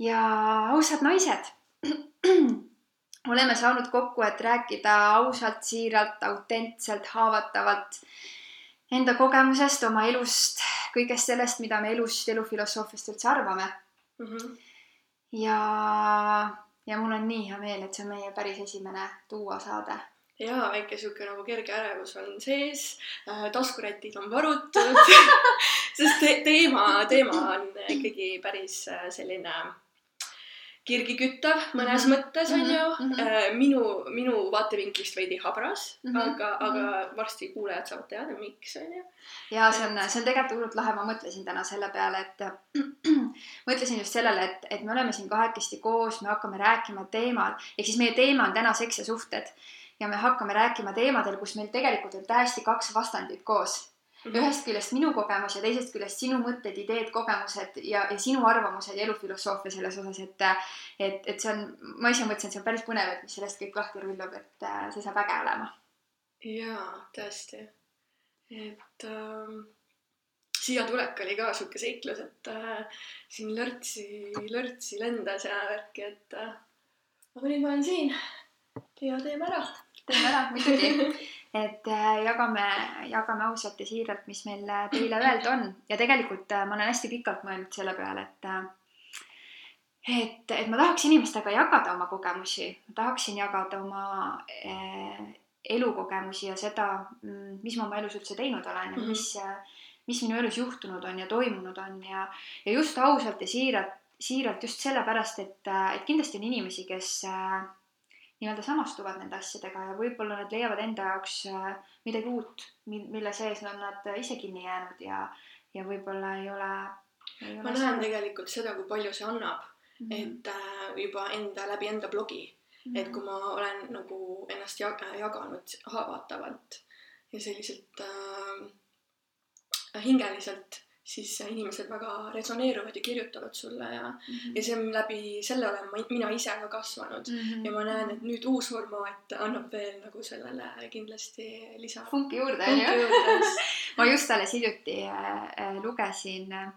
ja ausad naised oleme saanud kokku, et rääkida ausalt, siiralt, autentselt, haavatavalt enda kogemusest, oma elust, kõigest sellest, mida me elust, elufilosoofiast üldse arvame mm. -hmm. ja, ja mul on nii hea meel, et see on meie päris esimene Tuua saade ja väike sihuke nagu kerge ärevus on sees äh,, taskurätid on varutud sest te teema, teema on ikkagi päris äh, selline kirgi küttav mõnes mm -hmm. mõttes onju mm -hmm. minu, minu vaatevinklist veidi habras mm, -hmm. aga, aga mhm. varsti kuulajad saavad teada, miks onju. ja see on, see on tegelikult hullult lahe, ma mõtlesin täna selle peale, et mõtlesin just sellele, et, et me oleme siin kahekesti koos, me hakkame rääkima teemal, ehk siis meie teema on täna seks ja suhted ja me hakkame rääkima teemadel, kus meil tegelikult on täiesti kaks vastandit koos mm. -hmm. ühest küljest minu kogemus ja teisest küljest sinu mõtted, ideed, kogemused ja, ja sinu arvamused ja elufilosoofia selles osas, et et, et see on, ma ise mõtlesin, et see on päris põnev, et mis sellest kõik lahti rullub, et äh, see saab äge olema. jaa, tõesti. et ähm, siia tulek oli ka sihuke seiklus, et äh, siin lörtsi, lörtsi lendas ja värki, et äh, aga nüüd ma olen siin ja teeme ära teeme ära, muidugi. et äh, jagame, jagame ausalt ja siiralt, mis meil äh, teile öelda on. Ja tegelikult äh, ma olen hästi pikalt mõelnud selle peale, et et, et ma tahaks inimestega jagada oma kogemusi, tahaksin jagada oma äh, elukogemusi ja seda, mm, mis ma oma elus üldse teinud olen ja mm -hmm. mis, mis minu elus juhtunud on ja toimunud on. Ja, ja just ausalt ja siiralt, siiralt just sellepärast, et, et kindlasti on inimesi, kes äh, nii-öelda samastuvad nende asjadega ja võib-olla nad leiavad enda jaoks äh, midagi uut, mille sees on nad ise kinni jäänud ja, ja võib-olla ei ole, ma näen tegelikult seda, kui palju see annab mm, -hmm. et äh, juba enda läbi enda blogi mm, -hmm. et kui ma olen nagu ennast jag jaganud haavatavalt ja selliselt äh, hingeliselt siis inimesed väga resoneeruvad ja kirjutavad sulle ja mm, -hmm. ja see on läbi selle olen ma, mina ise ka kasvanud mm. -hmm. ja ma näen, et nüüd uus formaat annab veel nagu sellele kindlasti lisa. funki juurde, onju. ma just alles hiljuti äh, lugesin Äh,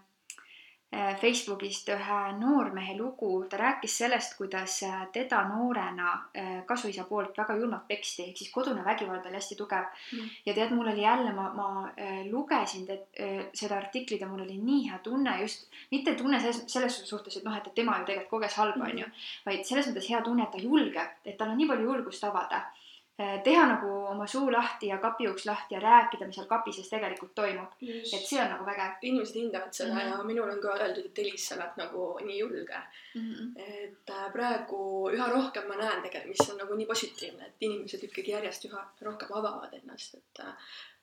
Facebookist ühe noormehe lugu, ta rääkis sellest, kuidas äh, teda noorena äh, kasuisa poolt väga julmalt peksti, ehk siis kodune vägivald oli hästi tugev. Mm.. ja tead, mul oli jälle, ma, ma lugesin te, seda artiklit ja mul oli nii hea tunne just, mitte tunne selles, selles suhtes, et noh, et, tema ju tegelikult koges halba, onju, vaid selles mõttes hea tunne, et ta julgeb, et tal on nii palju julgust avada teha nagu oma suu lahti ja kapi uks lahti ja rääkida, mis seal kapi sees tegelikult toimub. et see on nagu vägev. inimesed hindavad seda mm -hmm. ja minul on ka öeldud, et Elis, sa oled nagu nii julge mm. -hmm. et äh, praegu üha rohkem ma näen tegelikult, mis on nagu nii positiivne, et inimesed ikkagi järjest üha rohkem avavad ennast, et äh,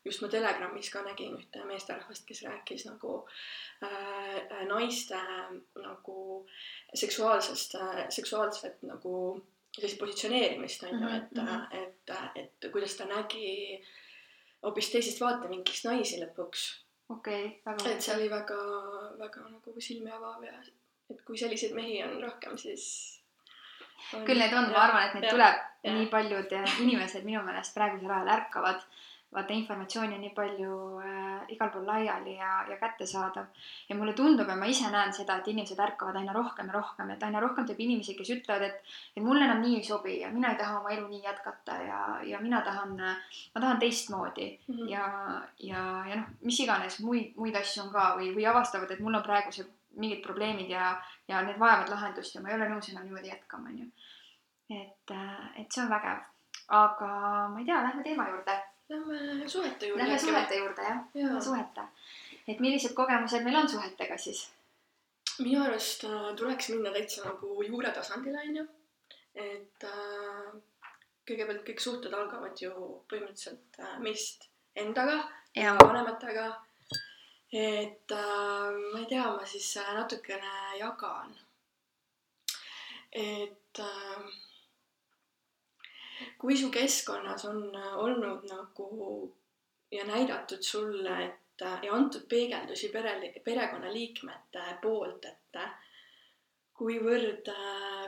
just ma Telegramis ka nägin ühte meesterahvast, kes rääkis nagu äh, naiste nagu seksuaalsest äh,, seksuaalset nagu sellist positsioneerimist on ju, mhm, et, mhm. et, et, et kuidas ta nägi hoopis teisest vaatevinklist naisi lõpuks. okei okay,, väga. et see oli väga, väga nagu silmi avav ja et kui selliseid mehi on rohkem, siis on.... küll neid on, ma arvan, et neid ja, tuleb ja. nii paljud inimesed minu meelest praegusel ajal ärkavad vaata informatsiooni on nii palju äh, igal pool laiali ja, ja kättesaadav. ja mulle tundub ja ma ise näen seda, et inimesed ärkavad aina rohkem ja rohkem, et aina rohkem tuleb inimesi, kes ütlevad, et, et mulle enam nii ei sobi ja mina ei taha oma elu nii jätkata ja, ja mina tahan, ma tahan teistmoodi mm -hmm. ja, ja, ja noh, mis iganes muid, muid asju on ka või, või avastavad, et mul on praegu see mingid probleemid ja, ja need vajavad lahendust ja ma ei ole nõus enam niimoodi jätkama, onju. et, äh, et see on vägev. aga ma ei tea, lähme teema juurde Lähme suhete juurde. Lähme suhete juurde jah ja., lähme suhete. et millised kogemused meil on suhetega siis? minu arust äh, tuleks minna täitsa nagu juure tasandile onju. et äh, kõigepealt kõik suhted algavad ju põhimõtteliselt äh, meist endaga ja, vanematega. et äh, ma ei tea, ma siis äh, natukene jagan. et äh, kui su keskkonnas on äh, olnud nagu ja näidatud sulle, et äh, ja antud peegeldusi pere, perekonnaliikmete poolt, et äh, kuivõrd,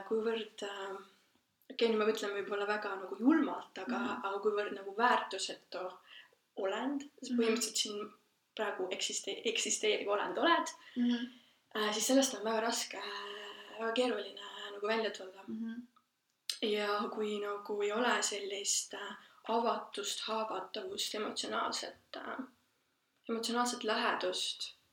kuivõrd okei okay,, nüüd ma ütlen võib-olla väga nagu julmalt, aga mm, -hmm. aga kuivõrd nagu väärtusetu olend, sest põhimõtteliselt siin praegu eksiste-, eksisteeriv olend oled mm, -hmm. siis sellest on väga raske väga keeruline nagu välja tulla mm. -hmm. Ja kui nagu ei ole sellist äh, avatust, haavatavust, emotsionaalset äh,, emotsionaalset lähedust äh,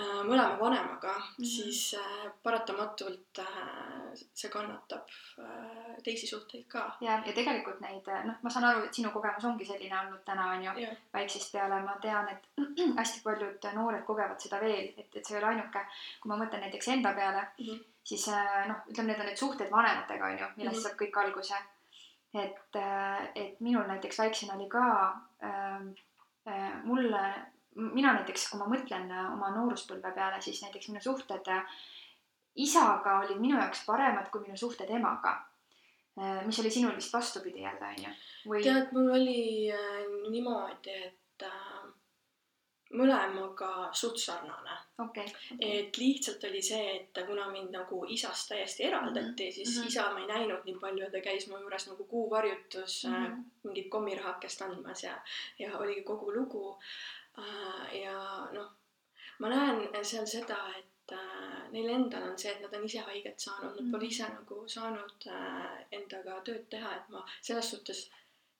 mõlema vanemaga mm, -hmm. siis äh, paratamatult äh, see kannatab äh, teisi suhteid ka. ja, ja tegelikult neid, noh, ma saan aru, et sinu kogemus ongi selline olnud täna, on ju, väiksest peale, ma tean, et hästi paljud noored kogevad seda veel, et, et see ei ole ainuke, kui ma mõtlen näiteks enda peale mm, -hmm. siis äh, noh, ütleme, need on need suhted vanematega, on ju, millest mm -hmm. saab kõik alguse. et, äh, et minul näiteks väiksena oli ka äh, äh, mulle mina näiteks, kui ma mõtlen äh, oma nooruspõlve peale, siis näiteks minu suhted äh, isaga olid minu jaoks paremad kui minu suhted emaga. Äh, mis oli sinul vist vastupidi jälle, on ju? või? tead, mul oli niimoodi, et mõlemaga suht sarnane okay,. Okay. et lihtsalt oli see, et kuna mind nagu isast täiesti eraldati mm, -hmm. siis mm -hmm. isa ma ei näinud nii palju, ta käis mu juures nagu kuuvarjutus mm -hmm. mingit kommirahakest andmas ja, ja oligi kogu lugu ja noh, ma näen seal seda, et äh, neil endal on see, et nad on ise haiget saanud, nad pole mm. ise nagu saanud äh, endaga tööd teha, et ma selles suhtes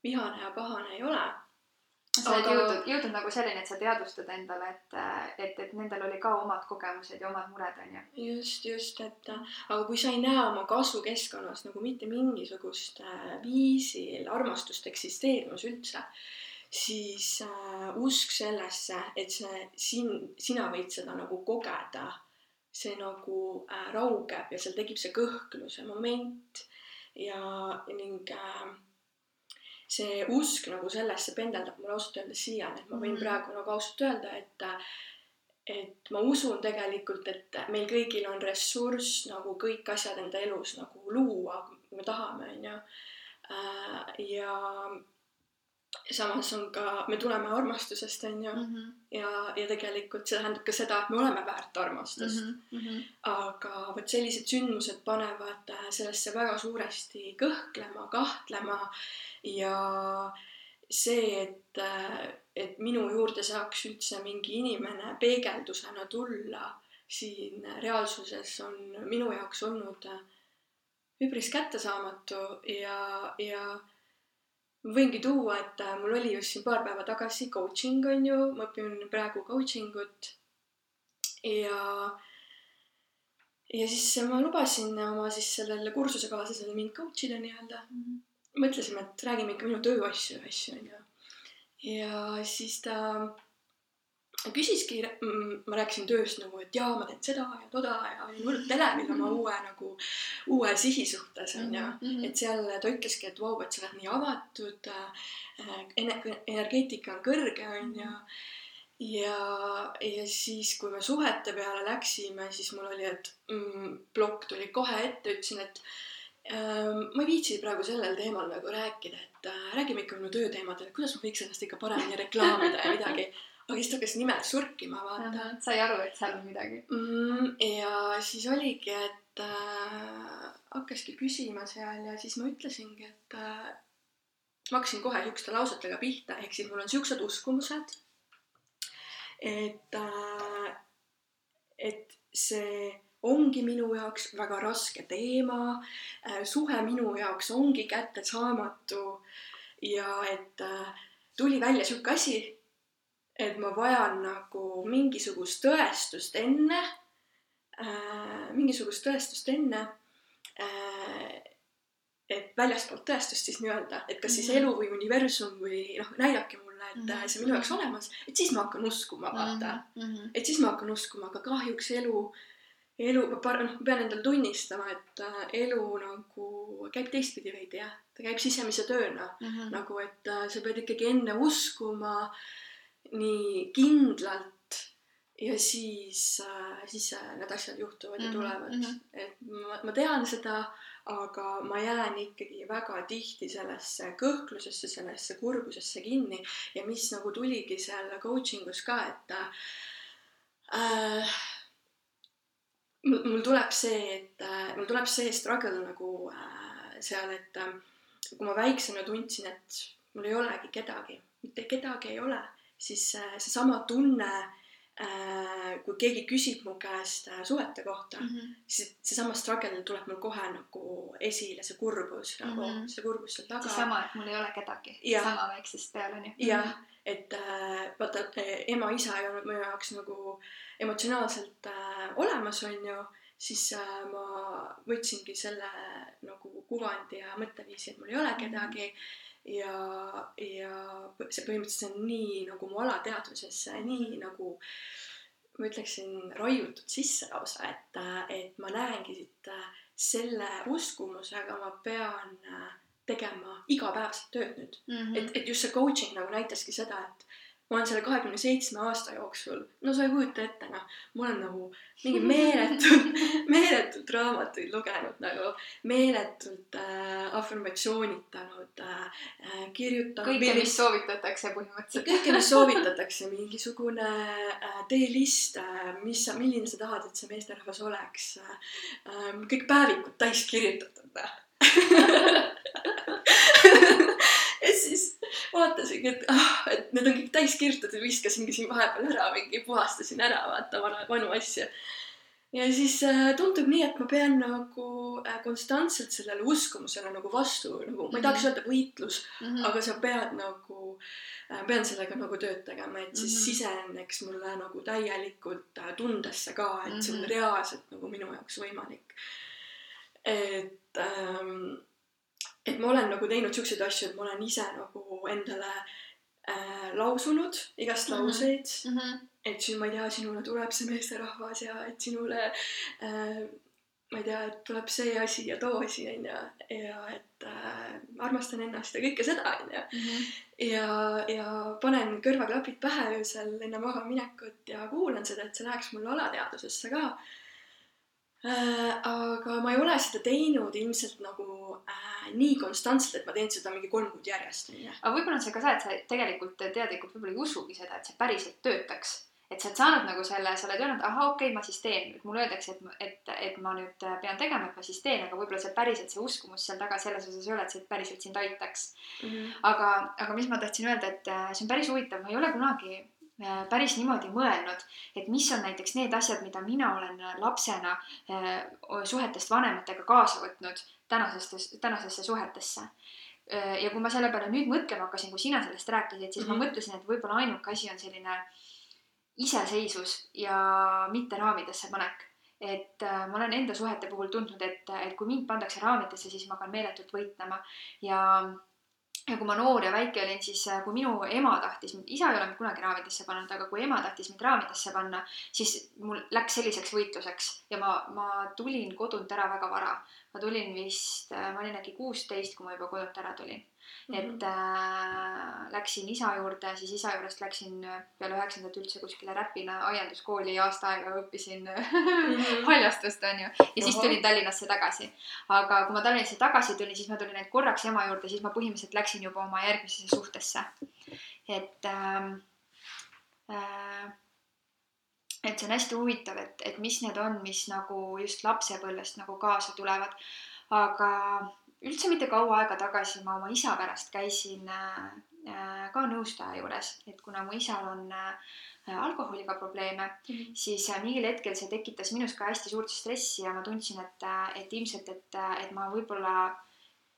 vihane ja pahane ei ole. sa oled aga... jõudnud, jõudnud nagu selleni, et sa teadvustad endale, et, et, et nendel oli ka omad kogemused ja omad mured, on ju. just, just, et aga kui sa ei näe oma kasvukeskkonnas nagu mitte mingisugust viisil armastust eksisteerimas üldse, siis äh, usk sellesse, et see sin-, sina võid seda nagu kogeda, see nagu äh, raugeb ja seal tekib see kõhkluse moment ja ning äh, see usk nagu sellesse pendeldab mul ausalt öeldes siiani, et ma võin mm. praegu nagu ausalt öelda, et et ma usun tegelikult, et meil kõigil on ressurss nagu kõik asjad enda elus nagu luua, kui me tahame, onju. Äh, ja samas on ka, me tuleme armastusest, on ju mm. -hmm. ja, ja tegelikult see tähendab ka seda, et me oleme väärt armastust mm. -hmm. aga vot sellised sündmused panevad äh, sellesse väga suuresti kõhklema, kahtlema ja see, et, äh, et minu juurde saaks üldse mingi inimene peegeldusena tulla siin reaalsuses on minu jaoks olnud äh, üpris kättesaamatu ja, ja ma võingi tuua, et äh, mul oli just siin paar päeva tagasi coaching on ju, ma õpin praegu coaching ut ja ja siis ma lubasin oma siis sellele kursusekaaslasele mind coach ida nii-öelda mm. -hmm. mõtlesime, et räägime ikka minu tööasju asju onju. ja siis ta küsiski, mm, ma rääkisin tööst nagu, et jaa, ma teen seda ja toda ja olin hullult elevil oma mhm. uue nagu, uue sihi suhtes onju mm -hmm.. et seal ta ütleski, et vau, et sa oled nii avatud äh,, energeetika on kõrge onju. ja, ja siis, kui me suhete peale läksime, siis mul oli, et mm, plokk tuli kohe ette, ütlesin, et äh, ma ei viitsi praegu sellel teemal nagu rääkida, et äh, räägime ikka minu tööteemadel, kuidas ma võiks ennast ikka paremini reklaamida ja midagi aga siis ta hakkas nimed surkima, vaata. sai aru, et seal on midagi mm,. ja siis oligi, et äh, hakkaski küsima seal ja siis ma ütlesingi, et äh, ma hakkasin kohe siukeste lausetega pihta, ehk siis mul on siuksed uskumused, et äh,, et see ongi minu jaoks väga raske teema äh,, suhe minu jaoks ongi kättesaamatu ja et äh, tuli välja sihuke asi et ma vajan nagu mingisugust tõestust enne äh,, mingisugust tõestust enne äh,, et väljastpoolt tõestust siis nii-öelda, et kas siis mhm. elu või universum või noh, näidake mulle, et mm -hmm. see on minu jaoks olemas, et siis ma hakkan uskuma, vaata mm. -hmm. et siis ma hakkan uskuma, aga kahjuks elu, elu, noh, ma pean endale tunnistama, et äh, elu nagu käib teistpidi veidi jah, ta käib sisemise tööna mm -hmm. nagu, et äh, sa pead ikkagi enne uskuma äh, nii kindlalt ja siis äh,, siis äh, need asjad juhtuvad ja mm -hmm. tulevad mm. -hmm. et ma, ma tean seda, aga ma jään ikkagi väga tihti sellesse kõhklusesse, sellesse kurbusesse kinni ja mis nagu tuligi seal coaching us ka, et äh, mul, mul tuleb see, et äh, mul tuleb see struggle nagu äh, seal, et äh, kui ma väiksena tundsin, et mul ei olegi kedagi mitte kedagi ei ole, siis seesama tunne äh, kui keegi küsib mu käest äh, suhete kohta mm, -hmm. siis seesama struggle tuleb mul kohe nagu esile, see kurbus mm -hmm. nagu, see kurbus seal taga. seesama, et mul ei ole kedagi, sama väiksest peale onju. jah, mhm. et äh, vaata, ema-isa ei olnud minu jaoks nagu emotsionaalselt äh, olemas, onju siis äh, ma võtsingi selle nagu kuvandi ja mõtteviisi, et mul ei ole mhm. kedagi ja, ja see põhimõtteliselt on nii nagu mu alateadvusesse, nii nagu ma ütleksin, raiutud sisse lausa, et, et ma näengi siit selle uskumusega ma pean tegema igapäevaselt tööd nüüd mm. -hmm. et, et just see coaching nagu näitaski seda, et ma olen selle kahekümne seitsme aasta jooksul, no sa ei kujuta ette, noh, ma olen nagu mingi meeletult meeletult raamatuid lugenud nagu, meeletult äh, afirmatsioonitanud äh, äh,, kirjutanud. kõike, mis soovitatakse põhimõtteliselt. kõike, mis soovitatakse, mingisugune äh, teelist äh,, mis sa, milline sa tahad, et see meesterahvas oleks äh,. kõik päevikud täis kirjutatud ja siis vaatasingi, et ah, et need on kõik täis kirjutatud, viskasingi siin vahepeal ära mingi, puhastasin ära, vaata vana, vanu asju. ja siis äh, tundub nii, et ma pean nagu äh, konstantselt sellele uskumusele nagu vastu nagu, ma ei tahaks mhm. öelda võitlus mm, -hmm. aga sa pead nagu äh,, pean sellega nagu tööd tegema, et siis mm -hmm. siseneks mulle nagu täielikult äh, tundesse ka, et mm -hmm. see on mhm. reaalselt nagu minu jaoks võimalik. et ähm, et ma olen nagu teinud siukseid asju, et ma olen ise nagu endale äh, lausunud igast -hmm. lauseid mm. -hmm. et siin ma ei tea, sinule tuleb see meesterahvas ja et sinule äh, ma ei tea, et tuleb see asi ja too asi onju ja et äh, armastan ennast ja kõike seda onju. Mhm. ja, ja panen kõrvaklapid pähe öösel enne magamaminekut ja kuulan seda, et see läheks mulle alateadvusesse ka Äh, aga ma ei ole seda teinud ilmselt nagu äh, nii konstantselt, et ma teen seda mingi kolm kuud järjest, aga võib-olla on see ka see, et sa tegelikult teadlikult võib-olla ei usugi seda, et see päriselt töötaks. et sa oled saanud nagu selle, sa oled öelnud, ahah, okei okay,, ma siis teen, nüüd mulle öeldakse, et, et, et ma nüüd pean tegema, et ma siis teen, aga võib-olla see päriselt, see uskumus seal taga selles osas ei ole, et see päriselt sind aitaks mm. -hmm. aga, aga mis ma tahtsin öelda, et äh, see on päris huvitav, ma ei ole kunagi Äh, päris niimoodi mõelnud, et mis on näiteks need asjad, mida mina olen äh, lapsena äh, suhetest vanematega kaasa võtnud tänasesse, tänasesse suhetesse. ja kui ma selle peale nüüd mõtlema hakkasin, kui sina sellest rääkisid, siis mm -hmm. ma mhm. mõtlesin, et võib-olla ainuke asi on selline iseseisvus ja mitte raamidesse panek et ma olen enda suhete puhul tundnud, et, et kui mind pandakse raamidesse, siis ma hakkan meeletult võitlema ja ja kui ma noor ja väike olin, siis äh, kui minu ema tahtis mind, isa ei ole mind kunagi raamidesse pannud, aga kui ema tahtis mind raamidesse panna, siis mul läks selliseks võitluseks ja ma, ma tulin kodunt ära väga vara. ma tulin vist, äh, ma olin äkki kuusteist, kui ma juba kodunt ära tulin mm. -hmm. et äh, läksin isa juurde, siis isa juurest läksin äh, peale üheksandat üldse kuskile Räpina aianduskooli ja aasta aega õppisin mm -hmm. haljastust onju. ja siis tulin Tallinnasse tagasi. aga kui ma Tallinnasse tagasi tulin, siis ma tulin ainult korraks ema juurde, siis ma põhimõtteliselt läksin juba oma järgmisesse suhtesse. et äh, äh, et see on hästi huvitav, et, et mis need on, mis nagu just lapsepõlvest nagu kaasa tulevad. aga üldse mitte kaua aega tagasi ma oma isa pärast käisin äh, ka nõustaja juures, et kuna mu isal on äh, alkoholiga probleeme mm, -hmm. siis äh, mingil hetkel see tekitas minus ka hästi suurt stressi ja ma tundsin, et, et ilmselt, et, et ma võib-olla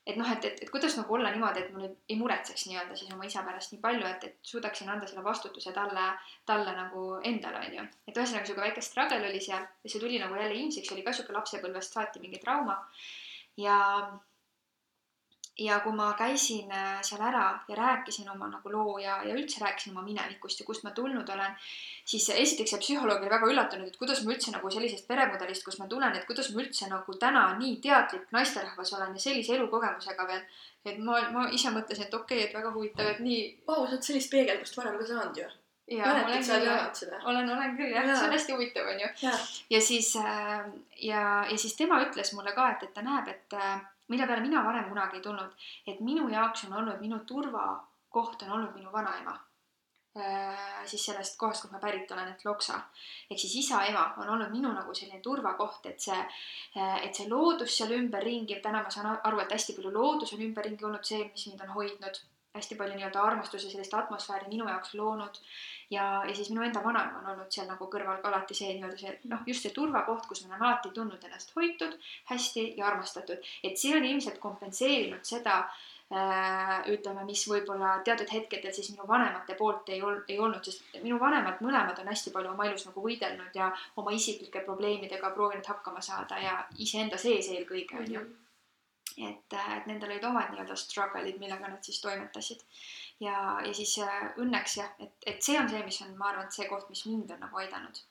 et noh, et, et, et kuidas nagu olla niimoodi, et ma nüüd ei muretseks nii-öelda siis oma isa pärast nii palju, et, et suudaksin anda selle vastutuse talle, talle nagu endale, onju. et ühesõnaga sihuke väike struggle oli seal ja see tuli nagu jälle ilmsiks, oli ka sihuke lapsepõlvest saati mingi trauma. ja ja kui ma käisin äh, seal ära ja rääkisin oma nagu loo ja, ja üldse rääkisin oma minevikust ja kust ma tulnud olen, siis esiteks see psühholoog oli väga üllatunud, et kuidas ma üldse nagu sellisest peremudelist, kust ma tulen, et kuidas ma üldse nagu täna nii teadlik naisterahvas olen ja sellise elukogemusega veel. et ma, ma ise mõtlesin, et okei okay,, et väga huvitav, et nii. Vau, sa oled sellist peegeldust varem ka saanud ju mäletad, sa jagad seda? olen, olen küll jah ja., see on hästi huvitav, onju. ja siis äh, ja, ja siis tema ütles mulle ka, et, et ta näeb, et äh, mille peale mina varem kunagi ei tulnud, et minu jaoks on olnud, minu turvakoht on olnud minu vanaema äh,. siis sellest kohast, kust ma pärit olen, et Loksa. ehk siis isa-ema on olnud minu nagu selline turvakoht, et see äh,, et see loodus seal ümberringi, täna ma saan aru, et hästi palju loodus on ümberringi olnud see, mis mind on hoidnud hästi palju nii-öelda armastuse sellist atmosfääri minu jaoks loonud. Ja, ja siis minu enda vanaema on olnud seal nagu kõrval alati see nii-öelda see noh, just see turvakoht, kus ma olen alati tundnud ennast hoitud, hästi ja armastatud, et see on ilmselt kompenseerinud seda äh, ütleme, mis võib-olla teatud hetkedel siis minu vanemate poolt ei ol-, ei olnud, sest minu vanemad mõlemad on hästi palju oma elus nagu võidelnud ja oma isiklike probleemidega proovinud hakkama saada ja iseenda sees eelkõige onju mm -hmm et, äh, et nendel olid omad nii-öelda struggle'id, millega nad siis toimetasid. ja, ja siis äh, õnneks jah, et, et see on see, mis on, ma arvan, et see koht, mis mind on nagu aidanud.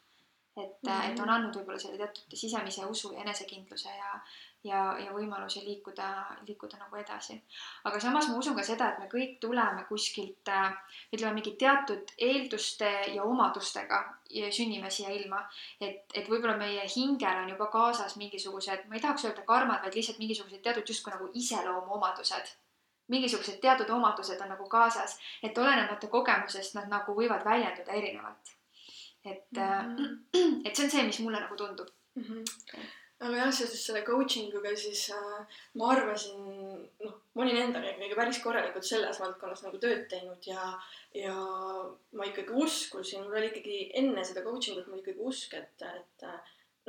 et mm, -hmm. et on andnud võib-olla selle teatud sisemise usu ja enesekindluse ja, ja, ja võimalusi liikuda, liikuda nagu edasi. aga samas ma usun ka seda, et me kõik tuleme kuskilt äh, ütleme mingi teatud eelduste ja omadustega ja sünnime siia ilma. et, et võib-olla meie hingel on juba kaasas mingisugused, ma ei tahaks öelda karmad, vaid lihtsalt mingisugused teatud justkui nagu iseloomuomadused mingisugused teatud omadused on nagu kaasas, et olenemata kogemusest nad nagu võivad väljenduda erinevalt. et mm, -hmm. et see on see, mis mulle nagu tundub mm. -hmm aga jah, seoses selle coaching uga siis äh, ma arvasin, noh, ma olin endaga ikkagi päris korralikult selles valdkonnas nagu tööd teinud ja, ja ma ikkagi uskusin, mul oli ikkagi enne seda coaching ut mul ikkagi usk, et, et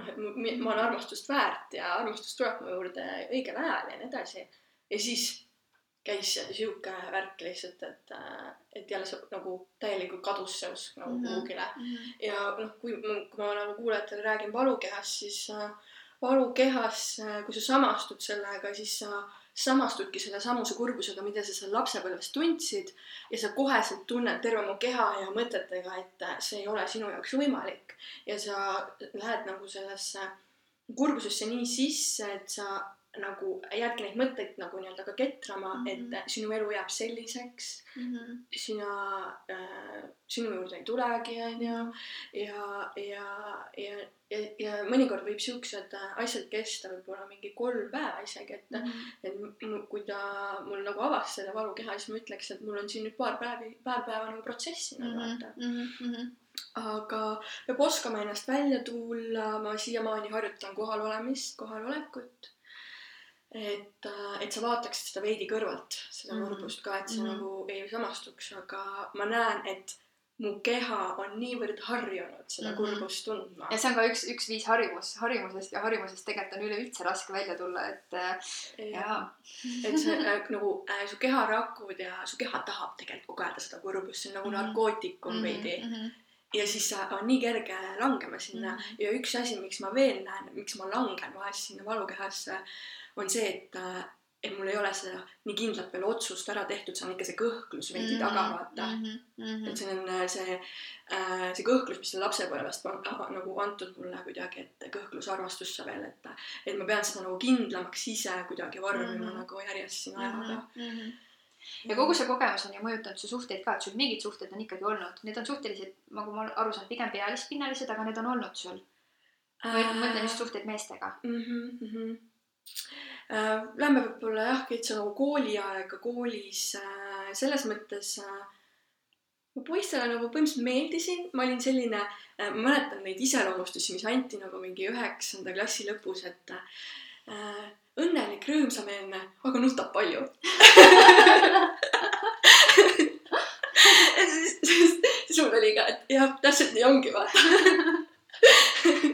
noh, et ma olen armastust väärt ja armastus tuleb mu juurde õigel ajal ja nii edasi. ja siis käis sihuke värk lihtsalt, et, et jälle see nagu täielikult kadus see usk nagu mhm. kuhugile mm -hmm. ja noh, kui, kui ma nagu kuulajatele räägin valukehast, siis äh, valu kehas, kui sa samastud sellega, siis sa samastudki selle samuse kurbusega, mida sa seal lapsepõlves tundsid. Ja sa koheselt tunned terve oma keha ja mõtetega, et see ei ole sinu jaoks võimalik. Ja sa lähed nagu sellesse kurbusesse nii sisse, et sa nagu jäädki neid mõtteid nagu nii-öelda ka ketrama mm, -hmm. et sinu elu jääb selliseks mm. -hmm. sina äh,, sinu juurde ei tulegi, onju. ja, ja, ja, ja, ja mõnikord võib siuksed asjad kesta võib-olla mingi kolm päeva isegi, et mm, -hmm. et kui ta mul nagu avas selle valukeha, siis ma ütleks, et mul on siin nüüd paar päevi, paar päeva nagu protsessi nagu mm -hmm. vaata mm. -hmm aga peab oskama ennast välja tulla, ma siiamaani harjutan kohalolemist, kohalolekut et, äh, et sa vaataksid seda veidi kõrvalt, seda mhm. kurbust ka, et see mm -hmm. nagu ei samastuks, aga ma näen, et mu keha on niivõrd harjunud seda mm -hmm. kurbust tundma. ja see on ka üks, üks viis harjumus, harjumusest ja harjumusest tegelikult on üleüldse raske välja tulla, et äh, jaa. et see äh, nagu äh, su keharakud ja su keha tahab tegelikult kogeda seda kurbust, see on nagu mm -hmm. narkootikum veidi mm. -hmm ja siis on nii kerge langema sinna mm -hmm. ja üks asi, miks ma veel näen, miks ma langen vahest sinna valukehasse on see, et, äh, et mul ei ole seda nii kindlat veel otsust ära tehtud, see on ikka see kõhklus veidi mm -hmm. taga, vaata mm. -hmm. et see on äh, see, äh, see kõhklus, mis on lapsepõlvest nagu antud mulle kuidagi, et kõhklus armastusse veel, et, et ma pean seda nagu kindlamaks ise kuidagi vormima mm -hmm. nagu järjest siin ajaga mm. -hmm ja kogu see kogemus on ju mõjutanud su suhteid ka, et sul mingid suhted on ikkagi olnud, need on suhteliselt, nagu ma aru saan, pigem pealispinnalised, aga need on olnud sul. ma mõtlen just suhteid meestega mm. -hmm, mm -hmm lähme võib-olla jah, kitsa nagu kooliaega koolis äh, selles mõttes äh, ma poistele nagu põhimõtteliselt meeldisin, ma olin selline, ma mäletan neid iseloomustusi, mis anti nagu mingi üheksanda klassi lõpus, et äh, õnnelik, rõõmsameelne, aga nutab palju. Siis mul oli ka, et jah, täpselt nii ongi, vaata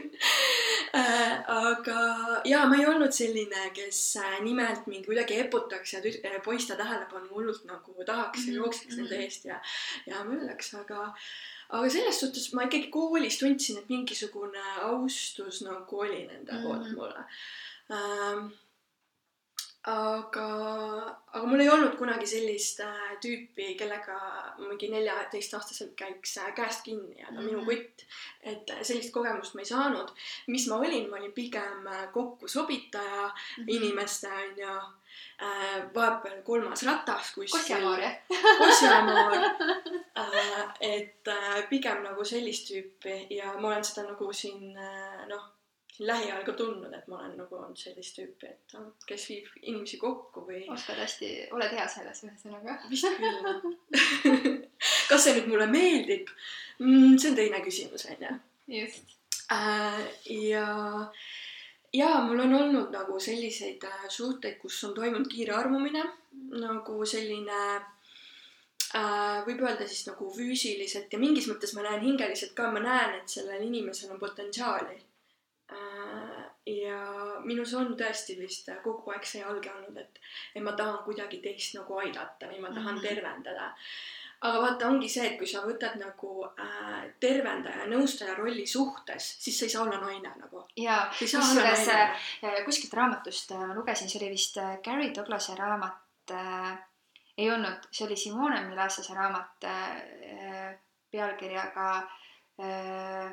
aga jaa, ma ei olnud selline, kes äh, nimelt mind kuidagi eputaks ja tüt-, äh, poiste tähelepanu hullult nagu tahaks ja mhm, jookseks nende mhm. eest ja, ja möllaks, aga aga selles suhtes ma ikkagi koolis tundsin, et mingisugune austus nagu oli nende poolt mhm. mulle ähm, aga, aga mul ei olnud kunagi sellist äh, tüüpi, kellega mingi neljateistaastaselt käiks äh, käest kinni jääda mm -hmm. minu kutt. et äh, sellist kogemust ma ei saanud. mis ma olin, ma olin pigem äh, kokkusobitaja mm -hmm. inimeste onju äh,. vahepeal kolmas ratas kuskil. Kosjamaar jah? Kosjamaar äh,. et äh, pigem nagu sellist tüüpi ja ma olen seda nagu siin äh, noh lähiajal ka tundnud, et ma olen nagu olnud sellist tüüpi, et noh, kes viib inimesi kokku või. oskad hästi, oled hea selles ühesõnaga. vist küll kas see nüüd mulle meeldib mm,? see on teine küsimus, onju. just äh,. ja, ja mul on olnud nagu selliseid äh, suhteid, kus on toimunud kiire armumine, nagu selline äh, võib öelda siis nagu füüsiliselt ja mingis mõttes ma näen hingeliselt ka, ma näen, et sellel inimesel on potentsiaali. Ja minus on tõesti vist kogu aeg see alge olnud, et, et ma tahan kuidagi teist nagu aidata või ma tahan mm -hmm. tervendada aga vaata, ongi see, et kui sa võtad nagu äh, tervendaja, nõustaja rolli suhtes, siis sa ei saa olla naine nagu. jaa, kusjuures äh, kuskilt raamatust äh, ma lugesin, see oli vist äh, Gary Douglase raamat äh, ei olnud, see oli Simone Milasese raamat äh, pealkirjaga äh,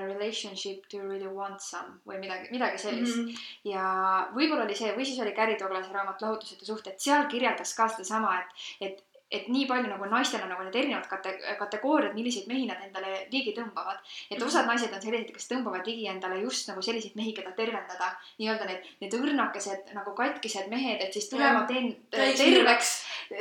Relationship to really want some või midagi, midagi sellist mm. -hmm. ja võib-olla oli see või siis oli Gary Douglase raamat Lahutuseta suhted, seal kirjeldas ka sedasama, et, et et nii palju nagu naistel on nagu need erinevad kate-, kategooriad, milliseid mehi nad endale ligi tõmbavad. et mhm. osad naised on sellised, kes tõmbavad ligi endale just nagu selliseid mehi, keda tervendada. nii-öelda need, need õrnakesed nagu katkised mehed, et siis tule, ma teen terveks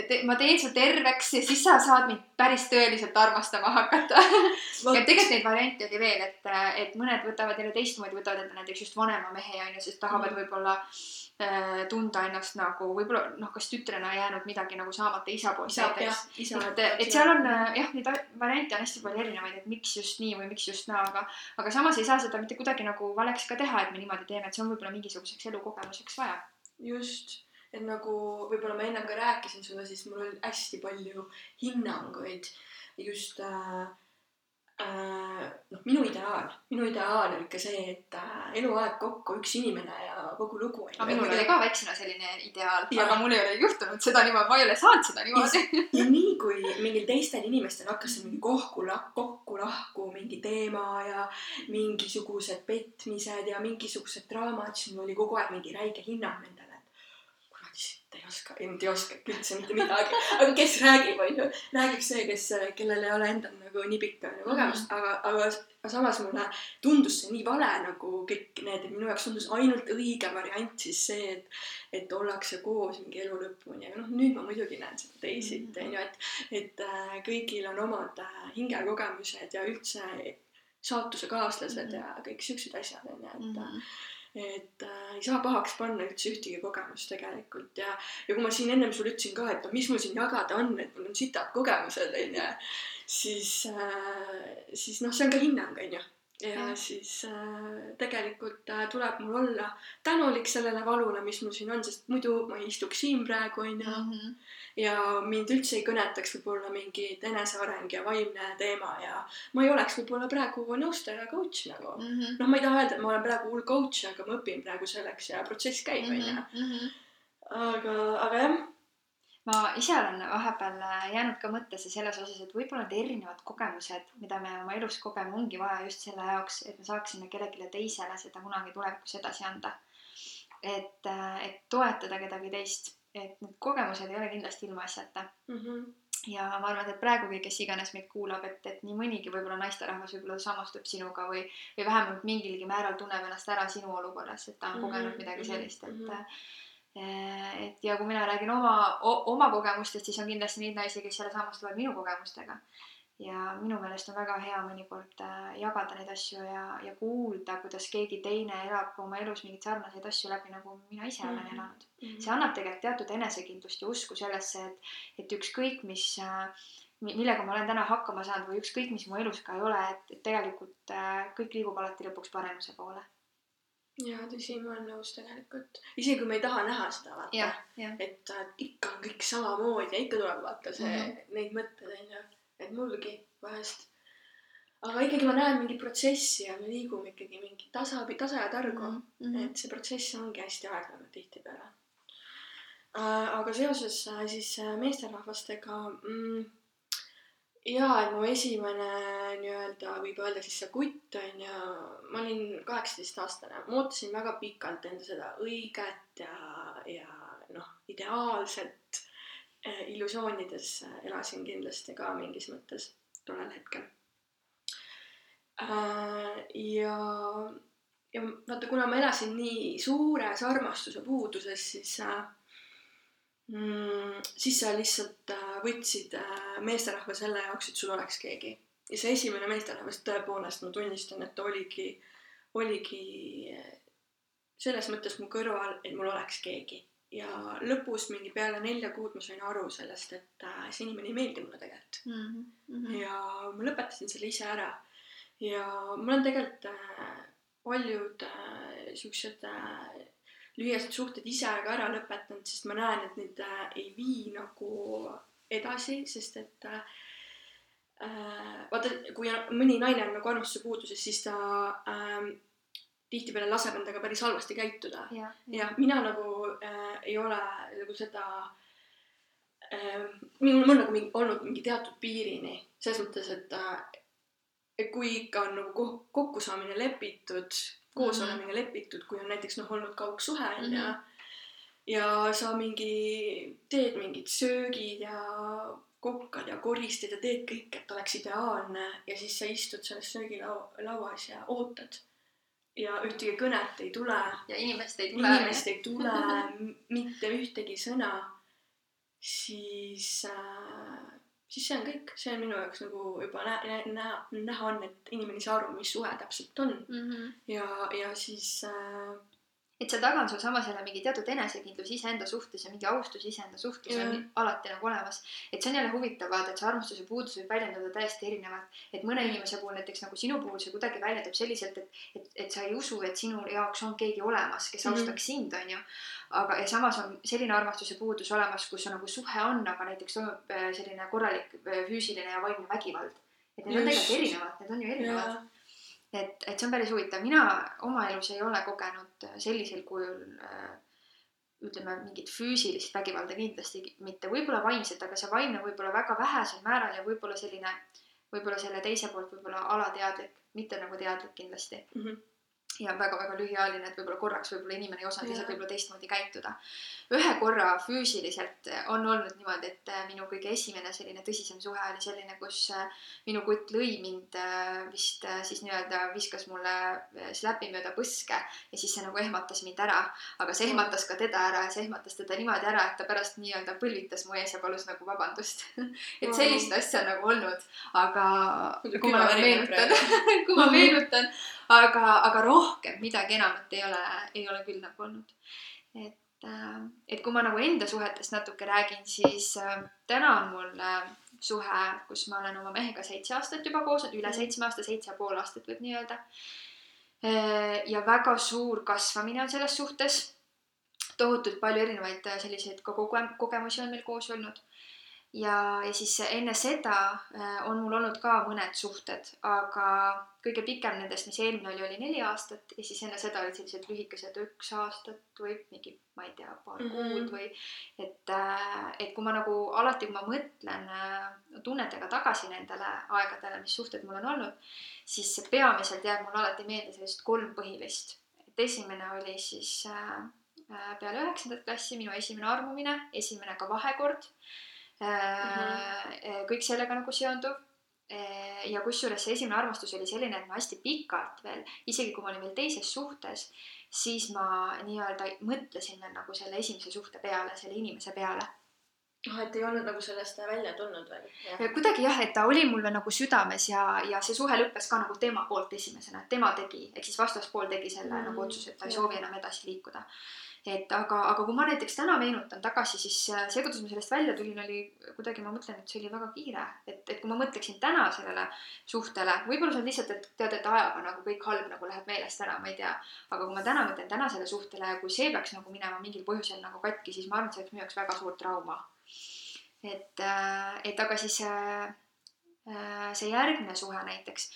te,, ma teen su terveks ja siis sa saad mind päris tõeliselt armastama hakata ja tegelikult neid variante oli veel, et, et mõned võtavad jälle teistmoodi, võtavad endale näiteks just vanema mehe, onju, sest tahavad mm. võib-olla Äh, tunda ennast nagu võib-olla noh, kas tütrena jäänud midagi nagu saamata isa poolt näiteks. et, et seal on äh, jah, neid variante on hästi palju erinevaid, et miks just nii või miks just naa, aga, aga samas ei saa seda mitte kuidagi nagu valeks ka teha, et me niimoodi teeme, et see on võib-olla mingisuguseks elukogemuseks vaja. just, et nagu võib-olla ma ennem ka rääkisin sulle, siis mul oli hästi palju hinnanguid. Just äh, Äh, noh, minu ideaal, minu ideaal on ikka see, et äh, eluaeg kokku üks inimene ja kogu lugu. aga minul oli ka väiksena selline ideaal, aga mul ei ole juhtunud seda niimoodi, ma ei ole saanud seda niimoodi. ja nii kui mingil teistel inimestel hakkas see mingi kohku, kokku-lahku mingi teema ja mingisugused petmised ja mingisugused draamad, siis mul oli kogu aeg mingi räige hinnang nendele ta ei oska, ei oskagi üldse mitte midagi. aga kes räägib, onju, räägib see, kes, kellel ei ole endal nagu nii pikka nagu kogemust mm, -hmm. aga, aga, samas mulle tundus see nii vale nagu kõik need, minu jaoks tundus ainult õige variant siis see, et, et ollakse koos mingi elu lõpuni, aga noh, nüüd ma muidugi näen seda teisiti, mhm. onju, et, et äh, kõigil on omad äh, hingekogemused ja üldse saatusekaaslased mm -hmm. ja kõik siuksed asjad, onju, et mm -hmm et äh, ei saa pahaks panna üldse ühtegi kogemust tegelikult. Ja, ja kui ma siin ennem sulle ütlesin ka, et no mis mul siin jagada on, et mul on sitad kogemused onju, siis äh,, siis noh, see on ka hinnang onju ja siis äh, tegelikult äh, tuleb mul olla tänulik sellele valule, mis mul siin on, sest muidu ma ei istuks siin praegu onju. -hmm. ja mind üldse ei kõnetaks võib-olla mingi eneseareng ja vaimne teema ja ma ei oleks võib-olla praegu nõustaja coach nagu. Mm -hmm.. noh, ma ei taha öelda, et ma olen praegu hull coach, aga ma õpin praegu selleks ja protsess käib mhm, onju mm -hmm.. aga, aga jah ma ise olen vahepeal äh, jäänud ka mõttesse selles osas, et võib-olla need erinevad kogemused, mida me oma elus kogeme, ongi vaja just selle jaoks, et me saaksime kellelegi teisele seda kunagi tulevikus edasi anda. et, äh, et toetada kedagi teist, et need kogemused ei ole kindlasti ilmaasjata mm. -hmm ja ma arvan, et praegugi, kes iganes meid kuulab, et, et nii mõnigi võib-olla naisterahvas võib-olla samastub sinuga või, või vähemalt mingilgi määral tunneb ennast ära sinu olukorras, et ta on mm -hmm. kogenud midagi sellist, et mm -hmm et ja kui mina räägin oma, oma kogemustest, siis on kindlasti neid naisi, kes jälle samastuvad minu kogemustega. ja minu meelest on väga hea mõnikord äh, jagada neid asju ja, ja kuulda, kuidas keegi teine elab oma elus mingeid sarnaseid asju läbi, nagu mina ise olen mm -hmm. elanud mm. -hmm. see annab tegelikult teatud enesekindlust ja usku sellesse, et, et ükskõik, mis äh, millega ma olen täna hakkama saanud või ükskõik, mis mu elus ka ei ole, et, et tegelikult äh, kõik liigub alati lõpuks paremuse poole jaa, tõsi, ma olen nõus tegelikult. isegi kui me ei taha näha seda, vaata. et äh, ikka on kõik samamoodi ja ikka tuleb vaata see mm, -hmm. neid mõtteid onju. et mulgi vahest. aga ikkagi ma näen mingit protsessi ja me liigume ikkagi mingi tasa, tasa ja targu mm. -hmm. et see protsess ongi hästi aeglane tihtipeale äh,. aga seoses äh, siis äh, meesterahvastega mm, jaa, et mu esimene nii-öelda võib öelda siis see kutt on ju, ma olin kaheksateistaastane, ma ootasin väga pikalt enda seda õiget ja, ja noh, ideaalset eh, illusioonides. Elasin kindlasti ka mingis mõttes tollel hetkel. Äh,. ja, ja vaata, kuna ma elasin nii suures armastuse puuduses, siis äh, mm, siis sa lihtsalt äh, võtsid äh, meesterahva selle jaoks, et sul oleks keegi. ja see esimene meesterahvas tõepoolest, ma tunnistan, et oligi, oligi äh, selles mõttes mu kõrval, et mul oleks keegi ja lõpus mingi peale nelja kuud ma sain aru sellest, et äh, see inimene ei meeldi mulle tegelikult mm. -hmm. ja ma lõpetasin selle ise ära. ja mul on tegelikult äh, paljud äh, siuksed äh, lühiajalised suhted ise ka ära lõpetanud, sest ma näen, et neid äh, ei vii nagu edasi, sest et äh, äh vaata, kui mõni naine on nagu armastuse puuduses, siis ta äh, tihtipeale laseb endaga päris halvasti käituda. ja, ja mina nagu äh, ei ole nagu seda äh,, minul on nagu mingi, olnud mingi teatud piirini, selles mõttes, et äh, kui ikka on nagu kokkusaamine lepitud, koos mm -hmm. lepitud, kui on näiteks noh, olnud kaugsuhe onju mm -hmm. ja sa mingi teed mingid söögid ja kokkad ja koristad ja teed kõik, et oleks ideaalne ja siis sa istud selles söögilauas ja ootad ja ühtegi kõnet ei tule. ja inimest ei tule. inimest ei tule mitte ühtegi sõna. siis äh,, siis see on kõik, see on minu jaoks nagu juba näha, näha, näha on, et inimene ei saa aru, mis suhe täpselt on mm. -hmm. ja, ja siis äh, et seal taga on sul samas jälle mingi teatud enesekindlus iseenda suhtes ja mingi austus iseenda suhtes on alati nagu olemas. et see on jälle huvitav vaata, et see armastuse puudus võib väljenduda täiesti erinevalt. et mõne inimese puhul, näiteks nagu sinu puhul, see kuidagi väljendub selliselt, et, et, et sa ei usu, et sinu jaoks on keegi olemas, kes mhm. austaks mm -hmm. sind, onju. aga, ja samas on selline armastuse puudus olemas, kus on nagu suhe on, aga näiteks toimub äh, selline korralik äh, füüsiline ja vaimne vägivald. et need Just. on tegelikult erinevad, need on ju erinevad et, et see on päris huvitav, mina oma elus ei ole kogenud sellisel kujul äh, ütleme, mingit füüsilist vägivalda kindlasti mitte, võib-olla vaimset, aga see vaimne võib-olla väga vähesel määral ja võib-olla selline, võib-olla selle teise poolt võib-olla alateadlik, mitte nagu teadlik kindlasti. Mm. -hmm ja väga-väga lühiajaline, et võib-olla korraks võib-olla inimene ei osanud lihtsalt võib-olla teistmoodi käituda. ühe korra füüsiliselt on olnud niimoodi, et äh, minu kõige esimene selline tõsisem suhe oli selline, kus äh, minu kutt lõi mind vist siis nii-öelda viskas mulle släpi mööda põske ja siis see nagu ehmatas mind ära. aga see ehmatas ka teda ära ja see ehmatas teda niimoodi ära, et ta pärast nii-öelda põlvitas mu ees ja palus nagu vabandust. Et sellist asja nagu olnud, aga kui ma meenutan kui ma meenutan aga, aga rohkem midagi enamat ei ole, ei ole küll nagu olnud. et, äh, et kui ma nagu enda suhetest natuke räägin, siis äh, täna on mul äh, suhe, kus ma olen oma mehega seitse aastat juba koos, üle mm. seitsme aasta, seitse ja pool aastat võib nii öelda. ja väga suur kasvamine on selles suhtes. tohutult palju erinevaid selliseid ka koge-, kogemusi on meil koos olnud ja, ja siis enne seda äh, on mul olnud ka mõned suhted, aga kõige pikem nendest, mis eelmine oli, oli neli aastat ja siis enne seda olid sellised lühikesed üks aastat või mingi, ma ei tea, paar mm -hmm. kuud või et, äh, et kui ma nagu alati, kui ma mõtlen äh, tunnetega tagasi nendele aegadele, mis suhted mul on olnud, siis peamiselt jääb mul alati meelde sellised kolm põhilist. et esimene oli siis peale üheksandat klassi minu esimene armumine, esimene ka vahekord. -hmm. kõik sellega nagu seonduv. Äh, ja kusjuures see esimene armastus oli selline, et ma hästi pikalt veel, isegi kui ma olin veel teises suhtes, siis ma nii-öelda mõtlesin veel nagu selle esimese suhte peale, selle inimese peale noh, et ei olnud nagu sellest välja tulnud veel? kuidagi jah, et ta oli mul veel nagu südames ja, ja see suhe lõppes ka nagu tema poolt esimesena, et tema tegi, ehk siis vastaspool tegi selle mm, nagu otsuse, et ta ei soovi enam edasi liikuda et aga, aga kui ma näiteks täna meenutan tagasi, siis äh, see, kuidas ma sellest välja tulin, oli kuidagi, ma mõtlen, et see oli väga kiire. et, et kui ma mõtleksin täna sellele suhtele, võib-olla see on lihtsalt, et tead, et ajaga nagu kõik halb nagu läheb meelest ära, ma ei tea. aga kui ma täna mõtlen tänasele suhtele ja kui see peaks nagu minema mingil põhjusel nagu katki, siis ma arvan, et see oleks minu jaoks väga suur trauma. et, äh, et aga siis äh, see järgmine suhe näiteks,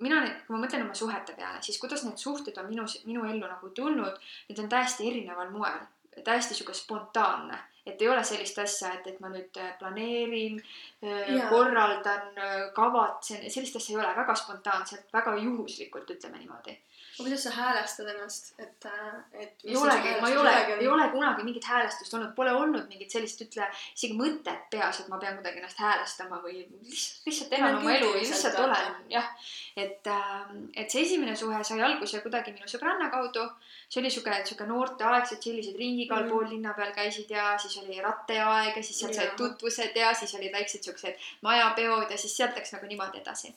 mina kui ma mõtlen oma suhete peale, siis kuidas need suhted on minu, minu ellu nagu tulnud, need on täiesti erineval moel, täiesti sihuke spontaanne, et ei ole sellist asja, et, et ma nüüd äh, planeerin, äh, korraldan, äh, kavatsen, sellist asja ei ole, väga spontaanselt, väga juhuslikult, ütleme niimoodi aga kuidas sa häälestad ennast, et, et ei olegi, ma ei ole, ei ole kunagi mingit häälestust olnud, pole olnud mingit sellist, ütle, isegi mõtet peas, et ma pean kuidagi ennast häälestama või lihtsalt, lihtsalt elan oma elu ja lihtsalt olen, jah. Et, ähm, et see esimene suhe sai alguse kuidagi minu sõbranna kaudu. see oli sihuke, sihuke noorteaegsed sellised ringid igal mm. pool linna peal käisid ja siis oli ratteaeg ja siis sealt said tutvused ja siis olid väiksed siuksed majapeod ja siis sealt läks nagu niimoodi edasi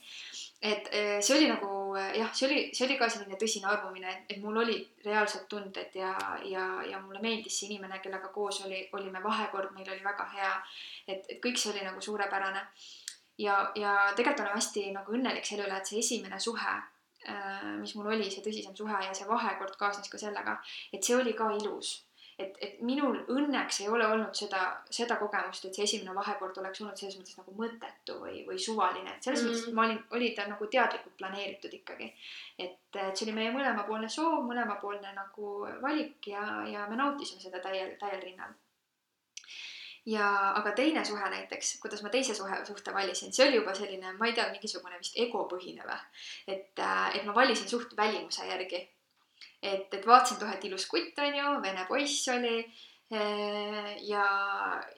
et äh, see oli nagu äh, jah, see oli, see oli ka selline tõsine armumine, et, et mul olid reaalsed tunded ja, ja, ja mulle meeldis see inimene, kellega koos oli, olime vahekord, meil oli väga hea. et, et kõik see oli nagu suurepärane. ja, ja tegelikult olen hästi nagu õnnelik selle üle, et see esimene suhe, äh, mis mul oli, see tõsisem suhe ja see vahekord kaasnes ka sellega, et see oli ka ilus et, et minul õnneks ei ole olnud seda, seda kogemust, et see esimene vahekord oleks olnud selles mõttes nagu mõttetu või, või suvaline, et selles mm. mõttes, et ma olin, oli ta nagu teadlikult planeeritud ikkagi. et, et see oli meie mõlemapoolne soov, mõlemapoolne nagu valik ja, ja me nautisime seda täiel, täiel rinnal ja aga teine suhe näiteks, kuidas ma teise suhe, suhte valisin, see oli juba selline, ma ei tea, mingisugune vist egopõhine või. et, et ma valisin suht välimuse järgi et, et vaatasin, oh, et ilus kutt on ju, vene poiss oli eh, ja,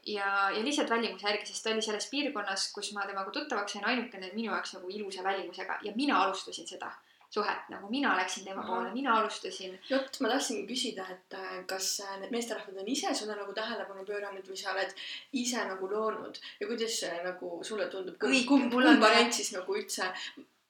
ja, ja lihtsalt välimuse järgi, sest ta oli selles piirkonnas, kus ma temaga tuttavaks sain, ainukene minu jaoks nagu ilusa välimusega. Ja mina alustasin seda suhet, nagu mina läksin tema poole, mina alustasin. vot, ma tahtsingi küsida, et äh, kas äh, need meesterahvad on ise sulle nagu tähelepanu pööranud või sa oled ise nagu loonud? Ja kuidas see nagu sulle tundub, kumb variant siis nagu üldse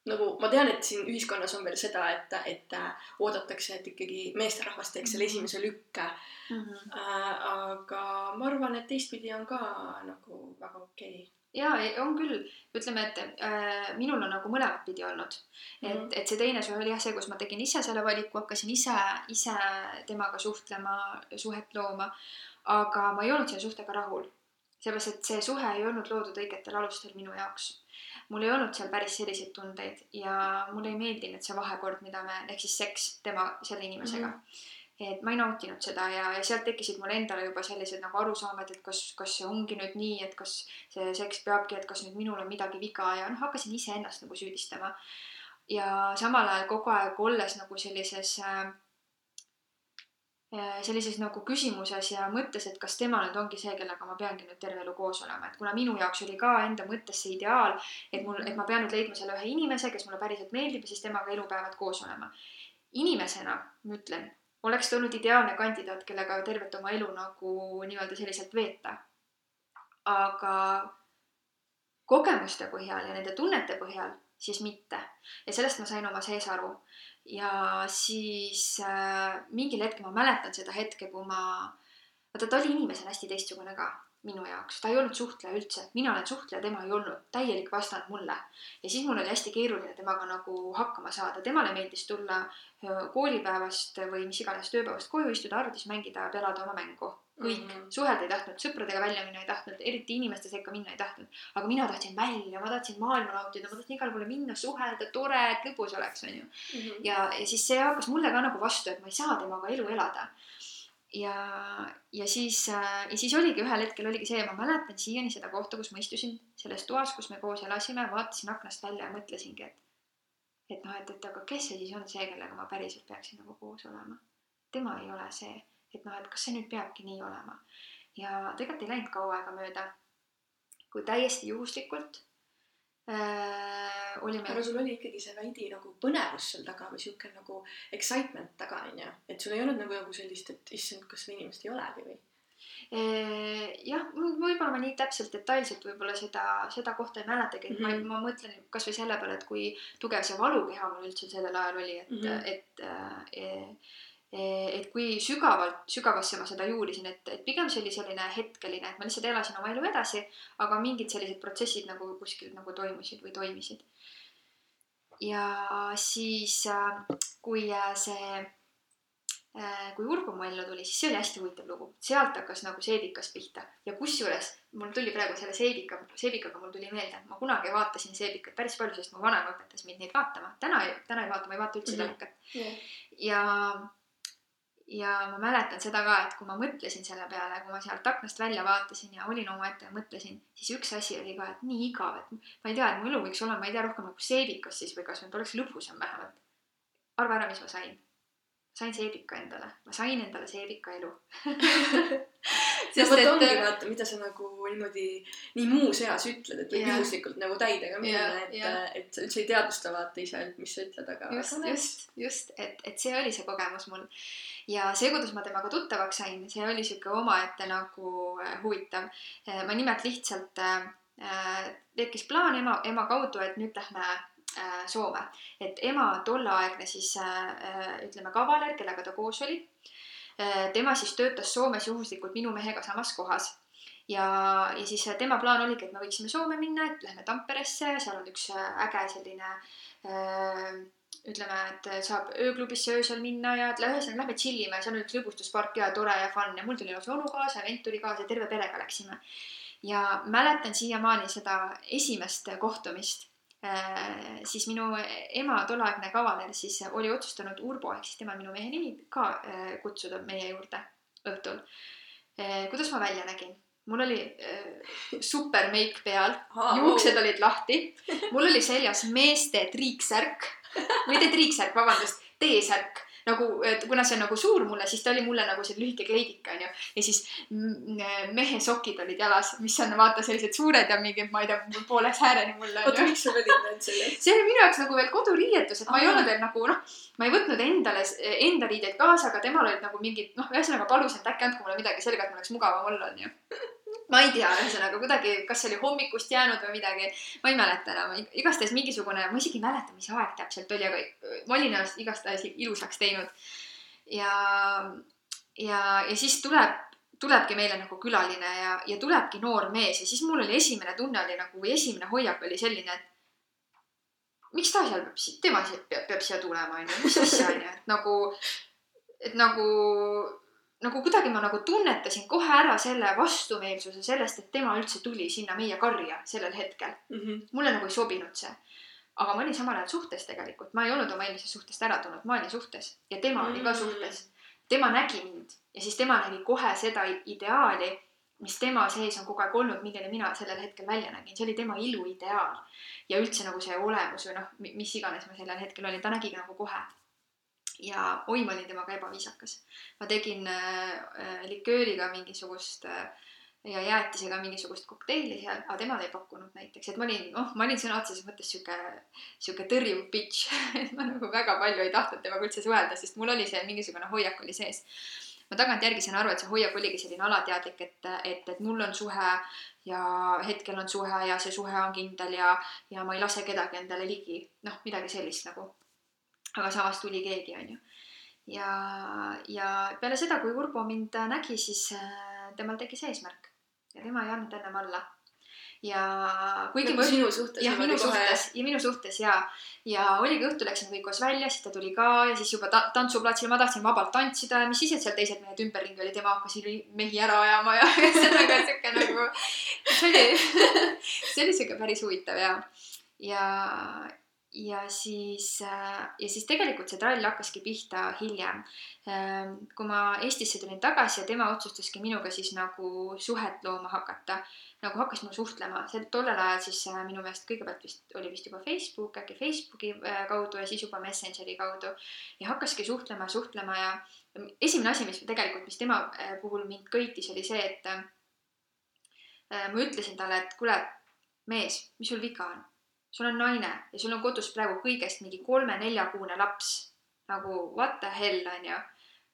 nagu ma tean, et siin ühiskonnas on veel seda, et, et äh, oodatakse, et ikkagi meesterahvas teeks selle mhm. esimese lükke mm. -hmm. Äh, aga ma arvan, et teistpidi on ka nagu väga okei okay ja on küll, ütleme, et äh, minul on nagu mõlemat pidi olnud mm. -hmm. et, et see teine suhe oli jah see, kus ma tegin ise selle valiku, hakkasin ise, ise temaga suhtlema, suhet looma. aga ma ei olnud selle suhtega rahul, sellepärast et see suhe ei olnud loodud õigetel alustel minu jaoks mul ei olnud seal päris selliseid tundeid ja mulle ei meeldinud see vahekord, mida me, ehk siis seks tema, selle inimesega mm. -hmm et ma ei nautinud seda ja, ja sealt tekkisid mul endale juba sellised nagu arusaamad, et kas, kas see ongi nüüd nii, et kas see seks peabki, et kas nüüd minul on midagi viga ja noh, hakkasin iseennast nagu süüdistama. ja samal ajal kogu aeg olles nagu sellises äh, sellises nagu küsimuses ja mõttes, et kas tema nüüd ongi see, kellega ma peangi nüüd terve elu koos olema, et kuna minu jaoks oli ka enda mõttes see ideaal, et mul, et ma pean nüüd leidma selle ühe inimese, kes mulle päriselt meeldib ja siis temaga elupäevad koos olema. inimesena, ma ütlen, oleks ta olnud ideaalne kandidaat, kellega tervet oma elu nagu nii-öelda selliselt veeta. aga kogemuste põhjal ja nende tunnete põhjal siis mitte. ja sellest ma sain oma sees aru ja siis äh, mingil hetkel ma mäletan seda hetke, kui ma, vaata ta oli inimesena hästi teistsugune ka minu jaoks, ta ei olnud suhtleja üldse, mina olen suhtleja, tema ei olnud, täielik vastand mulle. ja siis mul oli hästi keeruline temaga nagu hakkama saada, temale meeldis tulla äh, koolipäevast või mis iganes tööpäevast koju, istuda arvutis, mängida, pelada oma mängu kõik mm -hmm. suhelda ei tahtnud, sõpradega välja minna ei tahtnud, eriti inimeste sekka minna ei tahtnud. aga mina tahtsin välja, ma tahtsin maailma nautida, ma tahtsin igale poole minna, suhelda, tore, et lõbus oleks, onju. Mhm. ja, ja siis see hakkas mulle ka nagu vastu, et ma ei saa temaga elu elada. ja, ja siis äh,, ja siis oligi ühel hetkel oligi see, ma mäletan siiani seda kohta, kus ma istusin selles toas, kus me koos elasime, vaatasin aknast välja ja mõtlesingi, et et noh, et, et aga kes see siis on see, kellega ma päriselt peaksin nagu koos olema. tema ei ole see et noh, et kas see nüüd peabki nii olema. ja tegelikult ei läinud kaua aega mööda, kui täiesti juhuslikult äh, oli meil. aga sul oli ikkagi see veidi nagu põnevus seal taga või sihuke nagu excitement taga onju, et sul ei olnud nagu, nagu sellist, et issand, kas seda inimest ei olegi või? Äh, jah, võib-olla ma nii täpselt detailselt võib-olla seda, seda kohta ei mäletagi, et mm -hmm. ma, ma mõtlen kasvõi selle peale, et kui tugev see valukeha mul üldse sellel ajal oli, et mm, -hmm. et äh, et kui sügavalt, sügavasse ma seda juurisin, et, et pigem see oli selline hetkeline, et ma lihtsalt elasin oma elu edasi, aga mingid sellised protsessid nagu kuskil nagu toimusid või toimisid. ja siis, äh, kui äh, see, äh, kui Urbo mu ellu tuli, siis see oli hästi huvitav lugu, sealt hakkas nagu seebikas pihta ja kusjuures mul tuli praegu selle seebika, seebikaga mul tuli meelde, ma kunagi vaatasin seebikat päris palju, sest mu vanaema õpetas mind neid vaatama, täna, täna ei vaata, ma ei vaata üldse mhm. telekat mm -hmm. yeah. ja ja ma mäletan seda ka, et kui ma mõtlesin selle peale, kui ma sealt aknast välja vaatasin ja olin omaette ja mõtlesin, siis üks asi oli ka, et nii igav, et ma ei tea, et mu elu võiks olla, ma ei tea, rohkem nagu seebikas siis või kas nüüd oleks lõbusam vähemalt. arva ära, mis ma sain. sain seebika endale, ma sain endale seebika elu ja vot ongi vaata, mida sa nagu niimoodi nii muus eas ütled, et võib juhuslikult nagu täidega minna et jah. et sa üldse ei teadvusta vaata ise, et mis sa ütled, aga just, just, just, et, et see oli see kogemus mul. Ja see, kuidas ma temaga tuttavaks sain, see oli sihuke omaette nagu äh, huvitav. ma nimelt lihtsalt äh, äh, tekkis plaan ema, ema kaudu, et nüüd lähme äh, Soome. et ema tolleaegne siis äh, äh, ütleme kavaler, kellega ta koos oli äh,, tema siis töötas Soomes juhuslikult minu mehega samas kohas ja, ja siis äh, tema plaan oligi, et me võiksime Soome minna, et lähme Tamperesse, seal on üks äh, äge selline äh, ütleme, et saab ööklubisse öösel minna ja ühesõnaga lähme tšillime, seal on üks lõbustuspark ja tore ja fun ja mul tuli lausa onu kaasa vend tuli kaasa terve perega läksime. ja mäletan siiamaani seda esimest kohtumist. siis minu ema, tolleaegne kavaler siis oli otsustanud Urbo ehk siis tema minu mehe nimi ka äh, kutsuda meie juurde õhtul. kuidas ma välja nägin? mul oli äh, super meik peal, juuksed olid lahti, mul oli seljas meeste triiksärk, mitte triiksärk, vabandust, T-särk nagu, kuna see on nagu suur mulle, siis ta oli mulle nagu see lühike kleidik onju ja siis mm, mehe sokid olid jalas, mis on vaata sellised suured ja mingi, ma ei tea, poole sääreni mulle oota, miks sul olid need sellised? see oli minu jaoks nagu veel koduriietus, et ma ei olnud veel nagu noh, ma ei võtnud endale enda riideid kaasa, aga temal olid nagu mingid noh, ühesõnaga palusin, et äkki andke mulle midagi selga, et mul oleks mugavam olla onju. Ma ei tea, ühesõnaga kuidagi, kas see oli hommikust jäänud või midagi, ma ei mäleta enam, igastahes mingisugune, ma isegi ei mäleta, mis aeg täpselt oli, aga ma olin ennast igastahes ilusaks teinud. ja, ja, ja siis tuleb, tulebki meile nagu külaline ja, ja tulebki noor mees ja siis mul oli esimene tunne oli nagu, või esimene hoiak oli selline, et miks ta seal peab, tema peab, peab siia tulema, onju, mis asja, onju, et nagu, et nagu nagu kuidagi ma nagu tunnetasin kohe ära selle vastumeelsuse sellest, et tema üldse tuli sinna meie karja sellel hetkel. mulle nagu ei sobinud see. aga ma olin samal ajal suhtes tegelikult, ma ei olnud oma eelmisest suhtest ära tulnud, ma olin suhtes ja tema oli ka Mm. suhtes. tema nägi mind ja siis tema nägi kohe seda ideaali, mis tema sees on kogu aeg olnud, milleni mina sellel hetkel välja nägin, see oli tema iluideaal. ja üldse nagu see olemus või noh, mis iganes ma sellel hetkel olin, ta nägi nagu kohe. Ja oi, ma olin temaga ebaviisakas. ma tegin äh, äh, likööriga mingisugust äh, ja jäätisega mingisugust kokteili seal, aga temale ei pakkunud näiteks, et ma olin, noh, ma olin sõna otseses mõttes sihuke, sihuke tõrjuv bitch, et ma nagu väga palju ei tahtnud temaga üldse suhelda, sest mul oli see mingisugune hoiak oli sees. ma tagantjärgi saan aru, et see hoiak oligi selline alateadlik, et, et, et mul on suhe ja hetkel on suhe ja see suhe on kindel ja, ja ma ei lase kedagi endale ligi, noh, midagi sellist nagu. Aga samas tuli keegi, onju. ja, ja peale seda, kui Urbo mind nägi, siis äh, temal tekkis eesmärk. Ja tema ei andnud ennem alla. ja kuigi nagu sinu suhtes jah, minu kohe- suhtes ja minu suhtes ja, ja oligi õhtul läksime kõik koos välja, siis ta tuli ka ja siis juba ta tantsuplatsil ma tahtsin vabalt tantsida. Ja mis siis, et seal teised mehed ümberringi olid, tema hakkas mehi ära ajama ja ühesõnaga siuke nagu, see oli, see oli siuke päris huvitav ja, ja, ja siis, ja siis tegelikult see trall hakkaski pihta hiljem. kui ma Eestisse tulin tagasi ja tema otsustaski minuga siis nagu suhet looma hakata nagu hakkas mulle suhtlema, see tollel ajal siis äh, minu meelest kõigepealt vist oli vist juba Facebook, äkki Facebooki äh, kaudu ja siis juba Messengeri kaudu ja hakkaski suhtlema, suhtlema ja esimene asi, mis tegelikult, mis tema äh, puhul mind köitis, oli see, et äh, ma ütlesin talle, et kuule, mees, mis sul viga on? Sul on naine ja sul on kodus praegu kõigest mingi kolme-neljakuune laps nagu what the hell onju.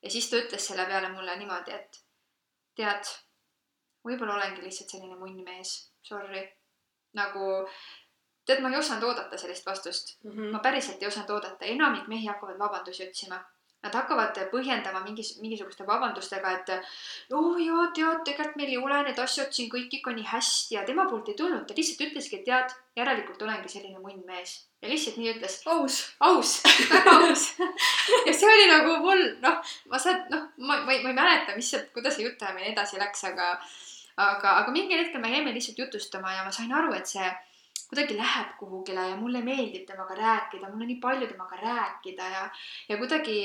ja siis ta ütles selle peale mulle niimoodi, et tead, võib-olla olengi lihtsalt selline munn mees, sorry. nagu tead, ma ei osanud oodata sellist vastust, Mhm. ma päriselt ei osanud oodata, enamik mehi hakkavad vabandusi otsima. Nad hakkavad põhjendama mingis, mingisuguste vabandustega, et oo oh, jaa, tead, tegelikult meil ei ole need asjad siin kõik ikka nii hästi ja tema poolt ei tulnud, ta lihtsalt ütleski, et tead, järelikult olengi selline munn mees ja lihtsalt nii ütles, aus. aus, väga aus. ja see oli nagu mul, noh, ma saan, noh, ma, ma ei, ma ei mäleta, mis sealt, kuidas see jutuajamine edasi läks, aga, aga, aga mingil hetkel me jäime lihtsalt jutustama ja ma sain aru, et see kuidagi läheb kuhugile ja mulle meeldib temaga rääkida, mul on nii palju temaga rääkida ja, ja kuidagi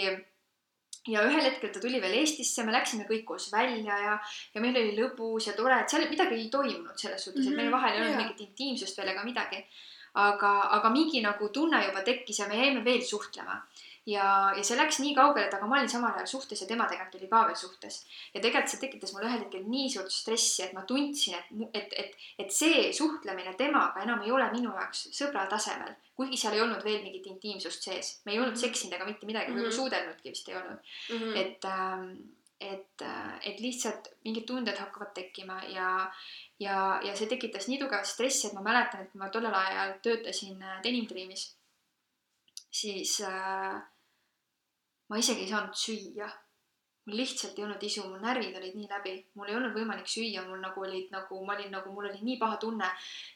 ja ühel hetkel ta tuli veel Eestisse, me läksime kõik koos välja ja, ja meil oli lõbus ja tore, et seal midagi ei toimunud selles suhtes, et meil Mhm, vahel ei olnud mingit intiimsust veel ega midagi. aga, aga mingi nagu tunne juba tekkis ja me jäime veel suhtlema. Ja, ja see läks nii kaugele, et aga ma olin samal ajal suhtes ja tema tegelikult oli ka veel suhtes. ja tegelikult see tekitas mulle ühel hetkel nii suurt stressi, et ma tundsin, et, et, et, et see suhtlemine temaga enam ei ole minu jaoks sõbra tasemel. kuigi seal ei olnud veel mingit intiimsust sees, me ei olnud mhm. seksinud ega mitte midagi mm, -hmm. suudelnudki vist ei olnud mm. -hmm. et ähm, et, et lihtsalt mingid tunded hakkavad tekkima ja, ja, ja see tekitas nii tugevat stressi, et ma mäletan, et ma tollel ajal töötasin äh, Denim Dreamis, siis äh, ma isegi ei saanud süüa mul lihtsalt ei olnud isu, mu närvid olid nii läbi, mul ei olnud võimalik süüa, mul nagu olid nagu, ma olin nagu, mul oli nii paha tunne.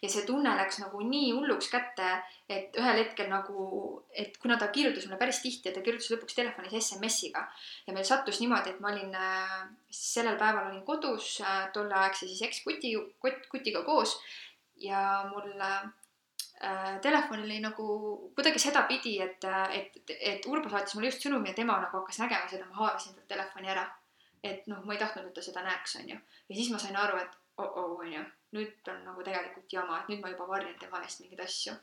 ja see tunne läks nagu nii hulluks kätte, et ühel hetkel nagu, et kuna ta kirjutas mulle päris tihti ja ta kirjutas lõpuks telefonis SMS-iga. ja meil sattus niimoodi, et ma olin äh,, sellel päeval olin kodus äh, tolleaegse siis eks-kuti, kutiga koos. ja mul äh, äh, telefon oli nagu kuidagi sedapidi, et, et, et Urbo saatis mulle just sõnumi ja tema nagu hakkas nägema seda, ma haarasin talt telefoni ära. et noh, ma ei tahtnud, et ta seda näeks, onju. ja siis ma sain aru, et oh-oh, onju, nüüd on nagu tegelikult jama, et nüüd ma juba varjan tema eest mingeid asju.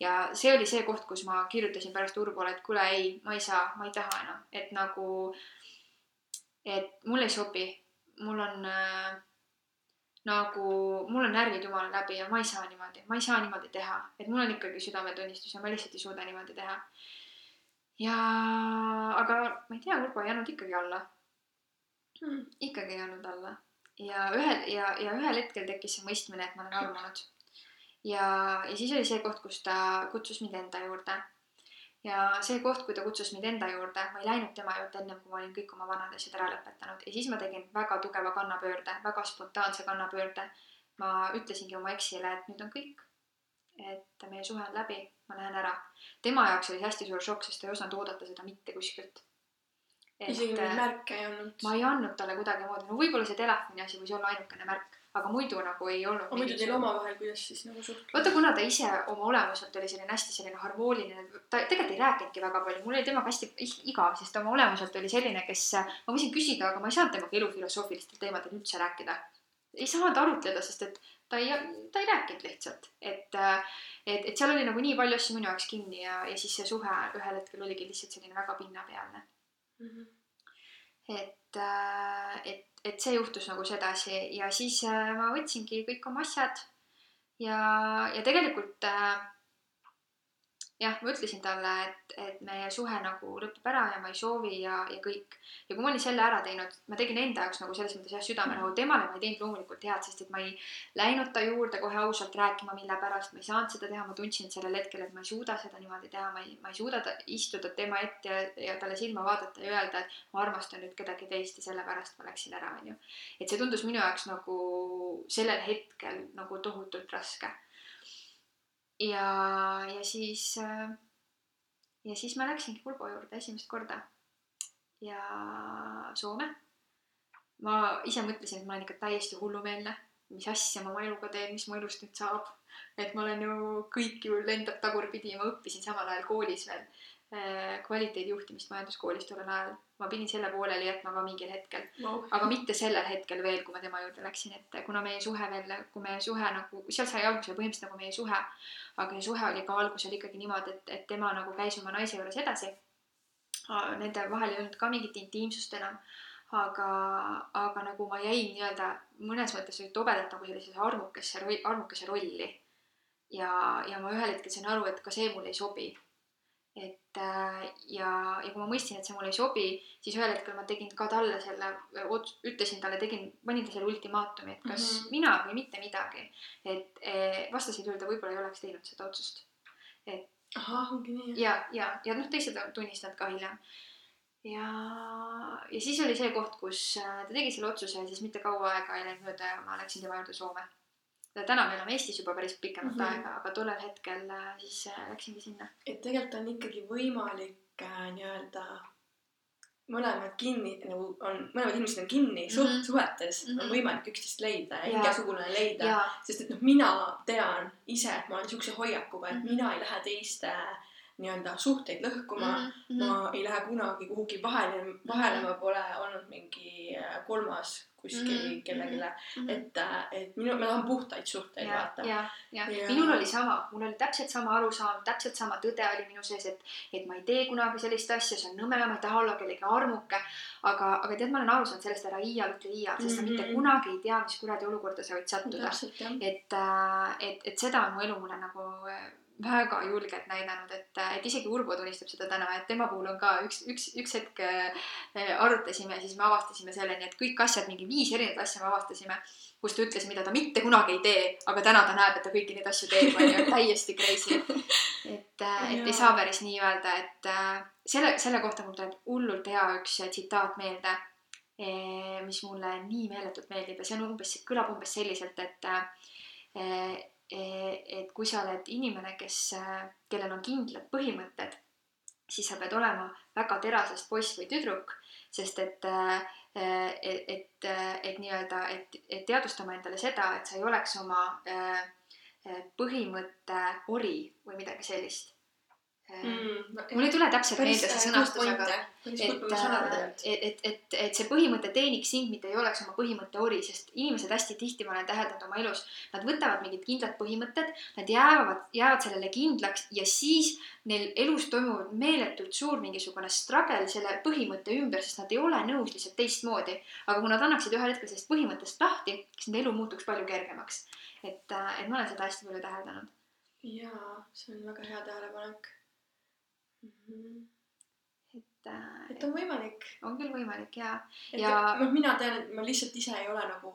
ja see oli see koht, kus ma kirjutasin pärast Urbole, et kuule, ei, ma ei saa, ma ei taha enam, et nagu, et mulle ei sobi, mul on äh, nagu mul on närvid jumala läbi ja ma ei saa niimoodi, ma ei saa niimoodi teha, et mul on ikkagi südametunnistus ja ma lihtsalt ei suuda niimoodi teha. ja, aga ma ei tea, Urbo ei jäänud ikkagi alla. Hmm.. ikkagi ei jäänud alla. Ja ühel ja, ja ühel hetkel tekkis see mõistmine, et ma olen armunud. ja, ja siis oli see koht, kus ta kutsus mind enda juurde ja see koht, kui ta kutsus mind enda juurde, ma ei läinud tema juurde ennem, kui ma olin kõik oma vanad asjad ära lõpetanud ja siis ma tegin väga tugeva kannapöörde, väga spontaanse kannapöörde. ma ütlesingi oma eksile, et nüüd on kõik. et meie suhe on läbi, ma lähen ära. tema jaoks oli see hästi suur šokk, sest ta ei osanud oodata seda mitte kuskilt. isegi mingeid märke ei andnud? ma ei andnud talle kuidagimoodi, no võib-olla see telefoni asi võis olla ainukene märk aga muidu nagu ei olnud. aga muidu teil omavahel, kuidas siis nagu suhtlus? vaata, kuna ta ise oma olemuselt oli selline hästi selline harmooniline, ta tegelikult ei rääkinudki väga palju, mul oli temaga hästi igav, sest ta oma olemuselt oli selline, kes, ma võisin küsida, aga ma ei saanud temaga elufilosoofilistel teemadel üldse rääkida. ei saanud arutleda, sest et ta ei, ta ei rääkinud lihtsalt, et, et, et seal oli nagu nii palju asju minu jaoks kinni ja, ja siis see suhe ühel hetkel oligi lihtsalt selline väga pinnapealne mm. -hmm. Et, et et see juhtus nagu sedasi. Ja siis äh, ma võtsingi kõik oma asjad. Ja, ja tegelikult äh, jah, ma ütlesin talle, et, et meie suhe nagu lõpeb ära ja ma ei soovi ja, ja kõik. ja kui ma olin selle ära teinud, ma tegin enda jaoks nagu selles mõttes jah, südamerahu, temale ma ei teinud loomulikult head, sest et ma ei läinud ta juurde kohe ausalt rääkima, mille pärast ma ei saanud seda teha, ma tundsin sellel hetkel, et ma ei suuda seda niimoodi teha, ma ei, ma ei suuda ta, istuda tema ette ja, ja talle silma vaadata ja öelda, et ma armastan nüüd kedagi teist ja sellepärast ma läksin ära, onju. et see tundus minu jaoks nagu sellel hetkel nagu tohutult raske ja, ja siis, äh, ja siis ma läksingi Urbo juurde esimest korda ja Soome. ma ise mõtlesin, et ma olen ikka täiesti hullumeelne, mis asja ma oma eluga teen, mis mu elust nüüd saab. et ma olen ju, kõik ju lendab tagurpidi ma õppisin samal ajal koolis veel kvaliteedijuhtimist majanduskoolis tollel ajal. ma pidin selle pooleli jätma ka mingil hetkel no.. aga mitte sellel hetkel veel, kui ma tema juurde läksin, et kuna meie suhe veel, kui meie suhe nagu, seal sai alguse põhimõtteliselt nagu meie suhe. aga see suhe oli ka algusel ikkagi niimoodi, et, et tema nagu käis oma naise juures edasi. Nende vahel ei olnud ka mingit intiimsust enam. aga, aga nagu ma jäin nii-öelda mõnes mõttes tobedalt nagu sellisesse armukesse, armukese rolli. ja, ja ma ühel hetkel sain aru, et ka see mulle ei sobi et äh, ja, ja kui ma mõistsin, et see mulle ei sobi, siis ühel hetkel ma tegin ka talle selle, ütlesin talle, tegin, panin ta selle ultimaatumi, et kas mm -hmm. mina või mitte midagi. et e, vastasel juhul ta võib-olla ei oleks teinud seda otsust. et. ahah, ongi nii. ja, ja, ja noh, teised tunnistavad ka hiljem. ja, ja siis oli see koht, kus äh, ta tegi selle otsuse ja siis mitte kaua aega ei läinud mööda ja ma läksin tema juurde Soome täna me elame Eestis juba päris pikemat mm -hmm. aega, aga tollel hetkel äh, siis äh, läksingi sinna. et tegelikult on ikkagi võimalik äh, nii-öelda mõlemad kinni nagu on, mõlemad inimesed on kinni mm -hmm. suht-, suhetes mm, -hmm. on võimalik üksteist leida ja hingesugulane leida, sest et noh, mina tean ise, et ma olen siukse hoiakuga, et mm -hmm. mina ei lähe teiste nii-öelda suhteid lõhkuma mm. -hmm. ma ei lähe kunagi kuhugi vahele, vahele ma pole olnud mingi äh, kolmas kuskil mm -hmm. kellelegi mm, -hmm. et, äh, et minu, ma tahan puhtaid suhteid vaata. ja, ja, ja minul oli sama, mul oli täpselt sama arusaam, täpselt sama tõde oli minu sees, et, et ma ei tee kunagi sellist asja, see on nõme, ma ei taha olla kellegi armuke. aga, aga tead, ma olen aru saanud sellest, ära iial ütle iial, sest sa mm -hmm. mitte kunagi ei tea, mis kuradi olukorda sa võid sattuda. et, äh, et, et seda on mu elu mulle nagu väga julgelt näidanud, et, et isegi Urvo tunnistab seda täna, et tema puhul on ka üks, üks, üks hetk äh, arutasime, siis me avastasime selleni, et kõik asjad, mingi viis erinevat asja me avastasime, kus ta ütles, mida ta mitte kunagi ei tee, aga täna ta näeb, et ta kõiki neid asju teeb, on ju, täiesti crazy. et, äh, et ei saa päris nii öelda, et äh, selle, selle kohta mul tuleb hullult hea üks tsitaat meelde, mis mulle nii meeletult meeldib ja see on umbes, kõlab umbes selliselt, et et kui sa oled inimene, kes, kellel on kindlad põhimõtted, siis sa pead olema väga terasest poiss või tüdruk, sest et, eh, et, et, et nii-öelda, et, et teadvustama endale seda, et sa ei oleks oma eh, põhimõtte ori või midagi sellist mm,. Mul ei tule täpselt meelde see sõnastus, aga et, et, et, et, et see põhimõte teeniks sind, mitte ei oleks oma põhimõtte ori, sest inimesed hästi tihti, ma olen täheldanud oma elus, nad võtavad mingid kindlad põhimõtted, nad jäävad, jäävad sellele kindlaks ja siis neil elus toimub meeletult suur mingisugune struggle selle põhimõtte ümber, sest nad ei ole nõus lihtsalt teistmoodi. aga kui nad annaksid ühel hetkel sellest põhimõttest lahti, siis nende elu muutuks palju kergemaks. et, et ma olen seda hästi palju täheldanud. jaa, see on väga hea tähelepanek. -hmm. et äh,. et on võimalik. on küll võimalik ja. ja noh, mina tean, et ma lihtsalt ise ei ole nagu,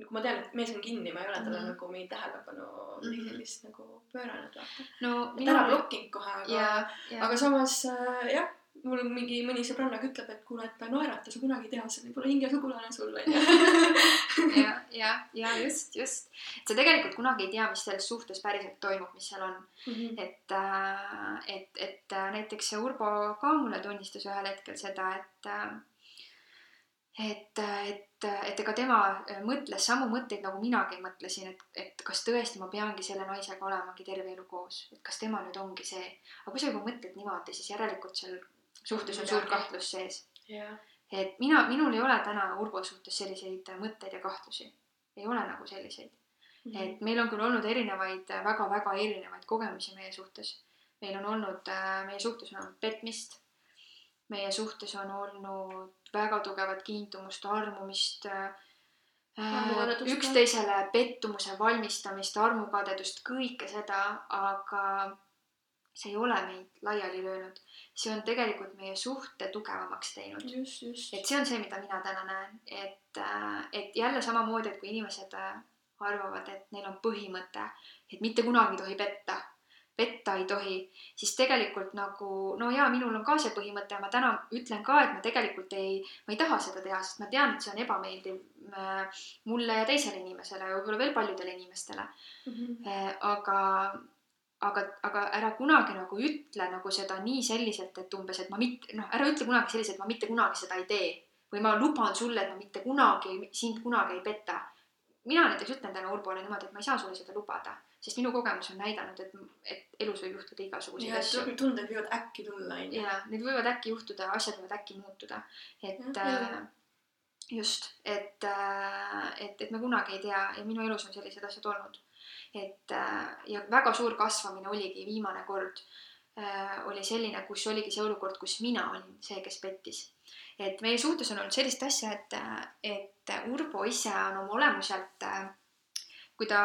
nagu ma tean, et mees on kinni, ma ei ole talle mm -hmm. nagu mingit tähelepanu mm -hmm. sellist nagu pööranud vaata no,. et ära blokinud kohe, aga, aga samas äh, jah mul mingi mõni sõbranna ütleb, et kuule, et naerata sa kunagi ei tea, see võib olla hingesugulane sul onju. ja, ja, ja just, just. sa tegelikult kunagi ei tea, mis selles suhtes päriselt toimub, mis seal on mm. -hmm. et, et, et äh, näiteks see Urbo ka mulle tunnistas ühel hetkel seda, et äh, et, et, et ega tema mõtles samu mõtteid nagu minagi mõtlesin, et, et kas tõesti ma peangi selle naisega olemagi terve elu koos, et kas tema nüüd ongi see. aga kui sa juba mõtled niimoodi, siis järelikult seal suhtes on suur kahtlus sees yeah.. Et mina, minul ei ole täna Urbo suhtes selliseid mõtteid ja kahtlusi. ei ole nagu selliseid mm. -hmm. et meil on küll olnud erinevaid väga,, väga-väga erinevaid kogemusi meie suhtes. meil on olnud, äh, meie suhtes on olnud petmist. meie suhtes on olnud väga tugevat kiindumust, armumist äh, üksteisele pettumuse valmistamist, armukadedust, kõike seda, aga see ei ole meid laiali löönud, see on tegelikult meie suhte tugevamaks teinud. et see on see, mida mina täna näen, et, äh, et jälle samamoodi, et kui inimesed äh, arvavad, et neil on põhimõte, et mitte kunagi ei tohi petta, petta ei tohi, siis tegelikult nagu no jaa, minul on ka see põhimõte ja ma täna ütlen ka, et ma tegelikult ei, ma ei taha seda teha, sest ma tean, et see on ebameeldiv äh, mulle ja teisele inimesele ja võib-olla veel paljudele inimestele mm. -hmm. aga aga, aga ära kunagi nagu ütle nagu seda nii selliselt, et umbes, et ma mitte, noh, ära ütle kunagi selliselt, et ma mitte kunagi seda ei tee. või ma luban sulle, et ma mitte kunagi, sind kunagi ei peta. mina näiteks ütlen täna Urbole niimoodi, et ma ei saa sulle seda lubada, sest minu kogemus on näidanud, et, et elus võib juhtuda igasuguseid asju. tunded võivad äkki tulla, onju. ja, need võivad äkki juhtuda, asjad võivad äkki muutuda. et äh, just, et äh,, et, et me kunagi ei tea ja minu elus on sellised asjad olnud et äh, ja väga suur kasvamine oligi viimane kord äh, oli selline, kus oligi see olukord, kus mina olin see, kes pettis. et meie suhtes on olnud sellist asja, et, et Urbo ise on oma olemuselt kui ta,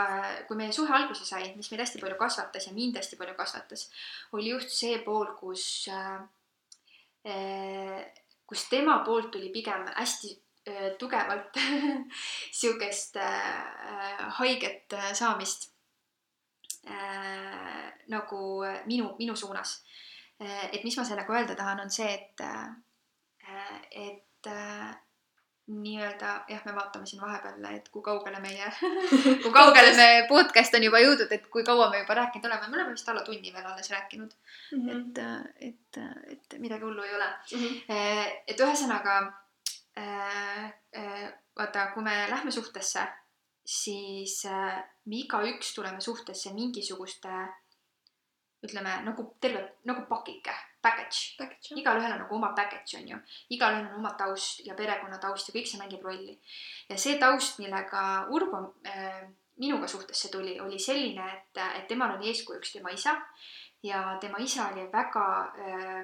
kui meie suhe alguse sai, mis meid hästi palju kasvatas ja mind hästi palju kasvatas, oli just see pool, kus äh,, kus tema poolt tuli pigem hästi tugevalt sihukest äh, haiget saamist äh, nagu minu, minu suunas äh,. et mis ma sellega öelda tahan, on see, et äh,, et äh, nii-öelda jah, me vaatame siin vahepeal, et kui kaugele meie kui kaugele me podcast on juba jõudnud, et kui kaua me juba rääkinud oleme, me oleme vist alla tunni veel alles rääkinud mm. -hmm. et, äh, et, äh, et midagi hullu ei ole mm. -hmm. et ühesõnaga vaata, kui me lähme suhtesse siis me igaüks tuleme suhtesse mingisuguste ütleme nagu terve nagu pakike, package, package. igalühel on nagu oma package on ju, igalühel on oma taust ja perekonna taust ja kõik see mängib rolli. ja see taust, millega Urbo äh, minuga suhtesse tuli, oli selline, et, et temal oli eeskujuks tema isa ja tema isa oli väga äh,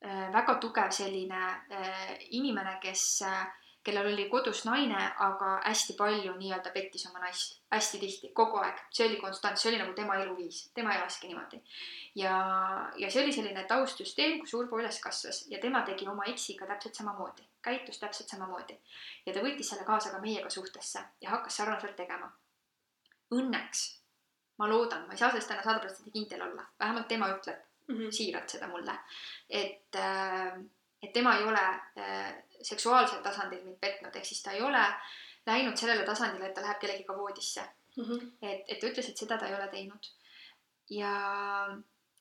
äh, väga tugev selline äh, inimene, kes äh, kellel oli kodus naine, aga hästi palju nii-öelda pettis oma naist, hästi tihti, kogu aeg, see oli konstant, see oli nagu tema eluviis, tema elaski niimoodi. ja, ja see oli selline taustsüsteem, kus Urbo üles kasvas ja tema tegi oma eksiga täpselt samamoodi, käitus täpselt samamoodi. ja ta võttis selle kaasa ka meiega suhtesse ja hakkas sarnaselt tegema. Õnneks, ma loodan, ma ei saa sellest täna sada protsenti kindel olla, vähemalt tema ütleb mm -hmm. siiralt seda mulle, et äh, et tema ei ole äh, seksuaalsel tasandil mind petnud, ehk siis ta ei ole läinud sellele tasandile, et ta läheb kellegiga voodisse mm. -hmm. et, et ta ütles, et seda ta ei ole teinud. ja,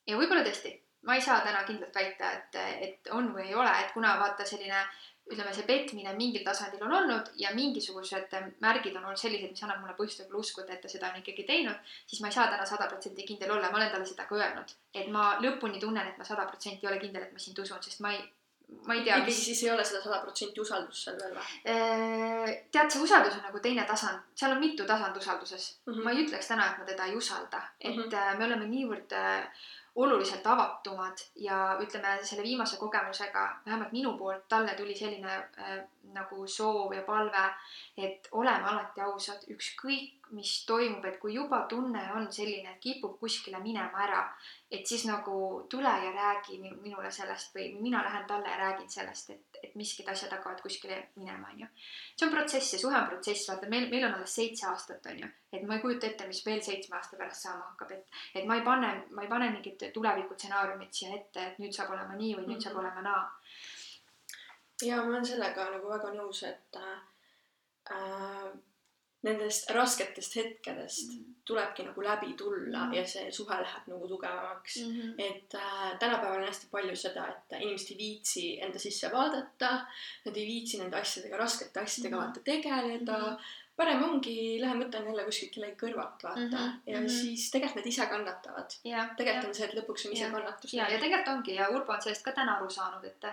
ja võib-olla tõesti, ma ei saa täna kindlalt väita, et, et on või ei ole, et kuna vaata selline ütleme, see petmine mingil tasandil on olnud ja mingisugused märgid on olnud sellised, mis annab mulle põhjust võib-olla uskuda, et ta seda on ikkagi teinud, siis ma ei saa täna sada protsenti kindel olla, ma olen talle seda ka öelnud, et ma lõpuni tunnen, et ma sada protsenti ei ole kindel, et ma sind usun, sest ma ei, ma ei tea. mis siis ei ole seda sada protsenti usaldust seal veel või? Äh, tead, see usaldus on nagu teine tasand, seal on mitu tasand usalduses mm. -hmm. ma ei ütleks täna, et ma teda ei usalda, et mm -hmm. me oleme niivõrd äh, oluliselt avatumad ja ütleme selle viimase kogemusega, vähemalt minu poolt talle tuli selline äh, nagu soov ja palve, et oleme alati ausad, ükskõik mis toimub, et kui juba tunne on selline, et kipub kuskile minema ära, et siis nagu tule ja räägi minule sellest või mina lähen talle ja räägin sellest, et, et miskid asjad hakkavad kuskile minema, onju. see on protsess ja suhe on protsess, vaata meil, meil on alles seitse aastat, onju, et ma ei kujuta ette, mis veel seitsme aasta pärast saama hakkab, et, et ma ei pane, ma ei pane mingit tulevikutsenaariumit siia ette, et nüüd saab olema nii või nüüd mm -hmm. saab olema naa. ja ma olen sellega nagu väga nõus, et äh, nendest rasketest hetkedest mm -hmm. tulebki nagu läbi tulla mm -hmm. ja see suhe läheb nagu tugevamaks mm. -hmm. et äh, tänapäeval on hästi palju seda, et inimesed ei viitsi enda sisse vaadata, nad ei viitsi nende asjadega, raskete asjadega mm -hmm. vaata tegeleda mm. -hmm parem ongi, lähen võtan jälle kuskilt kellegi kõrvalt, vaata mm. -hmm, ja mm -hmm. siis tegelikult nad ise kannatavad. tegelikult on see, et lõpuks on ise kannatus. ja, ja tegelikult ongi ja Urbo on sellest ka täna aru saanud, et,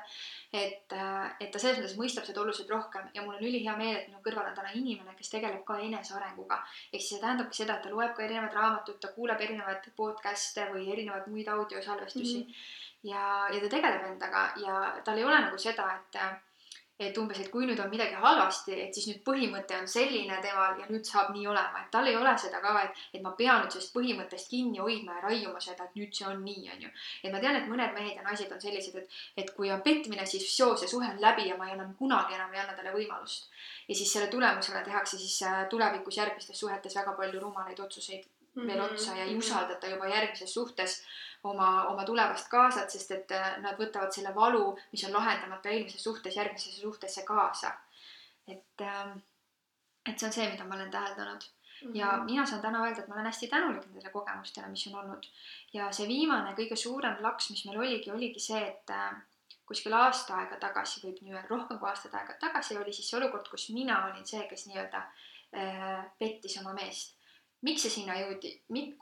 et, et ta selles mõttes mõistab seda oluliselt rohkem ja mul on ülihea meel, et minu kõrval on täna inimene, kes tegeleb ka enesearenguga. ehk siis see tähendabki seda, et ta loeb ka erinevaid raamatuid, ta kuuleb erinevaid podcast'e või erinevaid muid audiosalvestusi mm. -hmm. ja, ja ta tegeleb endaga ja tal ei ole nagu seda, et et umbes, et kui nüüd on midagi halvasti, et siis nüüd põhimõte on selline temal ja nüüd saab nii olema, et tal ei ole seda ka, et, et ma pean nüüd sellest põhimõttest kinni hoidma ja raiuma seda, et nüüd see on nii, on ju. et ma tean, et mõned mehed ja naised on sellised, et, et kui on petmine, siis soo, see suhe on läbi ja ma ei enam kunagi enam ei anna talle võimalust. ja siis selle tulemusena tehakse siis äh, tulevikus järgmistes suhetes väga palju rumalaid otsuseid veel mm -hmm. otsa ja ei usaldata juba järgmises suhtes oma, oma tulevast kaasat, sest et äh, nad võtavad selle valu, mis on lahendamata eelmises suhtes, järgmisesse suhtesse kaasa. et, ähm, et see on see, mida ma olen täheldanud ja mina saan täna öelda, et ma olen hästi tänulik nendele kogemustele, mis on olnud. ja see viimane, kõige suurem laks, mis meil oligi, oligi see, et äh, kuskil aasta aega tagasi, võib nii öelda, rohkem kui aasta aega tagasi oli siis see olukord, kus mina olin see, kes nii-öelda äh, pettis oma meest miks see sinna jõudi,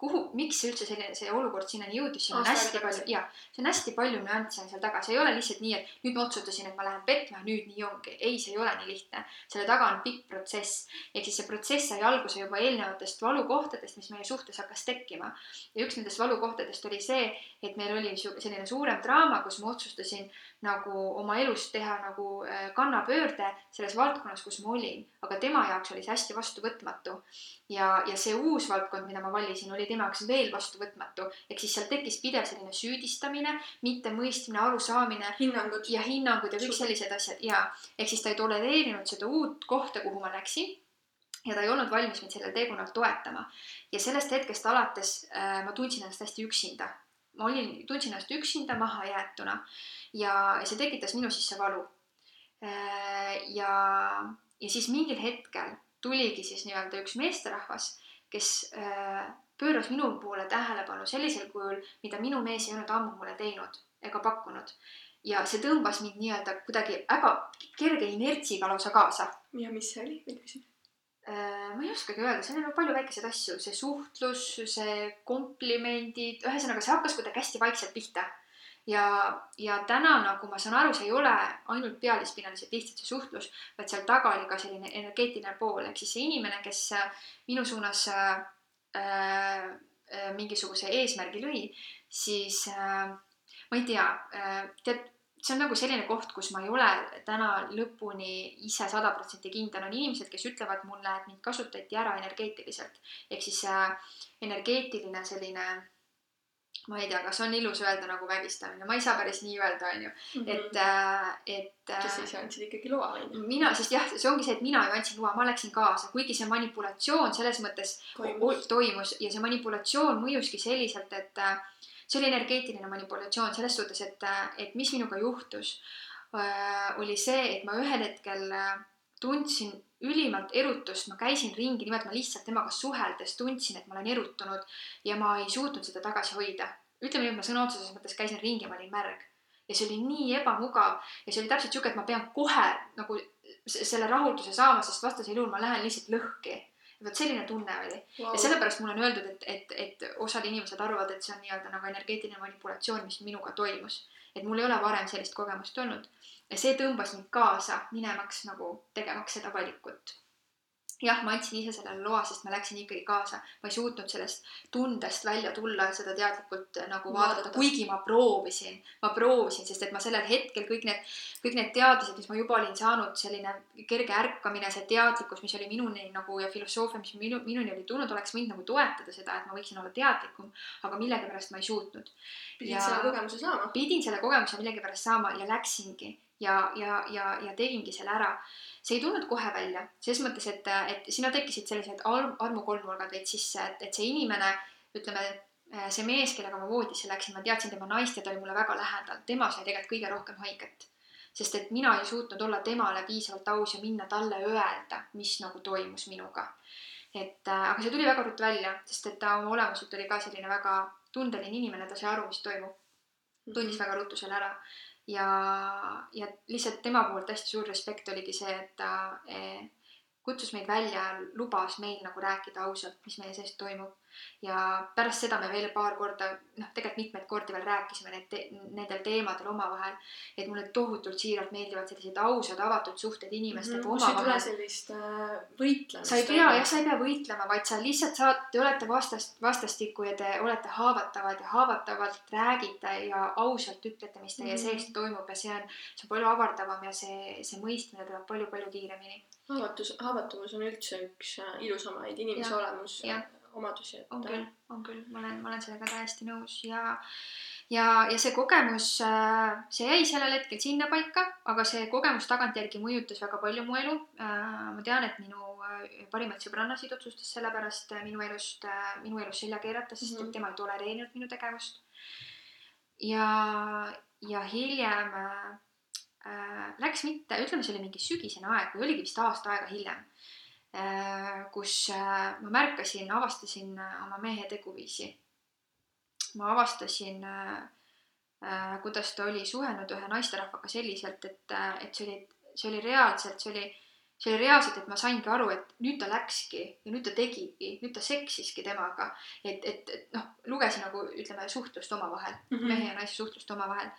kuhu, miks üldse selline, see olukord sinnani jõudis, siin on hästi palju, jaa, see on hästi palju nüansse on seal taga, see ei ole lihtsalt nii, et nüüd ma otsustasin, et ma lähen petma, nüüd nii ongi. ei, see ei ole nii lihtne. selle taga on pikk protsess. ehk siis see protsess sai alguse juba eelnevatest valukohtadest, mis meie suhtes hakkas tekkima. ja üks nendest valukohtadest oli see, et meil oli selline suurem draama, kus ma otsustasin nagu oma elus teha nagu äh, kannapöörde selles valdkonnas, kus ma olin, aga tema jaoks oli see hästi vastuvõtmatu. ja, ja see uus valdkond, mida ma valisin, oli tema jaoks veel vastuvõtmatu, ehk siis seal tekkis pidev selline süüdistamine, mittemõistmine, arusaamine. hinnangud. ja hinnangud ja kõik sellised asjad ja ehk siis ta ei tolereerinud seda uut kohta, kuhu ma läksin ja ta ei olnud valmis mind sellel teekonnal toetama. ja sellest hetkest alates äh, ma tundsin ennast hästi üksinda. ma olin, tundsin ennast üksinda, mahajäetuna ja see tekitas minu sisse valu. Äh, ja, ja siis mingil hetkel tuligi siis nii-öelda üks meesterahvas, kes äh, pööras minu poole tähelepanu sellisel kujul, mida minu mees ei olnud ammu mulle teinud ega pakkunud. ja see tõmbas mind nii-öelda kuidagi väga kerge inertsiga lausa kaasa. ja mis see oli, võid küsida? äh, ma ei oskagi öelda, seal nagu palju väikeseid asju, see suhtlus, see komplimendid, ühesõnaga see hakkas kuidagi hästi vaikselt pihta. Ja, ja täna nagu ma saan aru, see ei ole ainult pealispinnaliselt lihtsalt see suhtlus, vaid seal taga oli ka selline energeetiline pool, ehk siis see inimene, kes äh, minu suunas äh, äh, mingisuguse eesmärgi lõi, siis äh, ma ei tea äh,, tead see on nagu selline koht, kus ma ei ole täna lõpuni ise sada protsenti kindel, on inimesed, kes ütlevad mulle, et mind kasutati ära energeetiliselt. ehk siis äh, energeetiline selline, ma ei tea, kas on ilus öelda nagu vägistamine, ma ei saa päris nii öelda, on ju, Mhm. et äh,, et kes äh, siis andsid ikkagi loa, on ju. mina, sest jah, see ongi see, et mina ju andsin loa, ma läksin kaasa, kuigi see manipulatsioon selles mõttes Toimus. toimus ja see manipulatsioon mõjuski selliselt, et äh, see oli energeetiline manipulatsioon selles suhtes, et, et mis minuga juhtus, oli see, et ma ühel hetkel tundsin ülimalt erutust, ma käisin ringi, nimelt ma lihtsalt temaga suheldes tundsin, et ma olen erutunud ja ma ei suutnud seda tagasi hoida. ütleme nii, et ma sõna otseses mõttes käisin ringi ja ma olin märg. ja see oli nii ebamugav ja see oli täpselt sihuke, et ma pean kohe nagu selle rahulduse saama, sest vastasel juhul ma lähen lihtsalt lõhki. vot selline tunne oli wow. ja sellepärast mulle on öeldud, et, et, et osad inimesed arvavad, et see on nii-öelda nagu energeetiline manipulatsioon, mis minuga toimus. Et mul ei ole varem sellist kogemust olnud ja see tõmbas mind kaasa minemaks nagu tegemaks seda valikut. Jah, ma andsin ise sellele loa, sest ma läksin ikkagi kaasa, ma ei suutnud sellest tundest välja tulla ja seda teadlikult nagu vaadata, Vaadata. kuigi ma proovisin, ma proovisin, sest et ma sellel hetkel kõik need, kõik need teadmised, mis ma juba olin saanud, selline kerge ärkamine, see teadlikkus, mis oli minuni nagu ja filosoofia, mis minu, minuni oli tulnud, oleks võinud nagu toetada seda, et ma võiksin olla teadlikum, aga millegipärast ma ei suutnud pidid ja- selle kogemuse saama. pidin selle kogemuse millegipärast saama ja läksingi ja, ja, ja, ja tegingi selle ära. see ei tulnud kohe välja, selles mõttes, et, et sinna tekkisid sellised arm, armukolmnurgad veits sisse, et, et see inimene, ütleme, see mees, kellega ma voodisse läksin, ma teadsin tema naist ja ta oli mulle väga lähedal, tema sai tegelikult kõige rohkem haiget. sest et mina ei suutnud olla temale piisavalt aus ja minna talle öelda, mis nagu toimus minuga. et äh, aga see tuli väga ruttu välja, sest et ta oma olemuselt oli ka selline väga tundeline inimene, ta sai aru, mis toimub tundis väga ruttu selle ära ja, ja lihtsalt tema poolt hästi suur respekt oligi see, et ta eh, kutsus meid välja, lubas meil nagu rääkida ausalt, mis meie sees toimub. Ja pärast seda me veel paar korda, noh, tegelikult mitmeid kordi veel rääkisime need te nendel teemadel omavahel. et mulle tohutult siiralt meeldivad sellised ausad, avatud suhted inimestega kus ei tule omavahel sellist äh, võitlemist. sa ei pea jah, sa ei pea võitlema, vaid sa lihtsalt saad, te olete vastast, vastastikku ja te olete haavatavad ja haavatavalt räägite ja ausalt ütlete, mis teie Mhm. sees toimub ja see on, see on palju avardavam ja see, see mõistmine tuleb palju-palju kiiremini. haavatus, haavatavus on üldse üks äh, ilusamaid inimese olemus jah. omadusi, on äh, küll, on küll, ma olen, ma olen sellega täiesti nõus ja ja, ja see kogemus, see jäi sellel hetkel sinnapaika, aga see kogemus tagantjärgi mõjutas väga palju mu elu. ma tean, et minu äh, parimaid sõbrannasid otsustas sellepärast äh, minu elust, minu elust selja keerata, sest Mhm. et tema ei tolereerinud minu tegevust. ja, ja hiljem äh, äh, läks mitte, ütleme, see oli mingi sügisene aeg või oligi vist aasta aega hiljem äh,, kus äh, ma märkasin, avastasin äh, oma mehe teguviisi. ma avastasin äh, äh, kuidas ta oli suhelnud ühe naisterahvaga selliselt, et, et see oli, see oli reaalselt, see oli, see oli reaalselt, et ma saingi aru, et nüüd ta läkski ja nüüd ta tegigi, nüüd ta seksiski temaga. et, et, et noh, lugesin nagu ütleme suhtlust omavahel, Mhm. mehe ja naise suhtlust omavahel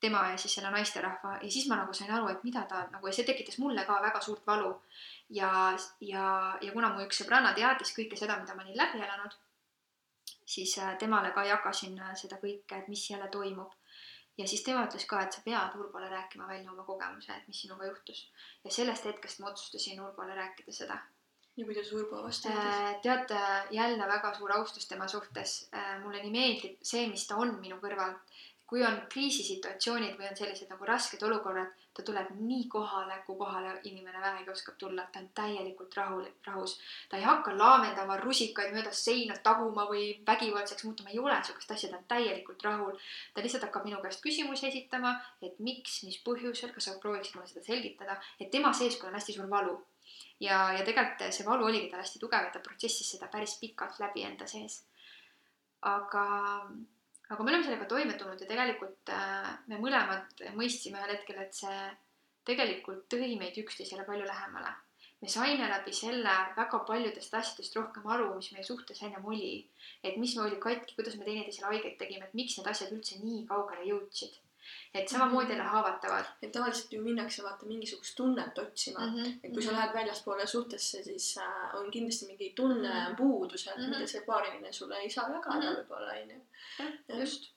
tema ja siis selle naisterahva ja siis ma nagu sain aru, et mida ta nagu ja see tekitas mulle ka väga suurt valu. ja, ja, ja kuna mu üks sõbranna teadis kõike seda, mida ma olin läbi elanud, siis äh, temale ka jagasin äh, seda kõike, et mis jälle toimub. ja siis tema ütles ka, et sa pead Urbole rääkima välja oma kogemuse, et mis sinuga juhtus. ja sellest hetkest ma otsustasin Urbole rääkida seda. ja kuidas Urbo vastu võttis? Äh, tead, jälle väga suur austus tema suhtes. mulle nii meeldib see, mis ta on minu kõrval. Kui on kriisisituatsioonid või on sellised nagu rasked olukorrad, ta tuleb nii kohale, kui kohale inimene vähegi oskab tulla, ta on täielikult rahul, rahus. ta ei hakka laamendama rusikaid mööda seina taguma või vägivaldseks muutuma, ei ole sihukest asja, ta on täielikult rahul. ta lihtsalt hakkab minu käest küsimusi esitama, et miks, mis põhjusel, kas sa prooviksid mulle seda selgitada, et tema sees küll on hästi suur valu ja, ja tegelikult see valu oligi tal hästi tugev ja ta protsessis seda päris pikalt läbi enda sees. aga, aga me oleme sellega toime tulnud ja tegelikult äh, me mõlemad mõistsime ühel hetkel, et see tegelikult tõi meid üksteisele palju lähemale. me saime läbi selle väga paljudest asjadest rohkem aru, mis meie suhtes ennem oli. et mis meil oli katki, kuidas me teineteisele haiget tegime, et miks need asjad üldse nii kaugele jõudsid et samamoodi jälle haavatavad. et tavaliselt ju minnakse vaata mingisugust tunnet otsima mm, -hmm. et kui sa lähed väljaspoole suhtesse, siis äh, on kindlasti mingi tunne mm -hmm. puudusel mm, -hmm. mida see paariline sulle ei saa jagada mm -hmm. võib-olla onju. just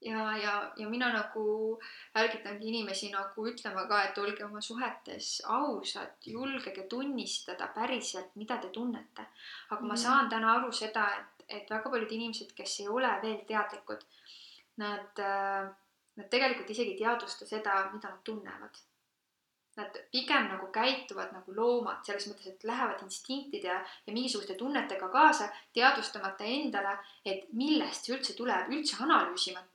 ja, ja, ja mina nagu ärgitangi inimesi nagu ütlema ka, et olge oma suhetes ausad, julgege tunnistada päriselt, mida te tunnete. aga mm. ma saan täna aru seda, et, et väga paljud inimesed, kes ei ole veel teadlikud, nad äh, nad tegelikult isegi ei teadvusta seda, mida nad tunnevad. Nad pigem nagu käituvad nagu loomad, selles mõttes, et lähevad instinktide ja, ja mingisuguste tunnetega kaasa, teadvustamata endale, et millest see üldse tuleb, üldse analüüsimata,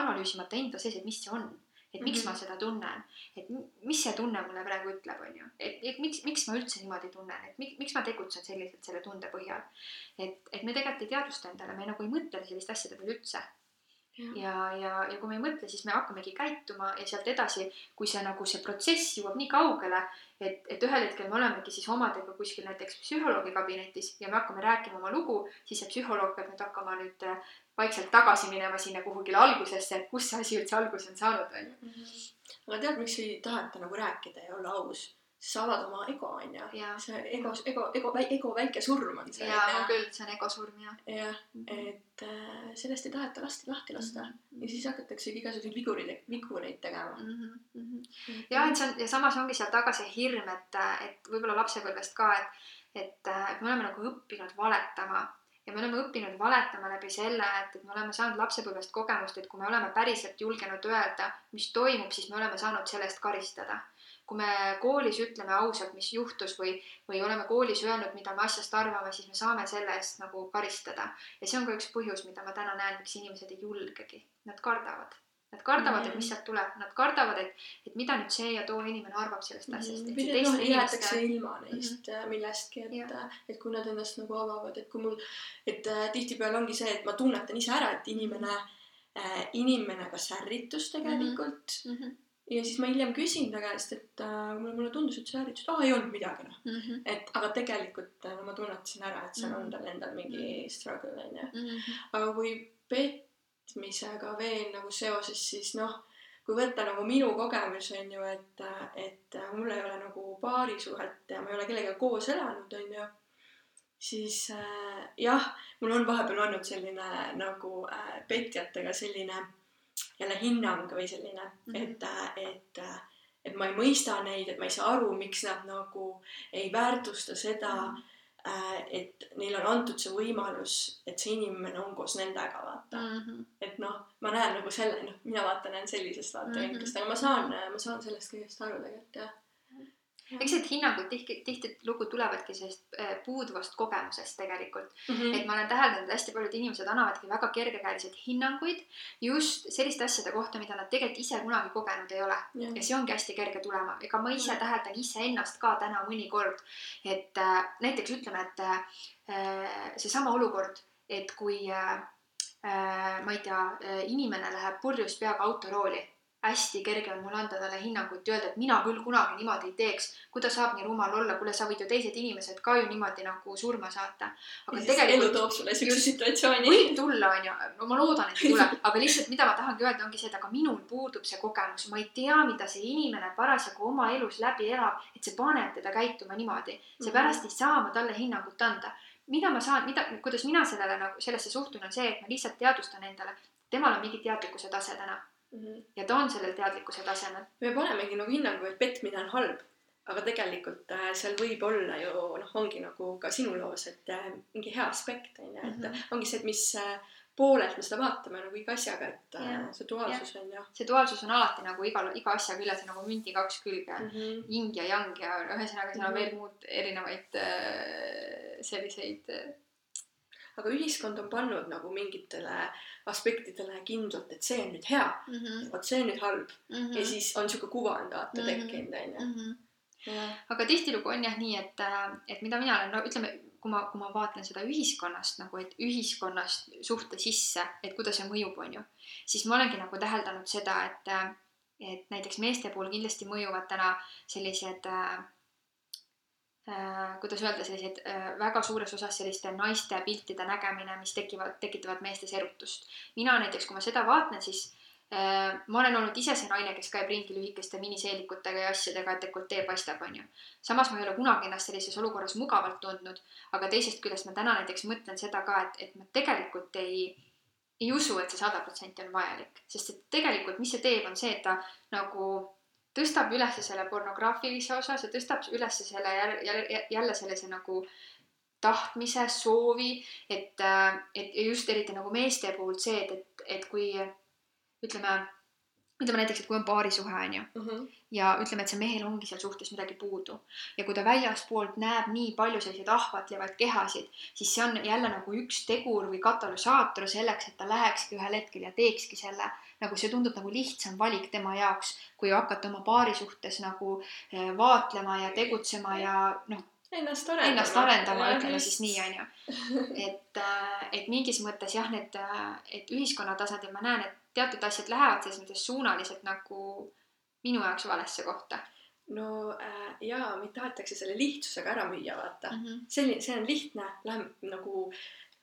analüüsimata enda sees, et mis see on et miks mm -hmm. ma seda tunnen, et mis see tunne mulle praegu ütleb, on ju, et, et miks, miks ma üldse niimoodi tunnen, et miks, miks ma tegutsen selliselt selle tunde põhjal. et, et me tegelikult ei teadvusta endale, me nagu ei mõtle selliste asjade peale üldse ja, ja, ja kui me ei mõtle, siis me hakkamegi käituma ja sealt edasi, kui see nagu see protsess jõuab nii kaugele, et, et ühel hetkel me olemegi siis omadega kuskil näiteks psühholoogi kabinetis ja me hakkame rääkima oma lugu, siis see psühholoog peab nüüd hakkama nüüd äh, vaikselt tagasi minema sinna kuhugile algusesse, et kust see asi üldse alguse on saanud, on ju. Mhm. aga tead, miks ei taheta nagu rääkida ja olla aus? Sa avad oma ego, onju. see ego, ego, ego, ego väike surm on see. jaa, on küll, see on ego surm, jah. jah, mhm. et äh, sellest ei taheta lasta lahti lasta mm. -hmm. ja siis hakataksegi igasuguseid vigureid, vigureid tegema mm. -hmm. ja et see on ja samas ongi seal taga see hirm, et, et võib-olla lapsepõlvest ka, et, et, me oleme nagu õppinud valetama ja me oleme õppinud valetama läbi selle, et, et me oleme saanud lapsepõlvest kogemust, et kui me oleme päriselt julgenud öelda, mis toimub, siis me oleme saanud selle eest karistada kui me koolis ütleme ausalt, mis juhtus või, või oleme koolis öelnud, mida me asjast arvame, siis me saame selle eest nagu karistada. ja see on ka üks põhjus, mida ma täna näen, miks inimesed ei julgegi, nad kardavad. Nad kardavad, et mis sealt tuleb, nad kardavad, et, et mida nüüd see ja too inimene arvab sellest asjast. noh, jäetakse ilma neist mm -hmm. millestki, et, et kui nad ennast nagu avavad, et kui mul, et äh, tihtipeale ongi see, et ma tunnetan ise ära, et inimene äh,, inimene kas ärritus tegelikult mm. -hmm ja siis ma hiljem küsin ta käest, et äh, mulle, mulle tundus, et see ärritus, et aa, ei olnud midagi noh mm -hmm.. et aga tegelikult äh, ma tunnetasin ära, et seal mm -hmm. on tal endal mingi mhm. struggle onju mm. -hmm. aga kui petmisega veel nagu seoses, siis noh, kui võtta nagu minu kogemus on ju, et, et mul ei ole nagu paarisuhet ja ma ei ole kellegagi koos elanud, on ju, siis äh, jah, mul on vahepeal olnud selline nagu äh, petjatega selline jälle hinnang või selline mm, -hmm. et, et, et ma ei mõista neid, et ma ei saa aru, miks nad nagu ei väärtusta seda mm, -hmm et neil on antud see võimalus, et see inimene on koos nendega, vaata mm. -hmm. et noh, ma näen nagu selle, noh, mina vaata näen sellisest vaatevinklist mm, -hmm. aga ma saan, ma saan sellest kõigest aru tegelikult jah eks need hinnangud tihti, tihtilugu tulevadki sellest äh, puuduvast kogemusest tegelikult mm. -hmm. et ma olen täheldanud, et hästi paljud inimesed annavadki väga kergekäeliselt hinnanguid just selliste asjade kohta, mida nad tegelikult ise kunagi kogenud ei ole mm. -hmm. ja see ongi hästi kerge tulema, ega ma ise täheldan iseennast ka täna mõnikord, et äh, näiteks ütleme, et äh, seesama olukord, et kui äh, äh, ma ei tea äh,, inimene läheb purjus peaga autorooli hästi kerge on mul anda talle hinnangut ja öelda, et mina küll kunagi niimoodi ei teeks. kuidas saab nii rumal olla, kuule, sa võid ju teised inimesed ka ju niimoodi nagu surma saata. aga tegelikult. elu toob sulle siukse situatsiooni. võib tulla, onju, no ma loodan, et ei tule, aga lihtsalt, mida ma tahangi öelda, ongi see, et aga minul puudub see kogemus, ma ei tea, mida see inimene parasjagu oma elus läbi elab, et see paneb teda käituma niimoodi. seepärast ei saa ma talle hinnangut anda mida ma saan, mida, kuidas mina sellele nagu sellesse suhtun, on see, et ma lihtsalt teadvustan endale, temal on mingi teadlikkuse tase täna mm. -hmm. ja ta on sellel teadlikkuse tasemel. me panemegi nagu hinnangu, et petmine on halb, aga tegelikult äh, seal võib olla ju noh, ongi nagu ka sinu loos, et äh, mingi hea aspekt on ju, et mm -hmm. ongi see, et mis äh, poolelt me seda vaatame nagu iga asjaga, et yeah. see duaalsus yeah. on jah. see duaalsus on alati nagu igal, iga asja küljes nagu mündi kaks külge mm, -hmm. yin ja yang ja ühesõnaga seal on mm -hmm. veel muud erinevaid äh, selliseid äh, aga ühiskond on pannud nagu mingitele aspektidele kindlalt, et see on nüüd hea mm, -hmm. vot see on nüüd halb mm. -hmm. ja siis on sihuke kuvand vaata mhm. tekkinud onju. Mhm. aga tihtilugu on jah nii, et, et mida mina olen, no ütleme, kui ma, kui ma vaatan seda ühiskonnast nagu, et ühiskonnast suhte sisse, et kuidas see mõjub, on ju, siis ma olengi nagu täheldanud seda, et, et näiteks meeste puhul kindlasti mõjuvad täna sellised äh, kuidas öelda, selliseid äh, väga suures osas selliste naiste piltide nägemine, mis tekivad, tekitavad meestes erutust. mina näiteks, kui ma seda vaatan, siis äh, ma olen olnud ise see naine, kes käib ringi lühikeste miniseelikutega ja asjadega, et dekoltee paistab, onju. samas ma ei ole kunagi ennast sellises olukorras mugavalt tundnud, aga teisest küljest ma täna näiteks mõtlen seda ka, et, et ma tegelikult ei ei usu, et see sada protsenti on vajalik, sest et tegelikult, mis see teeb, on see, et ta nagu tõstab üles selle pornograafilise osa, see tõstab üles selle jälle, jälle, sellise nagu tahtmise, soovi, et, et just eriti nagu meeste puhul see, et, et, et kui ütleme, ütleme näiteks, et kui on paarisuhe, on ju mm, -hmm. ja ütleme, et see mehel ongi seal suhtes midagi puudu ja kui ta väljaspoolt näeb nii palju selliseid ahvatlevaid kehasid, siis see on jälle nagu üks tegur või katalüsaator selleks, et ta lähekski ühel hetkel ja teekski selle nagu see tundub nagu lihtsam valik tema jaoks, kui hakata oma paari suhtes nagu eh, vaatlema ja tegutsema ja noh, ennast arendama, ennast arendama, ütleme siis nii, onju. et, äh, et mingis mõttes jah, need, äh, et ühiskonna tasandil ma näen, et teatud asjad lähevad selles mõttes suunaliselt nagu minu jaoks valesse kohta no äh, jaa, meid tahetakse selle lihtsusega ära müüa, vaata mm. -hmm. selline, see on lihtne, läheb nagu,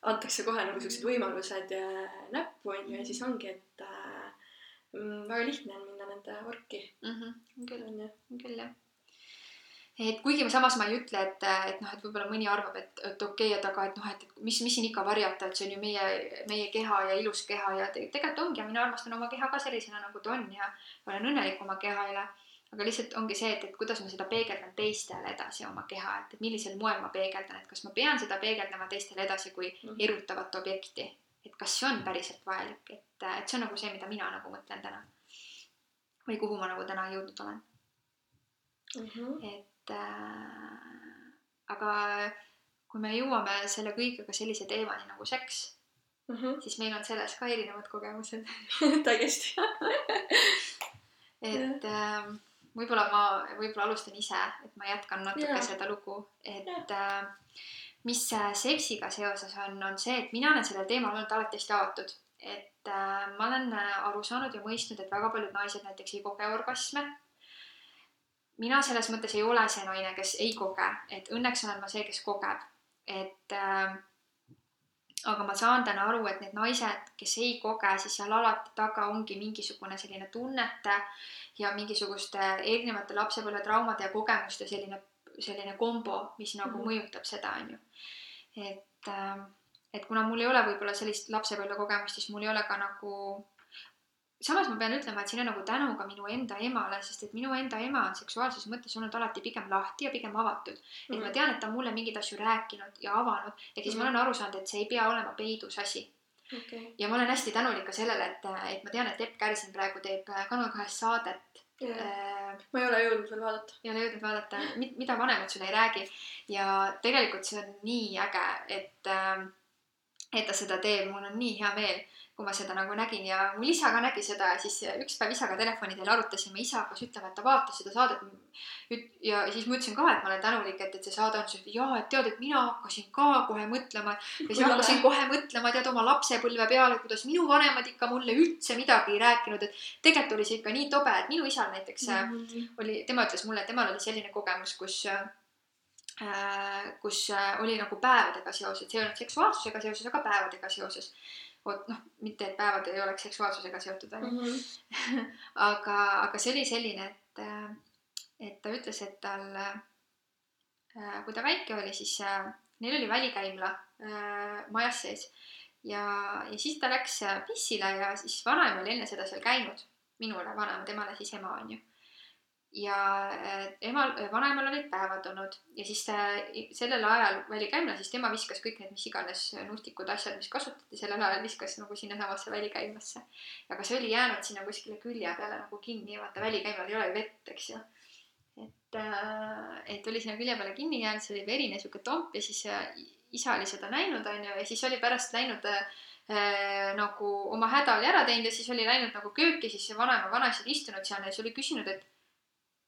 antakse kohe nagu siuksed võimalused näppu onju ja siis ongi, et väga lihtne on minna nende orki mm. -hmm. küll on ju. küll jah. et kuigi samas ma ei ütle, et, et noh, et võib-olla mõni arvab, et, et okei okay,, et aga et noh, et, mis, mis siin ikka varjata, et see on ju meie, meie keha ja ilus keha ja te, tegelikult ongi ja mina armastan oma keha ka sellisena, nagu ta on ja olen õnnelik oma keha üle aga lihtsalt ongi see, et, et kuidas ma seda peegeldan teistele edasi oma keha, et, et millisel moel ma peegeldan, et kas ma pean seda peegeldama teistele edasi kui mhm. erutavat objekti et kas see on päriselt vajalik, et, et see on nagu see, mida mina nagu mõtlen täna. või kuhu ma nagu täna jõudnud olen mm. -hmm. et äh, aga kui me jõuame selle kõigega sellise teemani nagu seks mm, -hmm. siis meil on selles ka erinevad kogemused täiesti et äh, võib-olla ma, võib-olla alustan ise, et ma jätkan natuke yeah. seda lugu, et yeah. äh, mis seksiga seoses on, on see, et mina olen sellel teemal olnud alati hästi avatud. et äh, ma olen äh, aru saanud ja mõistnud, et väga paljud naised näiteks ei koge orgasme. mina selles mõttes ei ole see naine, kes ei koge, et õnneks olen ma see, kes kogeb. et äh, aga ma saan täna aru, et need naised, kes ei koge, siis seal alati taga ongi mingisugune selline tunnete ja mingisuguste erinevate lapsepõlvetraumade ja kogemuste selline selline kombo, mis nagu mm -hmm. mõjutab seda, on ju. et, ähm, et kuna mul ei ole võib-olla sellist lapsepõlvekogemust, siis mul ei ole ka nagu samas ma pean ütlema, et siin on nagu tänu ka minu enda emale, sest et minu enda ema on seksuaalses mõttes olnud alati pigem lahti ja pigem avatud mm. -hmm. et ma mhm. tean, et ta on mulle mingeid asju rääkinud ja avanud, ehk siis mm -hmm. ma olen aru saanud, et see ei pea olema peidus asi okay.. ja ma olen hästi tänulik ka sellele, et, et ma tean, et Epp Kärsin praegu teeb Kanal kahes saadet Äh, ma ei ole jõudnud veel vaadata. ei ole jõudnud vaadata, mida vanemad sulle ei räägi ja tegelikult see on nii äge, et äh, et ta seda teeb, mul on nii hea meel kui ma seda nagu nägin. Ja mul isa ka nägi seda. Ja siis üks päev isaga telefoni teel arutasime, isa hakkas ütlema, et ta vaatas seda saadet. ja siis ma ütlesin ka, et ma olen tänulik, et, et see saade on, siis jaa, et tead, et mina hakkasin ka kohe mõtlema. ja siis hakkasin kohe mõtlema, tead, oma lapsepõlve peale, kuidas minu vanemad ikka mulle üldse midagi ei rääkinud, et tegelikult oli see ikka nii tobe, et minu isal näiteks mm -hmm. oli, tema ütles mulle, et temal oli selline kogemus, kus äh, kus äh, oli nagu päevadega seoses, see ei olnud seksuaalsusega seoses, aga päevadega seoses vot noh, mitte et päevad ei oleks seksuaalsusega seotud, onju. Mhm. aga, aga see oli selline, et, et ta ütles, et tal, äh, kui ta väike oli, siis äh, neil oli välikäimla äh, majas sees ja, ja siis ta läks pissile ja siis vanaema oli enne seda seal käinud, minule vanaema, temale siis ema onju ja emal, vanaemal olid päevad olnud ja siis ta sellel ajal välikäimla, siis tema viskas kõik need mis iganes nustikud asjad, mis kasutati sellel ajal, viskas nagu sinnasamasse välikäimlasse. aga see oli jäänud sinna kuskile külje peale nagu kinni, vaata välikäimlal ei ole ju vett, eks ju. et, äh, et oli sinna külje peale kinni jäänud, see oli verine sihuke tomp ja siis äh, isa oli seda näinud, onju, ja siis oli pärast läinud äh, nagu oma häda oli ära teinud ja siis oli läinud nagu kööki, siis see vanaema, vanaisa oli istunud seal ja siis oli küsinud, et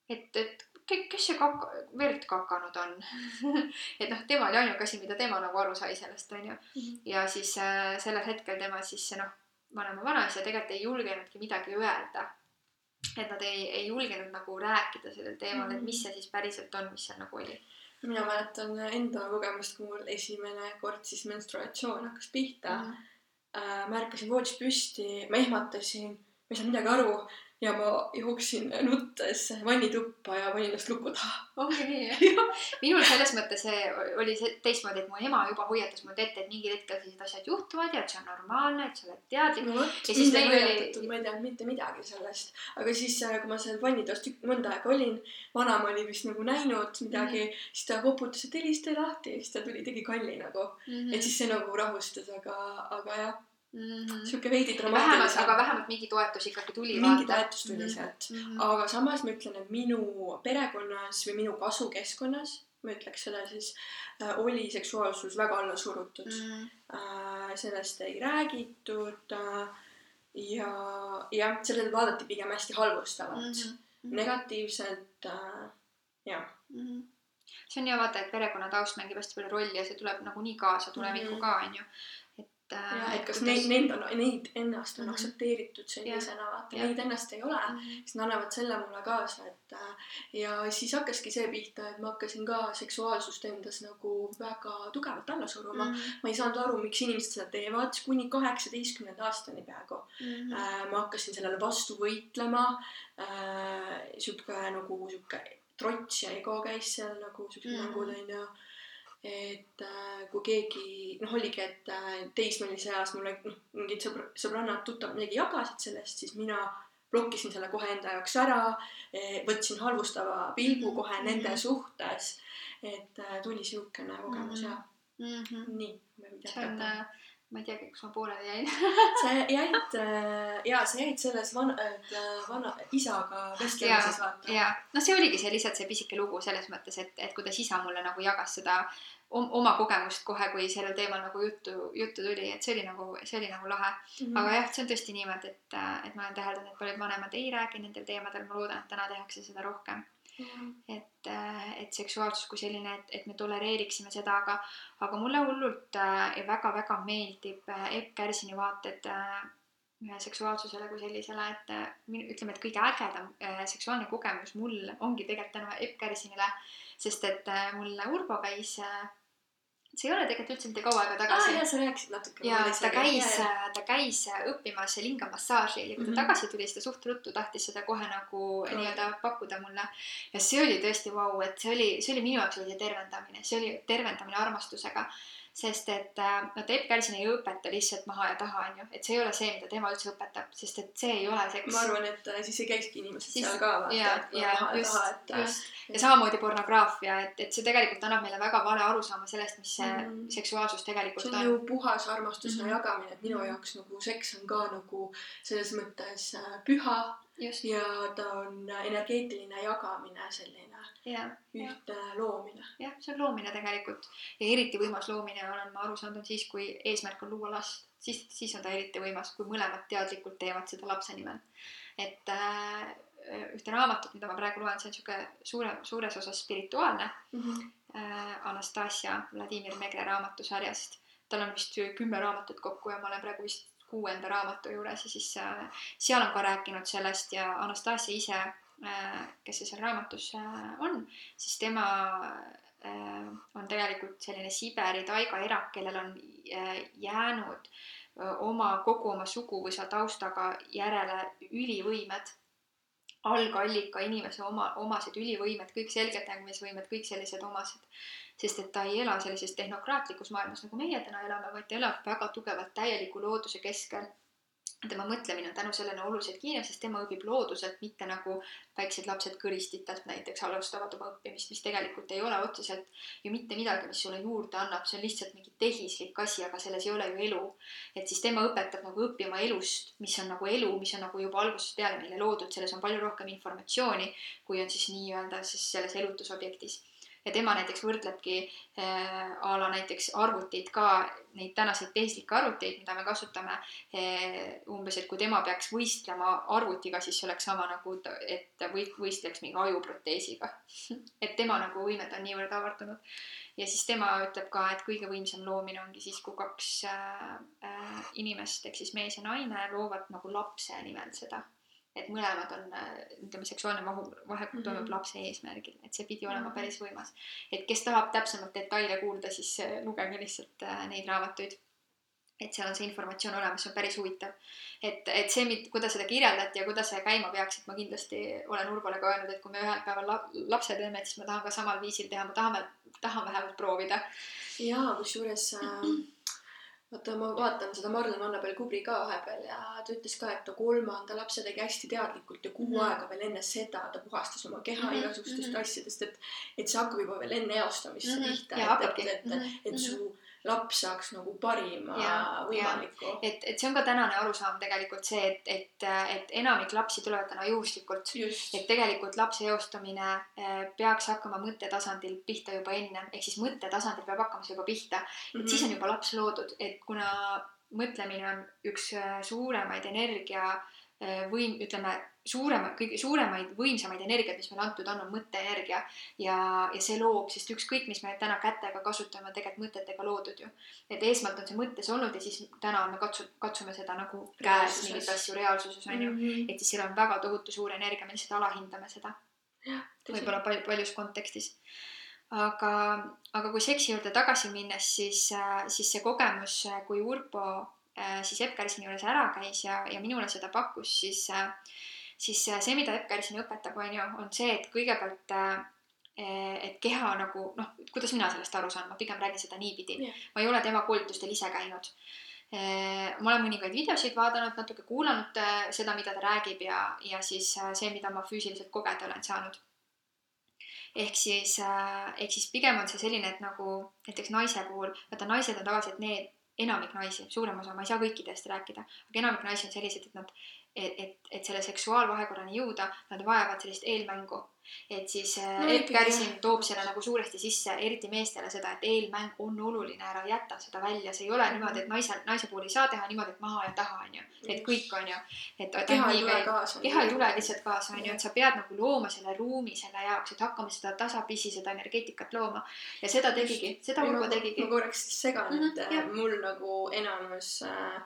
et, et kes see kaka, verd kakanud on et noh, tema oli ainuke asi, mida tema nagu aru sai sellest, onju. -hmm. ja siis äh, sellel hetkel tema siis noh, vanema vanaisa tegelikult ei julgenudki midagi öelda. et nad ei, ei julgenud nagu rääkida sellel teemal mm, -hmm. et mis see siis päriselt on, mis seal nagu oli. mina mäletan enda kogemust, kui mul esimene kord siis menstruatsioon hakkas pihta mm. -hmm. märkasin voodis püsti, ma ehmatasin, ma ei saanud midagi aru ja ma jooksin nuttes vannituppa ja panin ennast luku taha. ongi nii jah? minul selles mõttes oli see teistmoodi, et mu ema juba hoiatas mind ette, et mingil hetkel sellised asjad juhtuvad ja et see on normaalne, et sa oled teadlik. no vot, mind ei hoiatatud, ma ei teadnud mitte midagi sellest. aga siis, äh, kui ma seal vannitoas tükk, mõnda aega olin, vanaema oli vist nagu näinud midagi mm, -hmm. siis ta koputas, et helista lahti ja siis ta tuli, tegi kalli nagu mm. -hmm. et siis see nagu rahustas, aga, aga jah mm -hmm. sihuke veidi dramaatiline. aga vähemalt mingi toetus ikkagi tuli. mingi toetus tuli mm -hmm. sealt mm, -hmm. aga samas ma ütlen, et minu perekonnas või minu kasvukeskkonnas, ma ütleks seda siis äh,, oli seksuaalsus väga alla surutud mm. -hmm. Äh, sellest ei räägitud äh, ja jah, sellele vaadati pigem hästi halvustavalt mm, -hmm. negatiivselt äh,, jah mm. -hmm see on ja vaata, et perekonna taust mängib hästi palju rolli ja see tuleb nagunii kaasa tulevikku mm -hmm. ka onju ja, et kas neid, neid on, neid ennast on mm -hmm. aktsepteeritud sellisena, vaata neid ennast ei ole mm, -hmm. siis nad annavad selle mulle kaasa, et äh, ja siis hakkaski see pihta, et ma hakkasin ka seksuaalsust endas nagu väga tugevalt alla suruma mm. -hmm. ma ei saanud aru, miks inimesed seda teevad, kuni kaheksateistkümnenda aastani peaaegu mm. -hmm. Äh, ma hakkasin sellele vastu võitlema äh,, sihuke nagu sihuke trots ja ego käis seal nagu siuksed mm -hmm. mängud onju et äh, kui keegi noh, oligi, et äh, teismelise eas mulle noh, mingid sõbr-, sõbrannad, tuttavad midagi jagasid sellest, siis mina blokkisin selle kohe enda jaoks ära, e, võtsin halvustava pilgu kohe mm -hmm. nende suhtes. et äh, tuli siukene kogemus ja mm -hmm. nii. see on ma ei teagi, kus ma pooleli jäin sa jäid äh, ja sa jäid selles vana, äh, vana isaga vestlemises vaata. ja, no see oligi see lihtsalt see pisike lugu selles mõttes, et, et kuidas isa mulle nagu jagas seda oma kogemust kohe, kui sellel teemal nagu juttu, juttu tuli, et see oli nagu, see oli nagu lahe mm. -hmm. aga jah, see on tõesti niimoodi, et, et ma olen täheldanud, et paljud vanemad ei räägi nendel teemadel, ma loodan, et täna tehakse seda rohkem. Et, äh, et seksuaalsus kui selline, et, et me tolereeriksime seda, aga, aga mulle hullult äh, ja väga-väga meeldib äh, Epp Kärsini vaated seksuaalsusele kui sellisele, et ütleme, et kõige ägedam seksuaalne kogemus mul ongi tegelikult tänu Epp Kärsinile, sest et mul Urbo käis see ei ole tegelikult üldse mitte kaua aega tagasi. aa jaa, sa rääkisid natuke. ja ta käis, ta käis õppimas lingamassaaži ja kui ta mm -hmm. tagasi tuli, siis ta suht ruttu tahtis seda kohe nagu mm. nii-öelda pakkuda mulle. ja see oli tõesti vau wow,, et see oli, see oli minu jaoks oli see tervendamine, see oli tervendamine armastusega sest et äh, vaata Epp Kärsin ei õpeta lihtsalt maha ja taha, onju, et see ei ole see, mida tema üldse õpetab, sest et see ei ole seks. ma arvan, et äh, siis ei käikski inimesed siis, seal ka vaata. ja, ja just, just äh, ja samamoodi pornograafia, et, et see tegelikult annab meile väga vale arusaama sellest, mis see mm. seksuaalsus tegelikult on. see on ju puhas armastuse mm -hmm. jagamine, et minu jaoks nagu seks on ka nagu selles mõttes püha. Ja ta on energeetiline jagamine selline ja, ühte ja. loomine. jah, see on loomine tegelikult ja eriti võimas loomine olen ma aru saanud, on siis, kui eesmärk on luua last, siis, siis on ta eriti võimas, kui mõlemad teadlikult teevad seda lapse nimel. et äh, ühte raamatut, mida ma praegu loen, see on sihuke suure, suures osas spirituaalne mm. -hmm. Äh, Anastasia Vladimir Megre raamatusarjast. tal on vist kümme raamatut kokku ja ma olen praegu vist kuuenda raamatu juures ja siis äh, seal on ka rääkinud sellest ja Anastasia ise Äh, kes seal raamatus äh, on, siis tema on tegelikult selline Siberi taigaerak, kellel on jäänud oma, kogu oma suguvõsa taustaga järele ülivõimed, algallika inimese oma, omased ülivõimed, kõik selgeltnägemisvõimed, kõik sellised omased. Sest et ta ei ela sellises tehnokraatlikus maailmas, nagu meie täna elame, vaid ta elab väga tugevalt täieliku looduse keskel. Tema mõtlemine on tänu sellele oluliselt kiirem, sest tema õpib looduselt, mitte nagu väiksed lapsed kõristitelt näiteks alustavad oma õppimist, mis tegelikult ei ole otseselt ju mitte midagi, mis sulle juurde annab, see on lihtsalt mingi tehislik asi, aga selles ei ole ju elu. et siis tema õpetab nagu õppima elust, mis on nagu elu, mis on nagu juba algusest peale meile loodud, selles on palju rohkem informatsiooni, kui on siis nii-öelda siis selles elutusobjektis ja tema näiteks võrdlebki äh, a la näiteks arvuteid ka, neid tänaseid tehislikke arvuteid, mida me kasutame äh,. umbes, et kui tema peaks võistlema arvutiga, siis see oleks sama nagu, et või võistleks mingi ajuproteesiga et tema nagu võimed on niivõrd avardunud. ja siis tema ütleb ka, et kõige võimsam loomine ongi siis, kui kaks äh, äh, inimest ehk siis mees ja naine loovad nagu lapse nimel seda et mõlemad on, ütleme, seksuaalne vahu, vahe toimub mm -hmm. lapse eesmärgil, et see pidi olema -hmm. päris võimas. et kes tahab täpsemalt detaile kuulda, siis lugege lihtsalt neid raamatuid et seal on see informatsioon olemas, see on päris huvitav. et, et see, kuidas seda kirjeldati ja kuidas see käima peaks, et ma kindlasti olen Urbole ka öelnud, et kui me ühel päeval la lapse teeme, et siis ma tahan ka samal viisil teha, ma tahan, tahan vähemalt proovida. jaa, kusjuures äh, vaata, ma vaatan seda Marlen Annabel Kubri ka vahepeal ja ta ütles ka, et ta kolmanda lapse tegi hästi teadlikult ja kuu mm -hmm. aega veel enne seda ta puhastas oma keha mm -hmm. igasugustest mm -hmm. asjadest, et, et see hakkab juba veel enne eostamist mm -hmm. pihta, et, et, et, et, et mhm. su laps saaks nagu parima ja, võimaliku. et, et see on ka tänane arusaam tegelikult see, et, et, et enamik lapsi tulevad täna juhuslikult. et tegelikult lapse eostamine eh, peaks hakkama mõttetasandil pihta juba enne, ehk siis mõttetasandil peab hakkama see juba pihta, et mm -hmm. siis on juba laps loodud, et kuna mõtlemine on üks eh, suuremaid energia eh, võim, ütleme suurema, kõige suuremaid, võimsamaid energiaid, mis meile antud on, on mõtteenergia. ja, ja see loob, sest ükskõik, mis me täna kätega kasutame, tegelikult mõtetega loodud ju. et esmalt on see mõttes olnud ja siis täna me katsu-, katsume seda nagu käes mingeid asju reaalsuses on ju mm. -hmm. et siis seal on väga tohutu suur energia, me lihtsalt alahindame seda. võib-olla palju, paljus kontekstis aga, aga kui seksi juurde tagasi minnes, siis, siis see kogemus, kui Urpo äh, siis Epkarisini juures ära käis ja, ja minule seda pakkus, siis äh, siis see, mida Epker siin õpetab, on ju, on see, et kõigepealt äh, et keha nagu noh, kuidas mina sellest aru saan, ma pigem räägin seda niipidi yeah., ma ei ole tema koolitustel ise käinud. Äh, ma olen mõningaid videosid vaadanud, natuke kuulanud äh, seda, mida ta räägib ja, ja siis see, mida ma füüsiliselt kogeda olen saanud. ehk siis, ehk siis pigem on see selline, et nagu näiteks naise puhul, vaata naised on tavaliselt need, enamik naisi, suurem osa, ma ei saa kõikidest rääkida, aga enamik naisi on sellised, et nad et, et, et selle seksuaalvahekorrani jõuda, nad vajavad sellist eelmängu. et siis äh, no, Epp Kärsin toob selle nagu suuresti sisse, eriti meestele seda, et eelmäng on oluline, ära jäta seda välja, see ei ole niimoodi, et naise, naise puhul ei saa teha niimoodi, et maha ja taha, onju. et kõik on ju. et keha ei tule kaasa. keha ei tule lihtsalt kaasa, onju, et sa pead nagu looma selle ruumi selle jaoks, et hakkama seda tasapisi, seda energeetikat looma. ja seda tegigi, seda Urvo tegigi. ma korraks segan mm, -hmm, et jah. mul nagu enamus äh,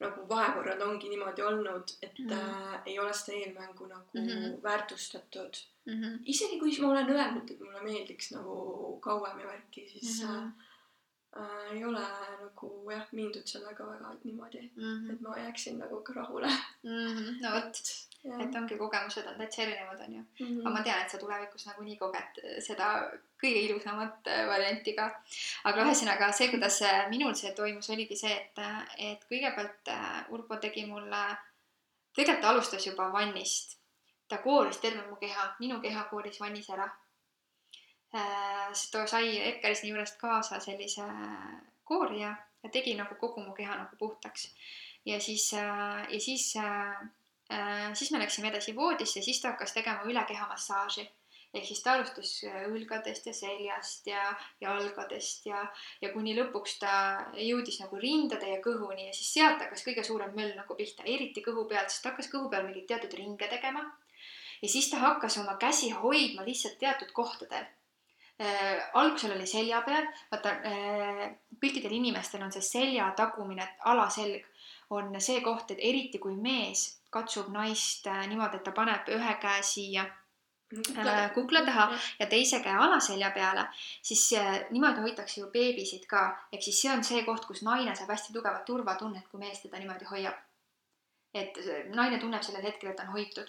nagu vahekorrad ongi niimoodi olnud, et mm -hmm. äh, ei ole seda eelmängu nagu mm -hmm. väärtustatud mm. -hmm. isegi kui ma olen öelnud, et mulle meeldiks nagu kauem ja värki, siis mm -hmm. äh, ei ole nagu jah, mindud sellega väga niimoodi mm, -hmm. et ma jääksin nagu ka rahule mm. -hmm. no vot et ongi kogemused on täitsa erinevad, onju mm. -hmm. aga ma tean, et sa tulevikus nagunii koged seda kõige ilusamat äh, varianti ka. aga ühesõnaga see, kuidas minul see toimus, oligi see, et, et kõigepealt Urbo tegi mulle, tegelikult ta alustas juba vannist. ta kooris terve mu keha, minu keha kooris vannis ära. Siis ta sai Ekkerisni juurest kaasa sellise koorija ja tegi nagu kogu mu keha nagu puhtaks. ja siis, ja siis siis me läksime edasi voodisse, siis ta hakkas tegema ülekeha-massaaži ehk siis ta alustas äh, õlgadest ja seljast ja jalgadest ja, ja kuni lõpuks ta jõudis nagu rindade ja kõhuni ja siis sealt hakkas kõige suurem möll nagu pihta, eriti kõhu pealt, sest ta hakkas kõhu peal mingeid teatud ringe tegema. ja siis ta hakkas oma käsi hoidma lihtsalt teatud kohtadel äh,. algusel oli selja peal, vaata äh, kõikidel inimestel on see selja tagumine alaselg on see koht, et eriti kui mees katsub naist äh, niimoodi, et ta paneb ühe käe siia kukla, äh, kukla taha ja teise käe alaselja peale, siis äh, niimoodi hoitakse ju beebisid ka, ehk siis see on see koht, kus naine saab hästi tugevat turvatunnet, kui mees teda niimoodi hoiab. et naine tunneb sellel hetkel, et ta on hoitud.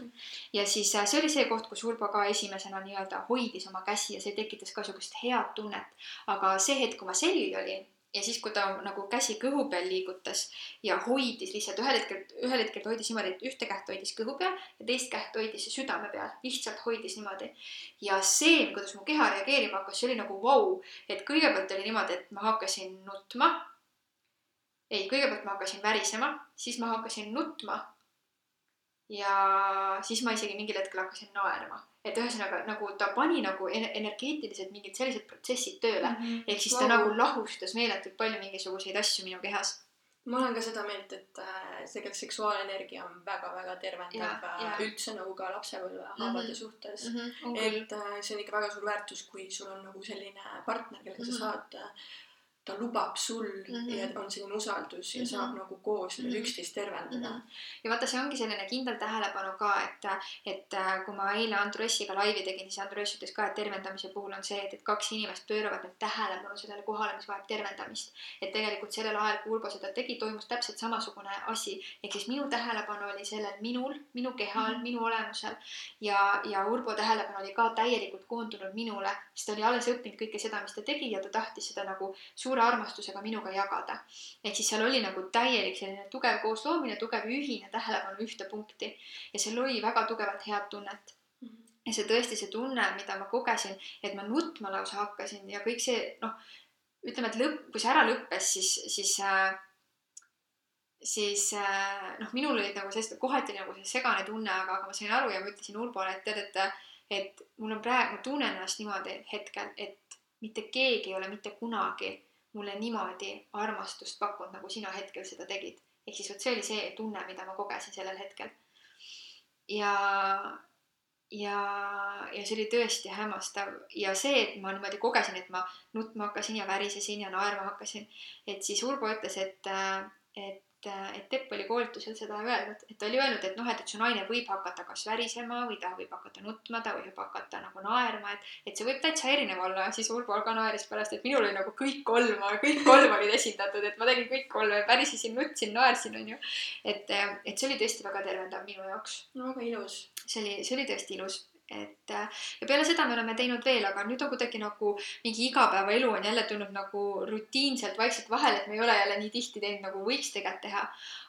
ja siis see oli see koht, kus Urbo ka esimesena nii-öelda hoidis oma käsi ja see tekitas ka sihukest head tunnet. aga see hetk, kui ma selili olin ja siis, kui ta nagu käsi kõhu peal liigutas ja hoidis lihtsalt ühel hetkel, ühel hetkel ta hoidis niimoodi, et ühte kätt hoidis kõhu peal ja teist kätt hoidis südame peal, lihtsalt hoidis niimoodi. ja see, kuidas mu keha reageerima hakkas, see oli nagu vau wow., et kõigepealt oli niimoodi, et ma hakkasin nutma. ei, kõigepealt ma hakkasin värisema, siis ma hakkasin nutma. Ja siis ma isegi mingil hetkel hakkasin naerma et ühesõnaga nagu ta pani nagu energeetiliselt mingid sellised protsessid tööle mm -hmm. ehk siis ta wow. nagu lahustas meeletult palju mingisuguseid asju minu kehas. ma olen ka seda meelt, et äh, tegelikult seksuaalenergia on väga-väga tervendav ja. üldse nagu ka lapsepõlve mm -hmm. haavade suhtes mm. -hmm. et äh, see on ikka väga suur väärtus, kui sul on nagu selline partner, kellega mm -hmm. sa saad äh, ta lubab sul mm Mhm. -hmm. ja on selline usaldus ja mm Mhm. -hmm. saab nagu koos mm Mhm. -hmm. üksteist tervendada mm. ja vaata, see ongi selline kindel tähelepanu ka, et, et äh, kui ma eile Andressiga laivi tegin, siis Andress ütles ka, et tervendamise puhul on see, et, et kaks inimest pööravad nüüd tähelepanu sellele kohale, mis vajab tervendamist. et tegelikult sellel ajal, kui Urbo seda tegi, toimus täpselt samasugune asi, ehk siis minu tähelepanu oli sellel minul, minu kehal mm, -hmm. minu olemusel ja, ja Urbo tähelepanu oli ka täielikult koondunud minule, sest ta oli alles õppinud kõike seda, mis ta tegi ja ta tahtis seda nagu suure armastusega minuga jagada. ehk siis seal oli nagu täielik selline tugev koosloomine, tugev ühine tähelepanu ühte punkti ja see lõi väga tugevat head tunnet. ja see tõesti see tunne, mida ma kogesin, et ma nutma lausa hakkasin ja kõik see noh, ütleme, et lõpp, kui see ära lõppes, siis, siis äh, siis noh, minul olid nagu sellised, kohati nagu see segane tunne, aga, aga ma sain aru ja ma ütlesin Urbole, et tead, et, et mul on praegu, ma tunnen ennast niimoodi hetkel, et mitte keegi ei ole mitte kunagi mulle niimoodi armastust pakkunud, nagu sina hetkel seda tegid. ehk siis vot see oli see tunne, mida ma kogesin sellel hetkel. ja, ja, ja see oli tõesti hämmastav ja see, et ma niimoodi kogesin, et ma nutma hakkasin ja värisesin ja naerma hakkasin, et siis Urbo ütles, et, et et Tepp oli koolitusel seda öelnud, et ta oli öelnud, et noh, et, et su naine võib hakata kas värisema või ta võib hakata nutma, ta võib hakata nagu naerma, et, et see võib täitsa erinev olla siis Urbo ka naeris pärast, et minul oli nagu kõik kolm, kõik kolm olid esindatud, et ma tegin kõik kolm, värisesin, nutsin, naersin, onju. et, et see oli tõesti väga tervendav minu jaoks. no väga ilus. see oli, see oli tõesti ilus et ja peale seda me oleme teinud veel, aga nüüd on kuidagi nagu mingi igapäevaelu on jälle tulnud nagu rutiinselt vaikselt vahele, et me ei ole jälle nii tihti teinud, nagu võiks tegelikult teha.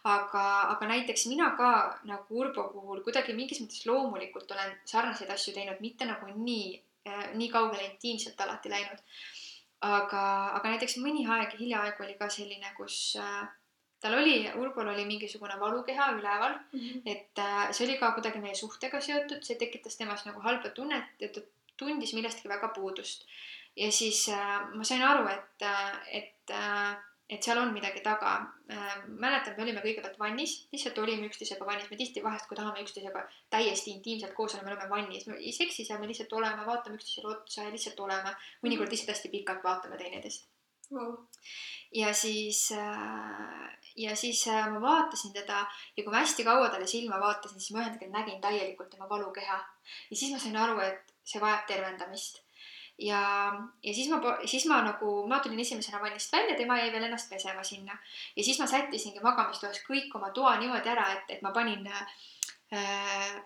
aga, aga näiteks mina ka nagu Urbo puhul kuidagi mingis mõttes loomulikult olen sarnaseid asju teinud, mitte nagu nii äh,, nii kaugele intiimselt alati läinud. aga, aga näiteks mõni aeg, hiljaaegu oli ka selline, kus äh, tal oli, Urbol oli mingisugune valukeha üleval mm, -hmm. et äh, see oli ka kuidagi meie suhtega seotud, see tekitas temas nagu halba tunnet ja ta tundis millestki väga puudust. ja siis äh, ma sain aru, et äh,, et äh,, et seal on midagi taga äh,. mäletan, me olime kõigepealt vannis, lihtsalt olime üksteisega vannis, me tihti vahest, kui tahame üksteisega täiesti intiimselt koos olla, me oleme vannis, me ei seksi seal, me lihtsalt oleme, vaatame üksteisele otsa ja lihtsalt oleme. mõnikord lihtsalt hästi pikalt vaatame teineteist wow. ja siis äh, ja siis äh, ma vaatasin teda ja kui ma hästi kaua talle silma vaatasin, siis ma ühel hetkel nägin täielikult tema valukeha. ja siis ma sain aru, et see vajab tervendamist. ja, ja siis ma, siis ma nagu, ma tulin esimesena vannist välja, tema jäi veel ennast pesema sinna. ja siis ma sättisingi magamistoas kõik oma toa niimoodi ära, et, et ma panin äh,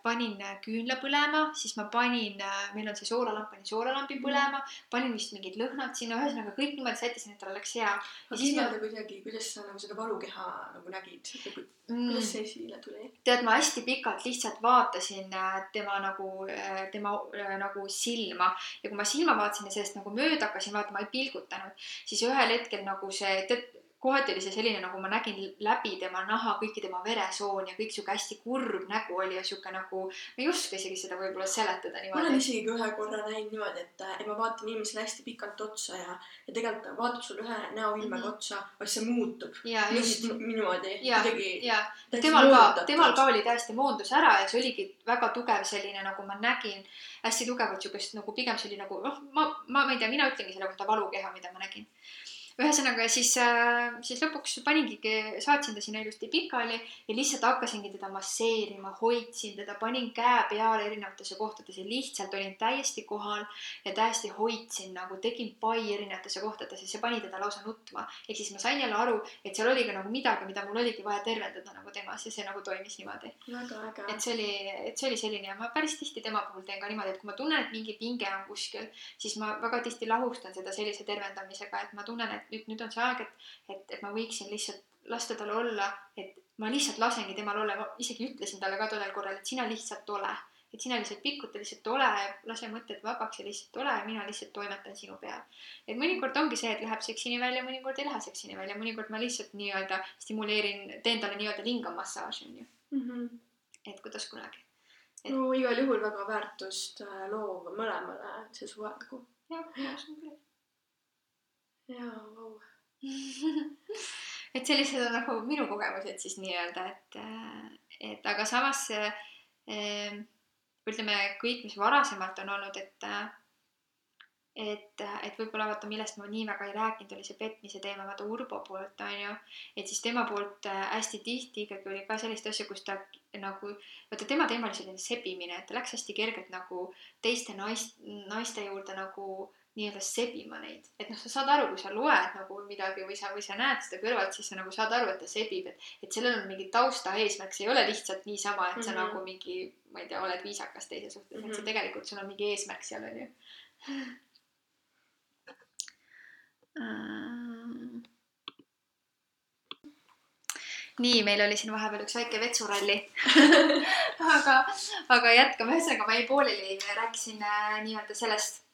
panin küünla põlema, siis ma panin, meil on see soolalamp, panin soolalambi põlema, panin vist mingid lõhnad sinna, ühesõnaga kõik niimoodi sättisin, et tal oleks hea. aga kirjelda ma... kuidagi, kuidas sa nagu seda valukeha nagu nägid, kuidas see esile tuli? tead, ma hästi pikalt lihtsalt vaatasin tema nagu, tema nagu silma. Ja kui ma silma vaatasin ja sellest nagu mööda hakkasin vaatama, ei pilgutanud, siis ühel hetkel nagu see, tead kohati oli see selline, nagu ma nägin läbi tema naha kõiki tema veresooni ja kõik sihuke hästi kurb nägu oli ja sihuke nagu, ma ei oska isegi seda võib-olla seletada niimoodi. ma olen isegi ühe korra näinud niimoodi, et, ma vaatan inimesele hästi pikalt otsa ja, ja tegelikult ta vaatab sulle ühe näoilmega mm -hmm. otsa, aga see muutub. just. niimoodi. ja, ja temal ka, temal ka oli täiesti moondus ära ja see oligi väga tugev selline, nagu ma nägin, hästi tugevat siukest nagu pigem see oli nagu noh, ma, ma, ma ei tea, mina ütlengi selle kohta valukeha, mida ma nägin ühesõnaga siis, siis lõpuks paningi, saatsin ta sinna ilusti pikali ja lihtsalt hakkasingi teda masseerima, hoidsin teda, panin käe peale erinevatesse kohtadesse, lihtsalt olin täiesti kohal ja täiesti hoidsin nagu, tegin pai erinevatesse kohtadesse, see pani teda lausa nutma. ehk siis ma sain jälle aru, et seal oli ka nagu midagi, mida mul oligi vaja tervendada nagu temas ja see nagu toimis niimoodi. et see oli, et see oli selline ja ma päris tihti tema puhul teen ka niimoodi, et kui ma tunnen, et mingi pinge on kuskil, siis ma väga tihti lahustan seda sellise tervendamisega, et ma tunnen, et nüüd, nüüd on see aeg, et, et, et ma võiksin lihtsalt lasta tal olla, et ma lihtsalt lasengi temal olla, ma isegi ütlesin talle ka tollel korral, et sina lihtsalt ole, et sina lihtsalt pikuta, lihtsalt ole, lase mõtted vabaks ja lihtsalt ole ja mina lihtsalt toimetan sinu peal. et mõnikord ongi see, et läheb seksini välja, mõnikord ei lähe seksini välja, mõnikord ma lihtsalt nii-öelda stimuleerin, teen talle nii-öelda lingamassaaži onju mm. -hmm. et kuidas kunagi et.... no igal juhul väga väärtust loov mõlemale see suveaegu. jah, ma usun küll jaa, vau. et sellised on nagu minu kogemused siis nii-öelda, et, et aga samas ütleme kõik, mis varasemalt on olnud, et, et, et võib-olla vaata, millest ma nii väga ei rääkinud, oli see petmise teema, vaata Urbo poolt on ju. et siis tema poolt äh, hästi tihti ikkagi oli ka sellist asja, kus ta nagu, vaata tema teema oli selline sebimine, et ta läks hästi kergelt nagu teiste naist, naiste juurde nagu nii-öelda sebima neid, et noh, sa saad aru, kui sa loed nagu midagi või sa, või sa näed seda kõrvalt, siis sa nagu saad aru, et ta sebib, et, et sellel on mingi tausta eesmärk, see ei ole lihtsalt niisama, et sa mm -hmm. nagu mingi, ma ei tea, oled viisakas teise suhtes mm, -hmm. et see mhm. tegelikult sul on mingi eesmärk seal on ju nii, meil oli siin vahepeal üks väike vetsuralli aga, aga jätkame, ühesõnaga ma jäin pooleli, rääkisin äh, nii-öelda sellest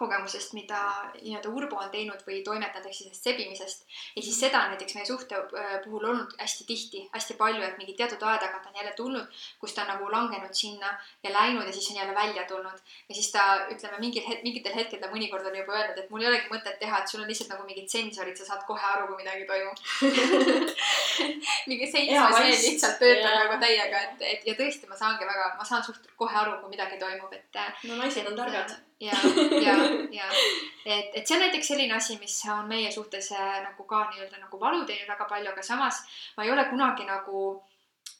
kogemusest, mida nii-öelda Urbo on teinud või toimetanud, ehk siis sebimisest. ja siis seda näiteks meie suhte äh, puhul olnud hästi tihti, hästi palju, et mingi teatud aja tagant on jälle tulnud, kus ta on nagu langenud sinna ja läinud ja siis on jälle välja tulnud. ja siis ta, ütleme, mingil het-, mingitel hetkedel ta mõnikord on juba öelnud, et mul ei olegi mõtet teha, et sul on lihtsalt nagu mingid sensorid, sa saad kohe aru, kui midagi toimub mingi seitsmes veel lihtsalt töötab nagu täiega, et, et ja tõesti, ma saangi väga, ma saan suht kohe aru, kui midagi toimub, et. no naised on targad ja, ja, ja et, et see on näiteks selline asi, mis on meie suhtes äh, nagu ka nii-öelda nagu valu teinud väga palju, aga samas ma ei ole kunagi nagu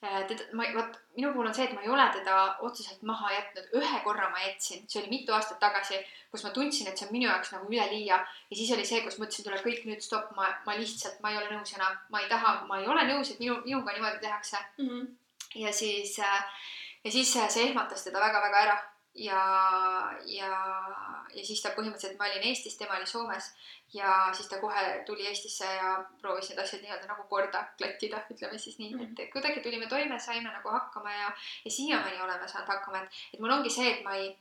äh, teda, ma, vot minu puhul on see, et ma ei ole teda otseselt maha jätnud, ühe korra ma jätsin, see oli mitu aastat tagasi, kus ma tundsin, et see on minu jaoks nagu üleliia. Ja siis oli see, kus mõtlesin, tuleb kõik nüüd stopp, ma, ma lihtsalt, ma ei ole nõus enam, ma ei taha, ma ei ole nõus, et minu, minuga niimoodi tehakse. Mm. -hmm. ja siis, äh, ja siis see ehmatas teda väga-väga ära ja, ja, ja siis ta põhimõtteliselt, ma olin Eestis, tema oli Soomes ja siis ta kohe tuli Eestisse ja proovis need asjad nii-öelda nagu korda klattida, ütleme siis nii -hmm. et kuidagi tulime toime, saime nagu hakkama ja, ja siiamaani oleme saanud hakkama, et, et mul ongi see, et ma ei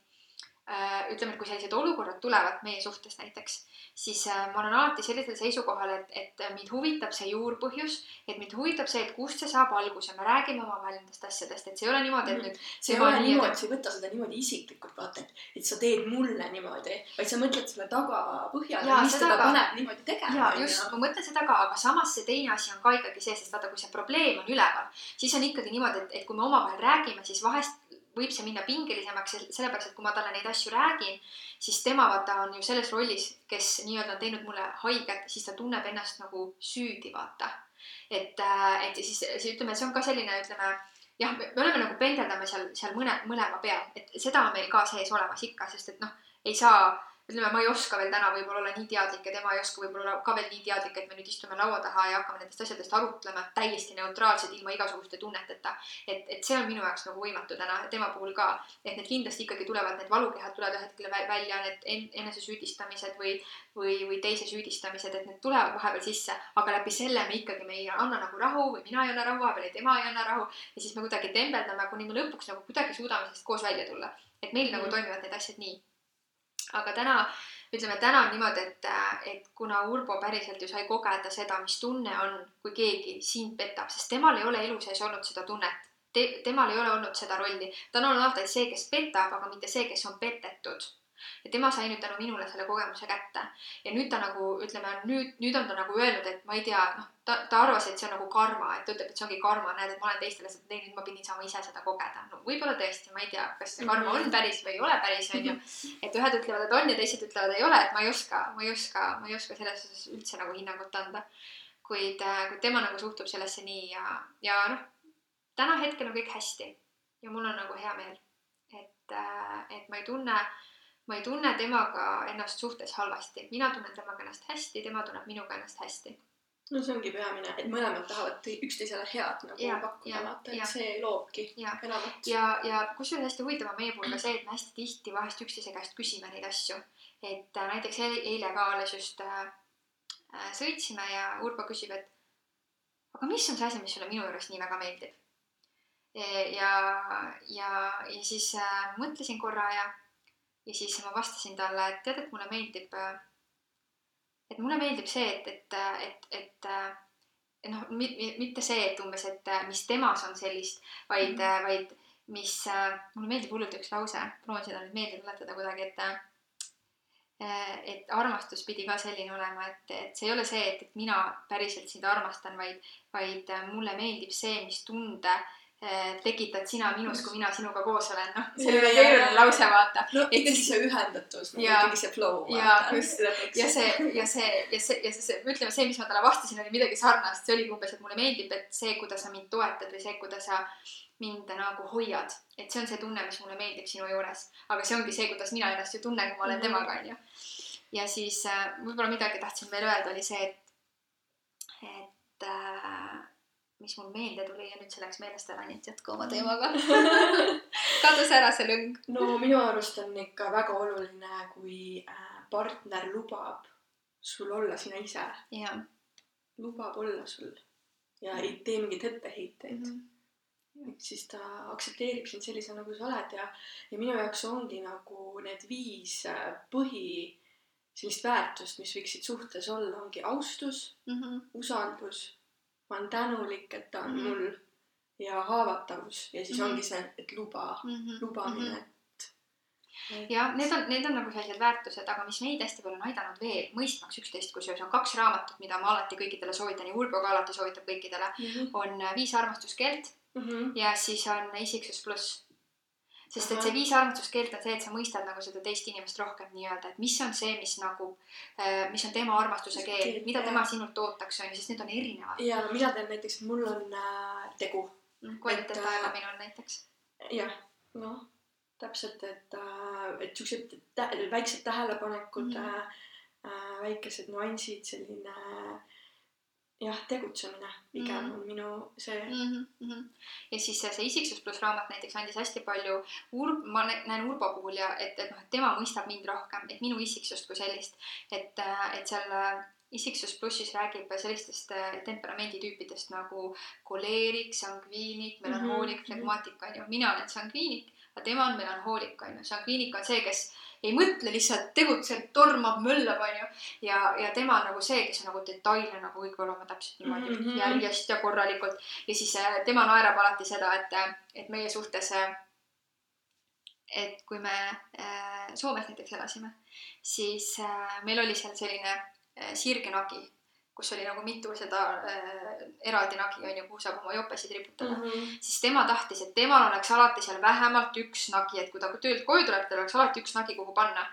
ütleme, et kui sellised olukorrad tulevad meie suhtes näiteks siis äh, ma olen alati sellisel seisukohal, et, et mind huvitab see juurpõhjus, et mind huvitab see, et kust see saab alguse, me räägime omavahel nendest asjadest, et see ei ole niimoodi, et nüüd. see ei ole niimoodi, sa ei võta seda niimoodi isiklikult, vaata, et, et sa teed mulle niimoodi, vaid sa mõtled selle tagapõhjale, mis teda ka, paneb niimoodi tegema. ja just, ma mõtlen seda ka, aga samas see teine asi on ka ikkagi see, sest vaata, kui see probleem on üleval, siis on ikkagi niimoodi, et, et kui me omavahel räägime, siis vahest võib see minna pingelisemaks, sellepärast et kui ma talle neid asju räägin, siis tema vaata on ju selles rollis, kes nii-öelda on teinud mulle haiget, siis ta tunneb ennast nagu süüdi, vaata. et, äh, et siis, siis ütleme, see on ka selline, ütleme jah, me oleme nagu pendeldame seal, seal mõne, mõlema peal, et seda on meil ka sees olemas ikka, sest et noh, ei saa ütleme, ma ei oska veel täna võib-olla olla nii teadlik ja tema ei oska võib-olla ka veel nii teadlik, et me nüüd istume laua taha ja hakkame nendest asjadest arutlema täiesti neutraalselt, ilma igasuguste tunneteta. et, et see on minu jaoks nagu võimatu täna, tema puhul ka, et need kindlasti ikkagi tulevad, need valukehad tulevad ühel hetkel välja, need en, enesesüüdistamised või, või, või teise süüdistamised, et need tulevad vahepeal sisse, aga läbi selle me ikkagi, me ei anna nagu rahu või mina ei anna rahu, vahepeal tema ei anna rahu ja siis me kuidagi tembeldame, kuni me lõpuks nagu kuidagi suudame sellest koos välja tulla. et meil nagu mm. toimivad need asjad nii aga täna, ütleme täna on niimoodi, et, et kuna Urbo päriselt ju sai kogeda seda, mis tunne on, kui keegi sind petab, sest temal ei ole elu sees olnud seda tunnet Te,. temal ei ole olnud seda rolli, ta on olnud alati see, kes petab, aga mitte see, kes on petetud ja tema sai nüüd tänu minule selle kogemuse kätte. ja nüüd ta nagu ütleme, nüüd, nüüd on ta nagu öelnud, et ma ei tea, noh, ta, ta arvas, et see on nagu karma, et ta ütleb, et see ongi karma, näed, et ma olen teistele seda teinud, ma pidin saama ise seda kogeda. no võib-olla tõesti, ma ei tea, kas see karma on päris või ei ole päris, onju. et ühed ütlevad, et on ja teised ütlevad, ei ole, et ma ei oska, ma ei oska, ma ei oska selles osas üldse nagu hinnangut anda. kuid, äh, kuid tema nagu suhtub sellesse nii ja, ja noh, täna hetkel on kõik hästi ja mul on nagu hea meel, et, äh, et ma ei tunne ma ei tunne temaga ennast suhtes halvasti, mina tunnen temaga ennast hästi, tema tunneb minuga ennast hästi. no see ongi peamine, et mõlemad tahavad üksteisele head nagu ja, pakkuda, vaata, et ja. see loobki enamat. ja, ja kusjuures hästi huvitav on meie puhul ka see, et me hästi tihti vahest üksteise käest küsime neid asju. et äh, näiteks eile ka alles just äh, äh, sõitsime ja Urbo küsib, et aga mis on see asi, mis sulle minu juures nii väga meeldib? ja, ja, ja siis äh, mõtlesin korra ja ja siis ma vastasin talle, et tead, et mulle meeldib, et mulle meeldib see, et, et, et, et, et noh, mitte see, et umbes, et mis temas on sellist, vaid mm, -hmm. vaid mis, mulle meeldib hullult üks lause, proovin seda nüüd meelde tuletada kuidagi, et et armastus pidi ka selline olema, et, et see ei ole see, et, et mina päriselt sind armastan, vaid, vaid mulle meeldib see, mis tunde eh, tekitad sina minus, kui mina sinuga koos olen, noh, see Ja, ja, keeruline ja. lause, vaata no Et ikkagi siis- see ühendatus nagu ikkagi see flow Jaa, just. ja see, ja see, ja see, ja see, see, ütleme see, mis ma talle vastasin, oli midagi sarnast, see oligi umbes, et mulle meeldib, et see, kuidas sa mind toetad või see, kuidas sa mind nagu hoiad, et see on see tunne, mis mulle meeldib sinu juures, aga see ongi see, kuidas mina ennast ju tunnen, kui ma olen Mhm. temaga, onju. ja siis äh, võib-olla midagi tahtsin veel öelda, oli see, et, et äh, mis mul meelde tuli ja nüüd see läks meelest ära, nii et jätku oma teemaga. kadus ära see lõng. no minu arust on ikka väga oluline, kui äh, partner lubab sul olla sina ise, lubab olla sul ja ei tee mingeid etteheiteid mm. -hmm. siis ta aktsepteerib sind sellise, nagu sa oled ja, ja minu jaoks ongi nagu need viis äh, põhi sellist väärtust, mis võiksid suhtes olla, ongi austus, Mhm. usaldus, ma olen tänulik, et ta on mm -hmm. mul ja haavatavus ja siis mm. -hmm. ongi see, et luba, lubamine, et ja need on, need on nagu sellised väärtused, aga mis meid hästi palju on aidanud veel mõistmaks üksteist, kusjuures on kaks raamatut, mida ma alati kõikidele soovitan ja Urbo ka alati soovitab kõikidele, mm. on äh, Viis armastuskeelt -hmm. ja siis on Isiksus pluss. Sest et see viis armastuskeelt on see, et sa mõistad nagu seda teist inimest rohkem nii-öelda, et mis on see, mis nagu, mis on tema armastuse keel mida tema sinult ootaks, on ju, sest need on erinevad. ja mina teen näiteks, mul on äh, tegu, kvaliteet Et, äh, minul näiteks. jah, noh, täpselt, et äh,, et siuksed tä väiksed tähelepanekud mm, -hmm. äh, väikesed nüansid, selline jah, tegutsemine pigem mm Mhm. -hmm. on minu see mm. -hmm. ja siis see, see isiksus pluss raamat näiteks andis hästi palju Ur-, ma nä- näen Urbo puhul ja et, et noh, et tema mõistab mind rohkem, et minu isiksust kui sellist, et, et seal äh, isiksus plussis räägib sellistest äh, temperamentitüüpidest nagu koleerik, sangviinik, melanhoolik mm, Mhm, -hmm. flegmaatik on ju, mina olen sangviinik, aga tema on melanhoolik on ju, sangviinik on see, kes ei mõtle lihtsalt, tegutseb, tormab, möllab, onju. ja, ja tema on nagu see, kes on nagu detailne nagu kõik peab olema täpselt niimoodi mm. -hmm. järjest ja korralikult. ja siis äh, tema naerab alati seda, et, et meie suhtes, et kui me äh, Soomes näiteks elasime, siis äh, meil oli seal selline äh, sirgenagi, kus oli nagu mitu seda äh, eraldi nagi onju, kuhu saab oma jopesid riputada mm. mm. -hmm siis tema tahtis, et temal oleks alati seal vähemalt üks nagi, et kui ta töölt koju tuleb, tal oleks alati üks nagi, kuhu panna.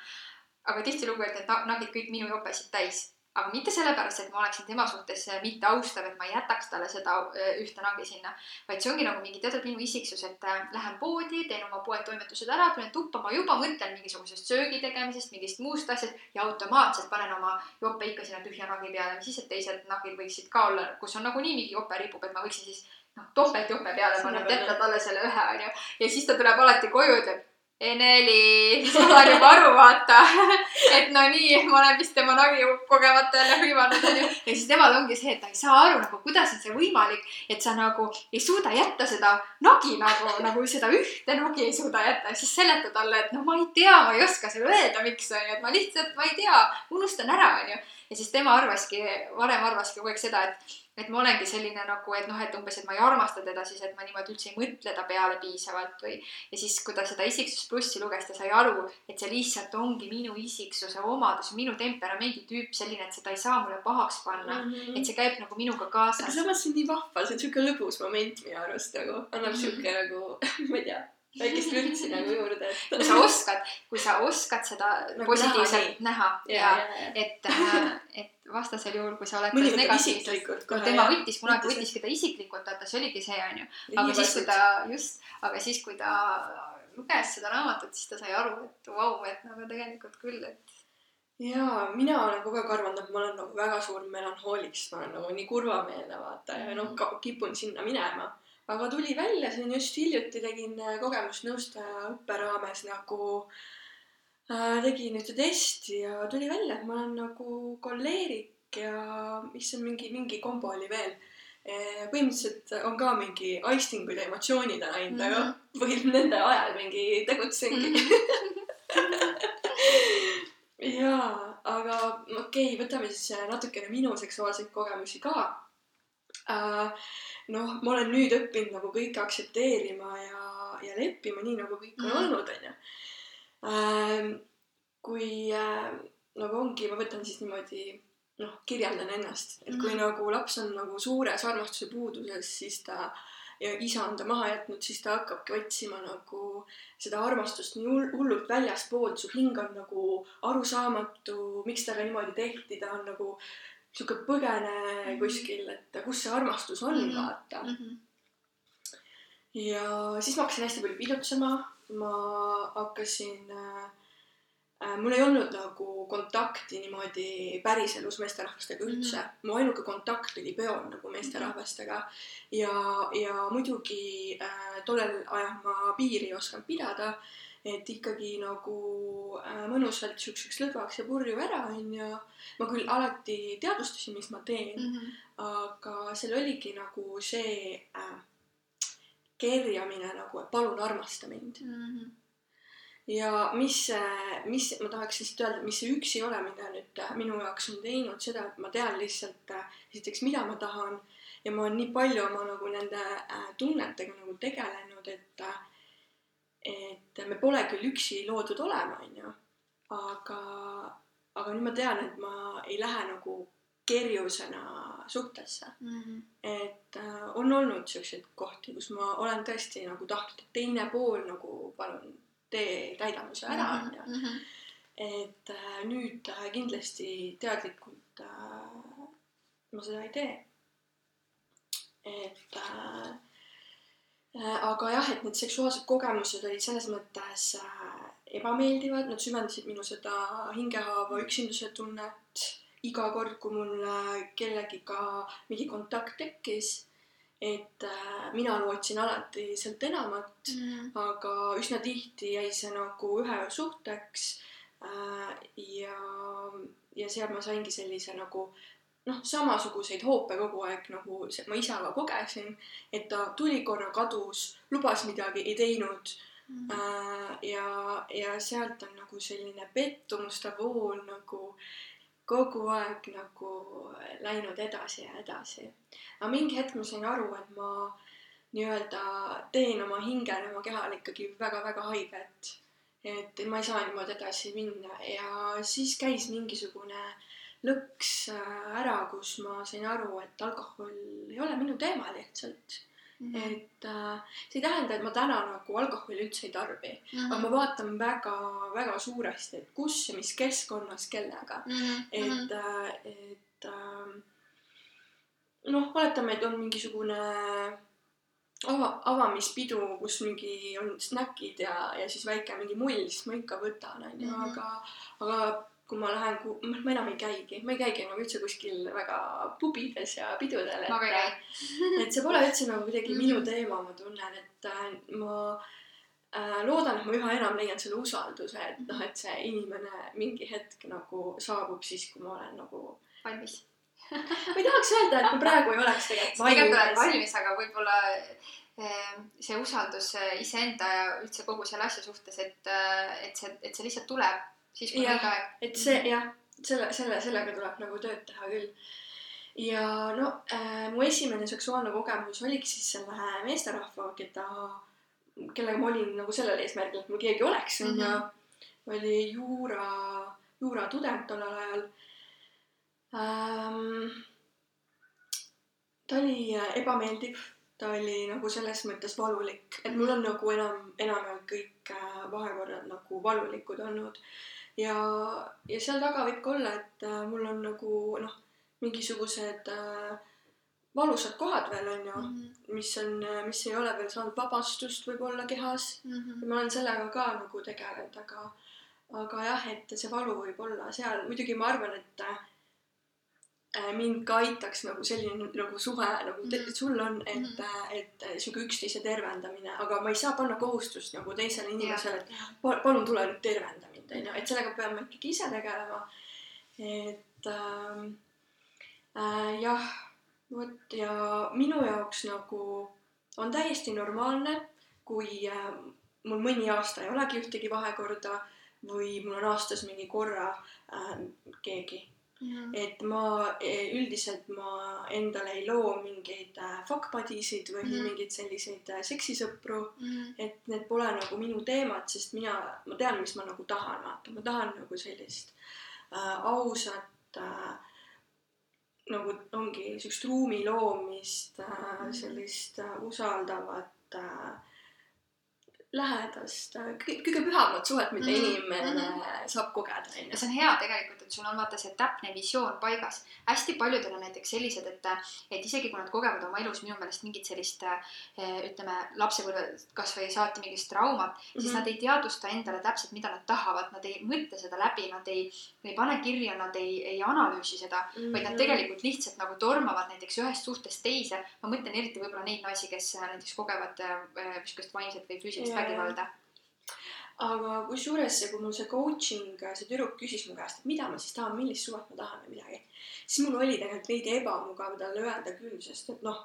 aga tihtilugu olid need na- nagid kõik minu jopesid täis. Aga mitte sellepärast, et ma oleksin tema suhtes äh, mitte austav, et ma ei jätaks talle seda äh, ühte nagi sinna, vaid see ongi nagu mingi teatud minu isiksus, et äh, lähen poodi, teen oma poetoimetused ära, tulen tuppa, ma juba mõtlen mingisugusest söögi tegemisest, mingist muust asjast ja automaatselt panen oma jope ikka sinna tühja nagi peale, mis siis, et teised nagid võiksid ka olla, kus on nagunii mingi jope ripub, et ma võiksin siis noh, topeltjope peale panna, jätta talle selle ühe onju. ja siis ta tuleb alati koju, ütleb Eneli, siis ma saan juba aru, vaata, et no nii, ma olen vist tema nagi kogemata jälle hõivanud onju. ja siis temal ongi see, et ta ei saa aru nagu, kuidas on see võimalik, et sa nagu ei suuda jätta seda nagi nagu, nagu seda ühte nagi ei suuda jätta ja siis seleta talle, et no ma ei tea, ma ei oska sulle öelda, miks onju, et ma lihtsalt, ma ei tea, unustan ära onju. ja siis tema arvaski, varem arvaski kogu aeg seda, et et ma olengi selline nagu, et noh, et umbes, et ma ei armasta teda siis, et ma niimoodi üldse ei mõtle ta peale piisavalt või. ja siis, kui ta seda isiksus plussi luges, ta sai aru, et see lihtsalt ongi minu isiksuse omadus, minu temperamendi tüüp selline, et seda ei saa mulle pahaks panna mm. -hmm. et see käib nagu minuga kaasas. samas see on nii vahva, see on siuke lõbus moment minu arust nagu, annab Mhm. siuke nagu, ma ei tea, väikest vürtsi nagu juurde, kui sa oskad, kui sa oskad seda Nagu positiivselt näha ja, ja ja, ja. et, et vastasel juhul, kui sa oled mõni võtab isiklikult kohe. tema võttis, kunagi Võttis, ta isiklikult, vaata see oligi see onju. aga siis, kui ta just, aga siis, kui ta luges seda raamatut, siis ta sai aru, et vau wow,, et nagu tegelikult küll, et jaa, mina olen kogu aeg arvanud, et ma olen nagu väga suur melanhoolik, sest ma olen nagu nii kurvameelne vaata ja noh, kipun sinna minema. Aga tuli välja, siin just hiljuti tegin äh, kogemusnõustaja õppe raames nagu äh, tegin ühte testi ja tuli välja, et ma olen nagu kolleerik ja mis on mingi, mingi kombo oli veel. põhimõtteliselt on ka mingi aistingud ja emotsioonid on ainult, aga Mhm. põhimõtteliselt nende ajal mingi tegutsengi jaa, aga okei okay,, võtame siis natukene minu seksuaalseid kogemusi ka äh,. noh, ma olen nüüd õppinud nagu kõike aktsepteerima ja, ja leppima nii, nagu kõik on Mhm. olnud, onju. kui äh, nagu ongi, ma võtan siis niimoodi noh, kirjeldan ennast, et kui Mhm. nagu laps on nagu suures armastuse puuduses, siis ta ja isa on ta maha jätnud, siis ta hakkabki otsima nagu seda armastust nii hullult väljaspoolt, su hing on nagu arusaamatu, miks talle niimoodi tehti, ta on nagu sihuke põgene mhm. kuskil, et kus see armastus on mm, -hmm. vaata mm. -hmm. ja siis ma hakkasin hästi palju pidutsema, ma hakkasin äh, Äh, mul ei olnud nagu kontakti niimoodi päriselus meesterahvastega üldse mm. -hmm. mu ainuke kontakt oli peol nagu meesterahvastega ja, ja muidugi äh, tollel ajal ma piiri ei osanud pidada. Et ikkagi nagu äh, mõnusalt siukseks lõdvaks ja purju ära onju. ma küll alati teadvustasin, mis ma teen mm, -hmm. aga seal oligi nagu see äh, kerjamine nagu, et palun armasta mind mm. -hmm ja mis, mis ma tahaks lihtsalt öelda, mis see üksi olemine nüüd äh, minu jaoks on teinud seda, et ma tean lihtsalt äh, esiteks, mida ma tahan ja ma olen nii palju oma nagu nende äh, tunnetega nagu tegelenud, et et me pole küll üksi loodud olema, onju, aga, aga nüüd ma tean, et ma ei lähe nagu kerjusena suhtesse mm. -hmm. et äh, on olnud siukseid kohti, kus ma olen tõesti nagu tahtnud, et teine pool nagu palun tee täidamuse ära, mhm, onju. Mhm. et äh, nüüd äh, kindlasti teadlikult äh, ma seda ei tee. et äh, aga jah, et need seksuaalsed kogemused olid selles mõttes äh, ebameeldivad, nad süvendasid minu seda hingehaava üksinduse tunnet iga kord, kui mul äh, kellegiga mingi kontakt tekkis et äh, mina lootsin alati sealt enamat mm., aga üsna tihti jäi see nagu ühe suhteks äh,. ja, ja seal ma saingi sellise nagu noh, samasuguseid hoope kogu aeg nagu ma isaga kogesin, et ta tuli korra, kadus, lubas midagi, ei teinud mm.. Äh, ja, ja sealt on nagu selline pettumuste vool nagu kogu aeg nagu läinud edasi ja edasi. aga mingi hetk ma sain aru, et ma nii-öelda teen oma hingele, oma kehale ikkagi väga-väga haiget. et ma ei saa niimoodi edasi minna ja siis käis mingisugune lõks äh, ära, kus ma sain aru, et alkohol ei ole minu teema lihtsalt Mm -hmm. et äh, see ei tähenda, et ma täna nagu alkoholi üldse ei tarbi mm, -hmm. aga ma vaatan väga-väga suuresti, et kus ja mis keskkonnas kellega mm. -hmm. et äh,, et äh, noh, oletame, et on mingisugune ava, avamispidu, kus mingi on snäkid ja, ja siis väike mingi mull, siis ma ikka võtan, onju, mhm. aga, aga kui ma lähen, ma enam ei käigi, ma ei käigi enam üldse kuskil väga pubides ja pidudel, et et see pole üldse nagu kuidagi minu teema, ma tunnen, et äh, ma äh, loodan, et ma üha enam leian selle usalduse, et noh, et see inimene mingi hetk nagu saabub siis, kui ma olen nagu valmis. ma ei tahaks öelda, et ma praegu ei oleks tegelikult valmis. tegelikult oled valmis, aga võib-olla äh, see usaldus iseenda ja üldse kogu selle asja suhtes, et, äh, et see, et see lihtsalt tuleb siis kui õige aeg. et see jah, selle, selle, sellega tuleb nagu tööd teha küll. ja no äh, mu esimene seksuaalne kogemus oligi siis selle meesterahva, keda, kellega ma olin nagu sellel eesmärgil, et mul keegi oleks, onju -hmm.. oli juura, juuratudeng tollel ajal ähm,. ta oli äh, ebameeldiv ta oli nagu selles mõttes valulik, et mul on nagu enam, enamjaolt kõik äh, vahekorrad nagu valulikud olnud ja, ja seal taga võib ka olla, et äh, mul on nagu noh, mingisugused äh, valusad kohad veel onju mm, -hmm. mis on, mis ei ole veel saanud vabastust võib-olla kehas mm. -hmm. ma olen sellega ka nagu tegelenud, aga, aga jah, et see valu võib olla seal, muidugi ma arvan, et äh, mind ka aitaks nagu selline nagu suhe nagu mm -hmm. sul on, et mm, -hmm. et, et sihuke üksteise tervendamine, aga ma ei saa panna kohustust nagu teisele inimesele, et palun tule nüüd tervenda mind, on ju, et sellega peame ikkagi ise tegelema. et äh, äh, jah, vot ja minu jaoks nagu on täiesti normaalne, kui äh, mul mõni aasta ei olegi ühtegi vahekorda või mul on aastas mingi korra äh, keegi. Et ma e, üldiselt ma endale ei loo mingeid äh, fuck buddy'sid või mm. mingeid selliseid äh, seksisõpru mm., et need pole nagu minu teemad, sest mina, ma tean, mis ma nagu tahan, vaata, ma tahan nagu sellist äh, ausat äh, nagu ongi siukest ruumi loomist äh,, sellist äh, usaldavat äh, lähedast, kõige pühamat suhet, mida mm -hmm. inimene mm -hmm. saab kogeda, ja see on hea tegelikult, et sul on vaata see täpne visioon paigas. hästi paljudel on näiteks sellised, et, et isegi kui nad kogevad oma elus minu meelest mingit sellist ütleme, lapsepõlvest kasvõi saati mingit traumat mm, -hmm. siis mhm. nad ei teadvusta endale täpselt, mida nad tahavad, nad ei mõtle seda läbi, nad ei, ei pane kirja, nad ei, ei analüüsi seda mm, -hmm. vaid nad mhm. tegelikult lihtsalt nagu tormavad näiteks ühest suhtest teise. ma mõtlen eriti võib-olla neid naisi, kes näiteks kogevad niisugust vaimset või füüsilist vägivalda aga kusjuures, kui mul see coaching, see tüdruk küsis mu käest, et mida ma siis tahan, millist suhet ma tahan või midagi, siis mul oli tegelikult veidi ebamugav talle öelda küll, sest et noh,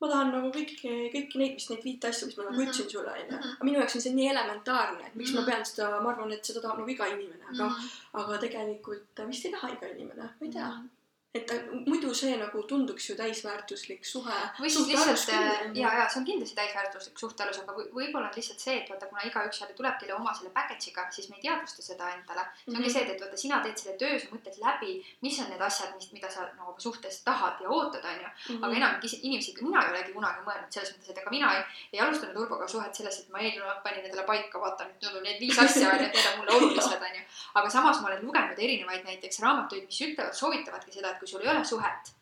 ma tahan nagu kõiki, kõiki neid, mis neid viite asju, mis ma nagu mm -hmm. ütlesin sulle, onju. Mhm. aga minu jaoks on see nii elementaarne, et miks mm -hmm. ma mhm. pean seda, ma arvan, et seda tahab nagu iga inimene, aga mm, -hmm. aga tegelikult vist ei taha iga inimene, ma ei tea mm. -hmm et muidu see nagu tunduks ju täisväärtuslik suhe. või siis lihtsalt äh, ja, ja see on kindlasti täisväärtuslik suhtealus, aga võib-olla on lihtsalt see, et vaata, kuna igaüks jälle tuleb teile oma selle package'iga, siis me ei teadvusta seda endale. see ongi mm -hmm. see, et, vaata, sina teed selle töö, sa mõtled läbi, mis on need asjad, mis, mida sa nagu suhtes tahad ja ootad, onju. aga mhm. enamik inimesi, mina ei olegi kunagi mõelnud selles mõttes, et ega mina ei, ei alustanud Urboga suhet sellest, et ma eelnevalt panin endale paika, vaata nüüd need viis asja onju, et need on mulle olulised onju. aga samas ma olen lugenud erinevaid näiteks raamatuid, mis ütlevad, soovitavadki seda, et kui sul ei ole suhet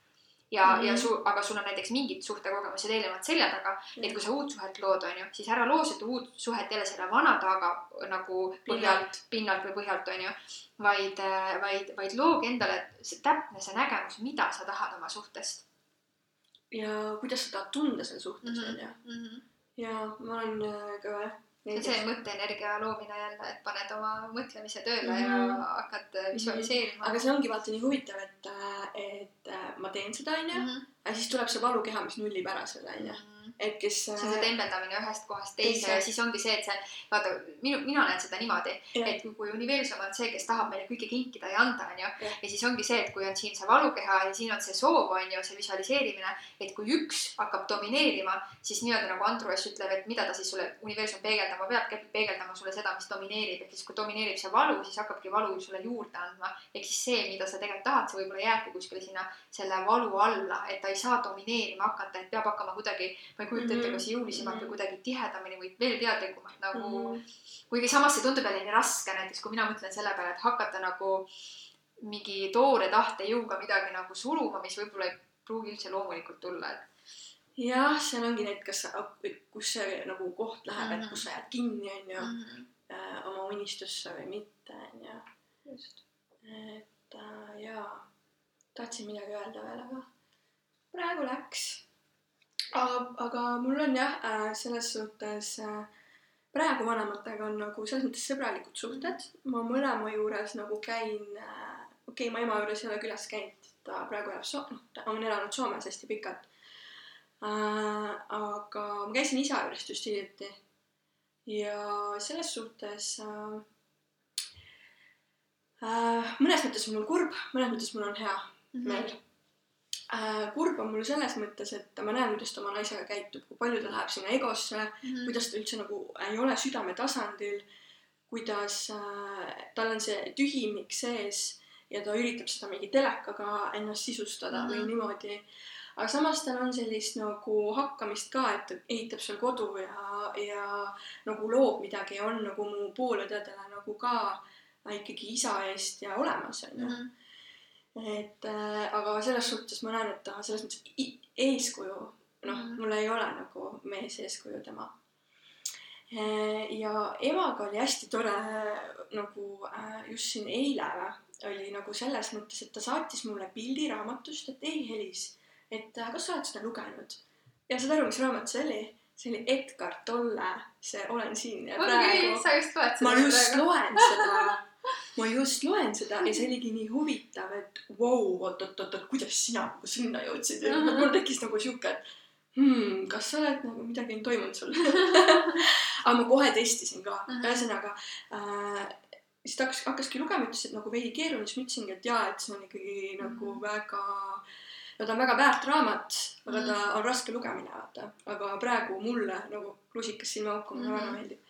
ja mm, -hmm. ja su, aga sul on näiteks mingid suhtekogemused eelnevalt selja taga mm, -hmm. et kui sa uut suhet lood, onju, siis ära loo seda uut suhet jälle selle vana taga nagu põhjalt, pinnalt või põhjalt, onju. vaid, vaid, vaid loogi endale see täpne see nägemus, mida sa tahad oma suhtest. ja kuidas sa tahad tunda seal suhtes, mhm, onju. Mhm. ja ma olen äh, ka see on see mõtteenergia loomine jälle, et paned oma mõtlemise tööle mm -hmm. ja mhm. hakkad äh, visualiseerima. aga see ongi vaata nii huvitav, et, äh, et ma teen seda, onju, mhm. aga siis tuleb see valukeha, mis nullib ära selle, onju mhm et kes. see on see tembeldamine ühest kohast teise ja siis ongi see, et see, vaata, minu, mina näen seda niimoodi, et kui universum on see, kes tahab meile kõike kinkida ja anda, onju. ja siis ongi see, et kui on siin see valukeha ja siin on see soov, onju, see visualiseerimine, et kui üks hakkab domineerima, siis nii-öelda nagu Andrus ütleb, et mida ta siis sulle, universum peegeldama peab, peegeldama sulle seda, mis domineerib, ehk siis kui domineerib see valu, siis hakkabki valu sulle juurde andma. ehk siis see, mida sa tegelikult tahad, see võib-olla jääbki kuskile sinna selle valu alla, et ta ei saa domineerima hakata, et peab hakkama kuidagi ma ei kujuta ette, kas jõulisemalt või kuidagi tihedamini või veel teadlikumalt nagu mm. -hmm. kuigi samas see tundub jälle nii raske, näiteks kui mina mõtlen selle peale, et hakata nagu mingi toore tahtejõuga midagi nagu suruma, mis võib-olla ei pruugi üldse loomulikult tulla, et. jah, seal ongi need, kas kus see nagu koht läheb mm, -hmm. et kus sa jääd kinni, onju mm -hmm. äh, oma unistusse või mitte, onju. just. et äh, jaa, tahtsin midagi öelda veel, aga praegu läks aga, aga mul on jah, äh, selles suhtes äh, praegu vanematega on nagu selles mõttes sõbralikud suhted. ma mõlema juures nagu käin, äh, okei okay,, ma ema juures ei ole külas käinud, ta praegu elab So-, noh, ta on elanud Soomes hästi pikalt äh,. aga ma käisin isa juurest just hiljuti. ja selles suhtes äh, äh, mõnes mõttes on mul kurb, mõnes mõttes mul on hea mm -hmm äh, kurb on mul selles mõttes, et ma näen, kuidas ta oma naisega käitub, kui palju ta läheb sinna egosse mm, -hmm. kuidas ta üldse nagu ei ole südame tasandil, kuidas äh, tal on see tühimik sees ja ta üritab seda mingi telekaga ennast sisustada mm -hmm. või mhm. niimoodi. aga samas tal on sellist nagu hakkamist ka, et ta ehitab seal kodu ja, ja nagu loob midagi ja on nagu mu poolõdedele nagu ka ikkagi isa eest ja olemas onju -hmm et äh, aga selles suhtes ma näen, et ta selles mõttes eeskuju, noh mm, -hmm. mul ei ole nagu mees eeskuju tema äh,. ja emaga oli hästi tore nagu äh, just siin eile oli nagu selles mõttes, et ta saatis mulle pildi raamatust, et ei Helis, et äh, kas sa oled seda lugenud? ja saad aru, mis raamat see oli? see oli Edgar Tolle, see Olen siin ja praegu. sa just loed seda. ma just praegu. loen seda ma just loen seda ja see oligi nii huvitav, et vau wow,, oot-oot-oot, kuidas sina nagu sinna jõudsid ja mul tekkis nagu sihuke, et hmm, kas sa oled nagu midagi on toimunud sul aga ma kohe testisin ka, ühesõnaga äh, siis ta hakkas, hakkaski lugema, ütles, et nagu veidi keeruline, siis ma ütlesingi, et jaa, et see on ikkagi mm -hmm. nagu väga, no ta on väga väärt raamat, aga mm -hmm. ta on raske lugemine, vaata. aga praegu mulle nagu rusikas silmaauku, mulle mm -hmm. väga meeldib.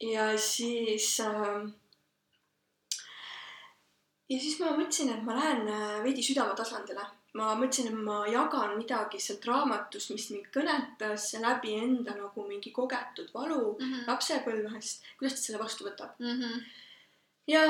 ja siis äh, ja siis ma mõtlesin, et ma lähen äh, veidi südame tasandile ma mõtlesin, et ma jagan midagi sealt raamatust, mis mind kõnetas läbi enda nagu mingi kogetud valu mm -hmm. lapsepõlvest, kuidas ta selle vastu võtab mm. -hmm. Ja,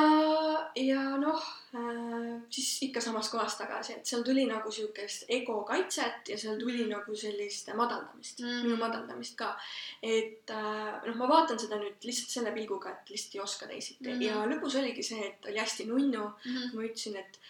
ja noh äh,, siis ikka samas kohas tagasi, et seal tuli nagu siukest ego kaitset ja seal tuli nagu sellist madaldamist mm, minu madaldamist ka. et äh, noh, ma vaatan seda nüüd lihtsalt selle pilguga, et lihtsalt ei oska teisiti. Mm. Ja lõpus oligi see, et oli hästi nunnu. Mm, ma ütlesin, et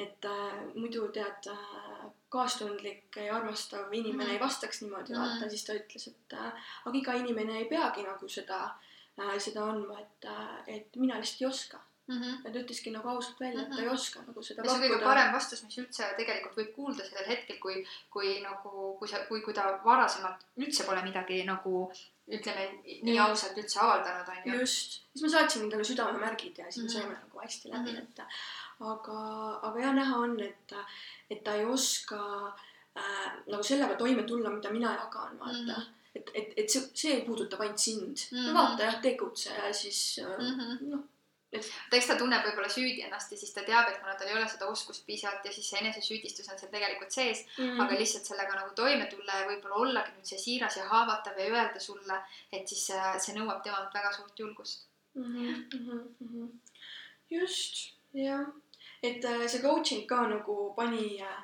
et äh, muidu tead äh, kaastundlik ja armastav inimene mm -hmm. ei vastaks niimoodi. Mm, -hmm. vaata, siis ta ütles, et äh, aga iga inimene ei peagi nagu seda äh,, seda andma, et äh,, et mina lihtsalt ei oska mm. -hmm. ja ta ütleski nagu ausalt välja, et ta ei mhm. oska nagu seda ja see on kõige parem vastus, mis üldse tegelikult võib kuulda sellel hetkel, kui, kui nagu, kui sa, kui, kui ta varasemalt üldse pole midagi nagu ütleme nii ausalt üldse avaldanud, onju. just, siis ma saatsin talle südamemärgid ja siis me mm -hmm. saime nagu hästi läbi mm, -hmm. et aga, aga jah, näha on, et, et ta ei oska äh, nagu sellega toime tulla, mida mina jagan, vaata mm. -hmm et, et, et see, see puudutab ainult sind mm. -hmm. no vaata jah, tegutse ja siis mm -hmm. noh. et eks ta tunneb võib-olla süüdi ennast ja siis ta teab, et kuna tal ei ole seda oskust piisavalt ja siis see enesesüüdistus on seal tegelikult sees mm, -hmm. aga lihtsalt sellega nagu toime tulla ja võib-olla ollagi nüüd see siiras ja haavatav ja öelda sulle, et siis see, see nõuab temalt väga suurt julgust mm. -hmm. Mm -hmm. just, jah et äh, see coaching ka nagu pani, äh,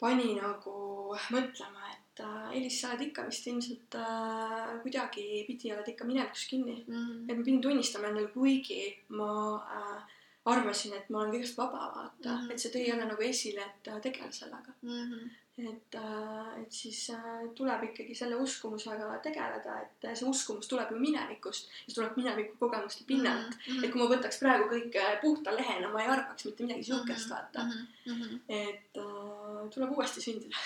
pani nagu mõtlema, et äh, Elis, sa oled ikka vist ilmselt äh, kuidagi pidi oled ikka minevikus kinni mm. -hmm. et ma pidin tunnistama endale, kuigi ma äh, arvasin, et ma olen kõigest vaba, vaata mm, -hmm. et see tõi jälle nagu esile, et tegele sellega mm. -hmm et, äh, et siis äh, tuleb ikkagi selle uskumusega tegeleda, et see uskumus tuleb ju minevikust, see tuleb mineviku kogemuste pinnalt mm. -hmm. et kui ma võtaks praegu kõik puhta lehena, ma ei arvaks mitte midagi siukest, vaata mm. -hmm. et äh, tuleb uuesti sündida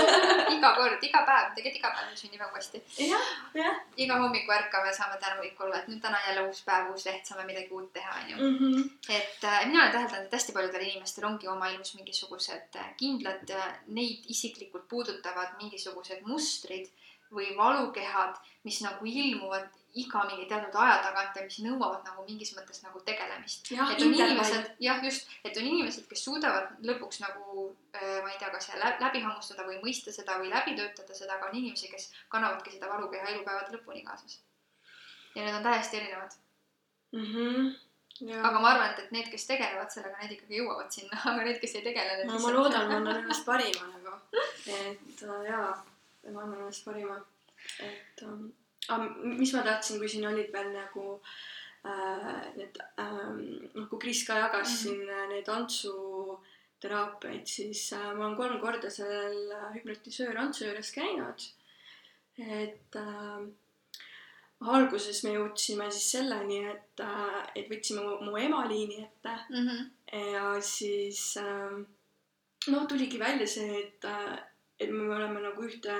iga kord, iga päev, tegelikult iga päev me sünnime uuesti. jah, jah. iga hommiku ärkame, saame tänulik olla, et nüüd täna jälle uus päev, uus leht, saame midagi uut teha, onju. Mhm. et äh, mina olen täheldanud, et hästi paljudel inimestel ongi oma elus mingisugused kindlad neid isiklikult puudutavad mingisugused mustrid või valukehad, mis nagu ilmuvad iga mingi teatud aja tagant ja mis nõuavad nagu mingis mõttes nagu tegelemist. et on inimesed, jah, just, et on inimesed, kes suudavad lõpuks nagu äh, ma ei tea, kas läbi hammustada või mõista seda või läbi töötada seda, aga on inimesi, kes kannavadki seda valukeha elupäevade lõpuni kaasas. ja need on täiesti erinevad mm. -hmm. Aga ma arvan, et, et need, kes tegelevad sellega, need ikkagi jõuavad sinna, aga need, kes ei tegele. no ma loodan, ma annan endast parima nagu et äh, jaa, ma annan endast parima. et ähm, mis ma tahtsin, kui siin olid veel nagu äh, need ähm,, noh, kui Kris ka jagas mm -hmm. siin äh, neid antsuteraapiaid, siis äh, ma olen kolm korda sellel äh, hüpnotisöör Antsu juures käinud. et äh, alguses me jõudsime siis selleni, et, et võtsime mu, mu ema liini ette mm -hmm. ja siis äh, noh, tuligi välja see, et, et me oleme nagu ühte,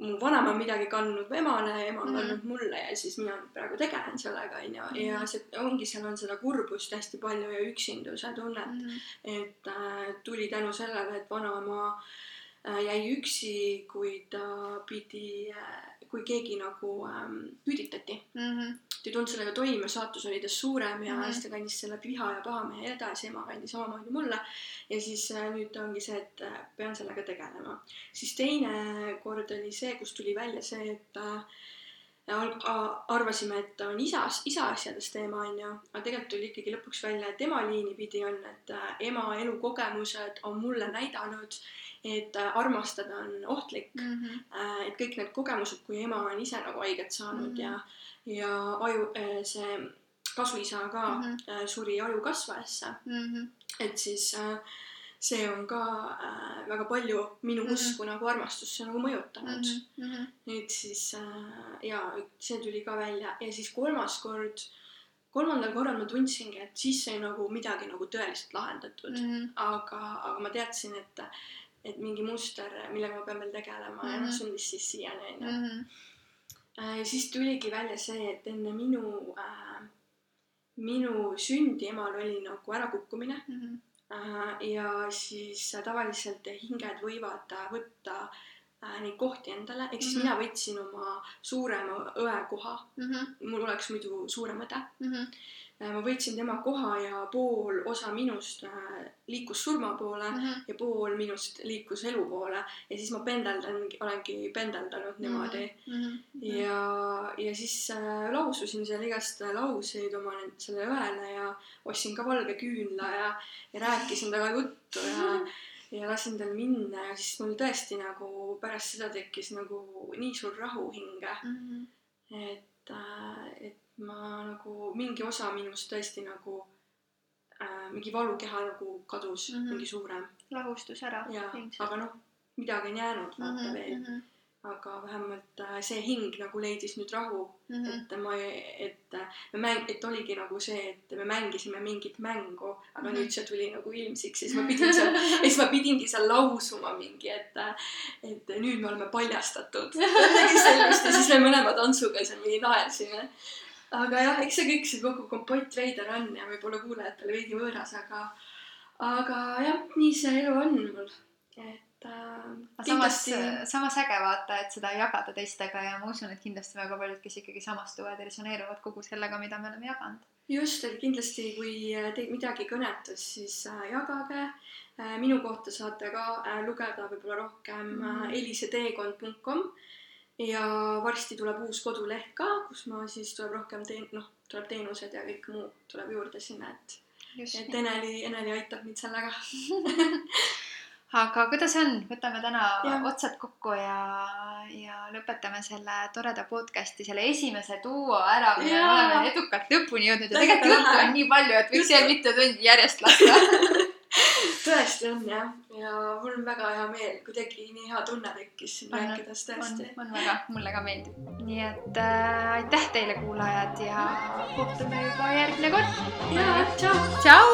mu vanaema on midagi kandnud emale, ema on mm -hmm. kandnud mulle ja siis mina praegu tegelen sellega, onju. ja mhm. see ongi, seal on seda kurbust hästi palju ja üksinduse tunnet mm. -hmm. et äh, tuli tänu sellele, et vanaema äh, jäi üksi, kui ta pidi äh, kui keegi nagu ähm, küüditati mm. -hmm. ta ei tulnud sellega toime, saatus oli tast suurem ja mm -hmm. siis ta kandis selle viha ja pahamehe edasi, ema kandis samamoodi mulle. ja siis äh, nüüd ongi see, et äh, pean sellega tegelema. siis teine kord oli see, kus tuli välja see, et äh, arvasime, et on isas, isa asjadest teema, onju, aga tegelikult tuli ikkagi lõpuks välja, et ema liini pidi on, et äh, ema elukogemused on mulle näidanud, et äh, armastada on ohtlik mm. -hmm. et kõik need kogemused, kui ema on ise nagu haiget saanud mm -hmm. ja, ja aju, see kasuisa ka mm -hmm. suri ajukasvajasse mm. -hmm. et siis äh, see on ka äh, väga palju minu mm -hmm. usku nagu armastusse nagu mõjutanud mm. -hmm. nüüd siis äh, ja see tuli ka välja ja siis kolmas kord, kolmandal korral ma tundsingi, et siis sai nagu midagi nagu tõeliselt lahendatud mm, -hmm. aga, aga ma teadsin, et, et mingi muster, millega ma pean veel tegelema mm -hmm. ja noh, mhm. siis siiani onju mm. -hmm. siis tuligi välja see, et enne minu äh, minu sündi emal oli nagu ärakukkumine mm. -hmm Äh, ja siis tavaliselt hinged võivad võtta äh, neid kohti endale, ehk siis Mhm. mina võtsin oma suurema õe koha, Mhm. mul oleks muidu suurem õde. Mhm. Ma võtsin tema koha ja pool osa minust äh, liikus surma poole Mhm. ja pool minust liikus elu poole ja siis ma pendeldangi, olengi pendeldanud niimoodi Mhm. ja, ja siis äh, laususin seal igast lauseid oma sellele õele ja ostsin ka valge küünla ja, ja rääkisin temaga juttu ja, ja lasin tal minna ja siis mul tõesti nagu pärast seda tekkis nagu nii suur rahu hinge, Mhm. et, et ma nagu mingi osa minust tõesti nagu äh, mingi valukeha nagu kadus mm. -hmm. mingi suurem lahustus ära ja, ilmselt. aga noh, midagi on jäänud vaata mm -hmm. veel, Mhm. aga vähemalt äh, see hing nagu leidis nüüd rahu Mhm. et ma, et me mäng-, et oligi nagu see, et me mängisime mingit mängu, aga Mhm. nüüd see tuli nagu ilmsiks siis ma pidin seal, siis ma pidingi seal lausuma mingi, et, et nüüd me oleme paljastatud. midagi sellist ja siis me mõlema tantsuga seal mingi naersime. Aga jah, eks see kõik see kogu kompott veider on ja võib-olla kuulajatele veidi võõras, aga, aga jah, nii see elu on mul, et äh, aga samas kindlasti, samas äge vaata, et seda jagada teistega ja ma usun, et kindlasti väga paljud, kes ikkagi samastuvad ja resoneeruvad kogu sellega, mida me oleme jaganud. just, et kindlasti, kui teid midagi kõnetas, siis äh, jagage. minu kohta saate ka äh, lugeda võib-olla rohkem Mhm. äh, eliseteekond.com ja varsti tuleb uus koduleht ka, kus ma siis tuleb rohkem teen-, noh, tuleb teenused ja kõik muu tuleb juurde sinna, et, just et Eneli, Eneli aitab mind sellega. aga kuidas on, võtame täna Jah. otsad kokku ja, ja lõpetame selle toreda podcast'i, selle esimese duo ära, mille me oleme edukalt lõpuni jõudnud ja tegelikult juttu on nii palju, et võiks veel mitu tundi järjest lasta. tõesti on jah, ja mul on väga hea meel, kuidagi nii hea tunne tekkis siin rääkides tõesti., on väga, mulle ka meeldib. nii et äh, aitäh teile, kuulajad ja kohtume juba järgmine kord. ja tšau. tšau.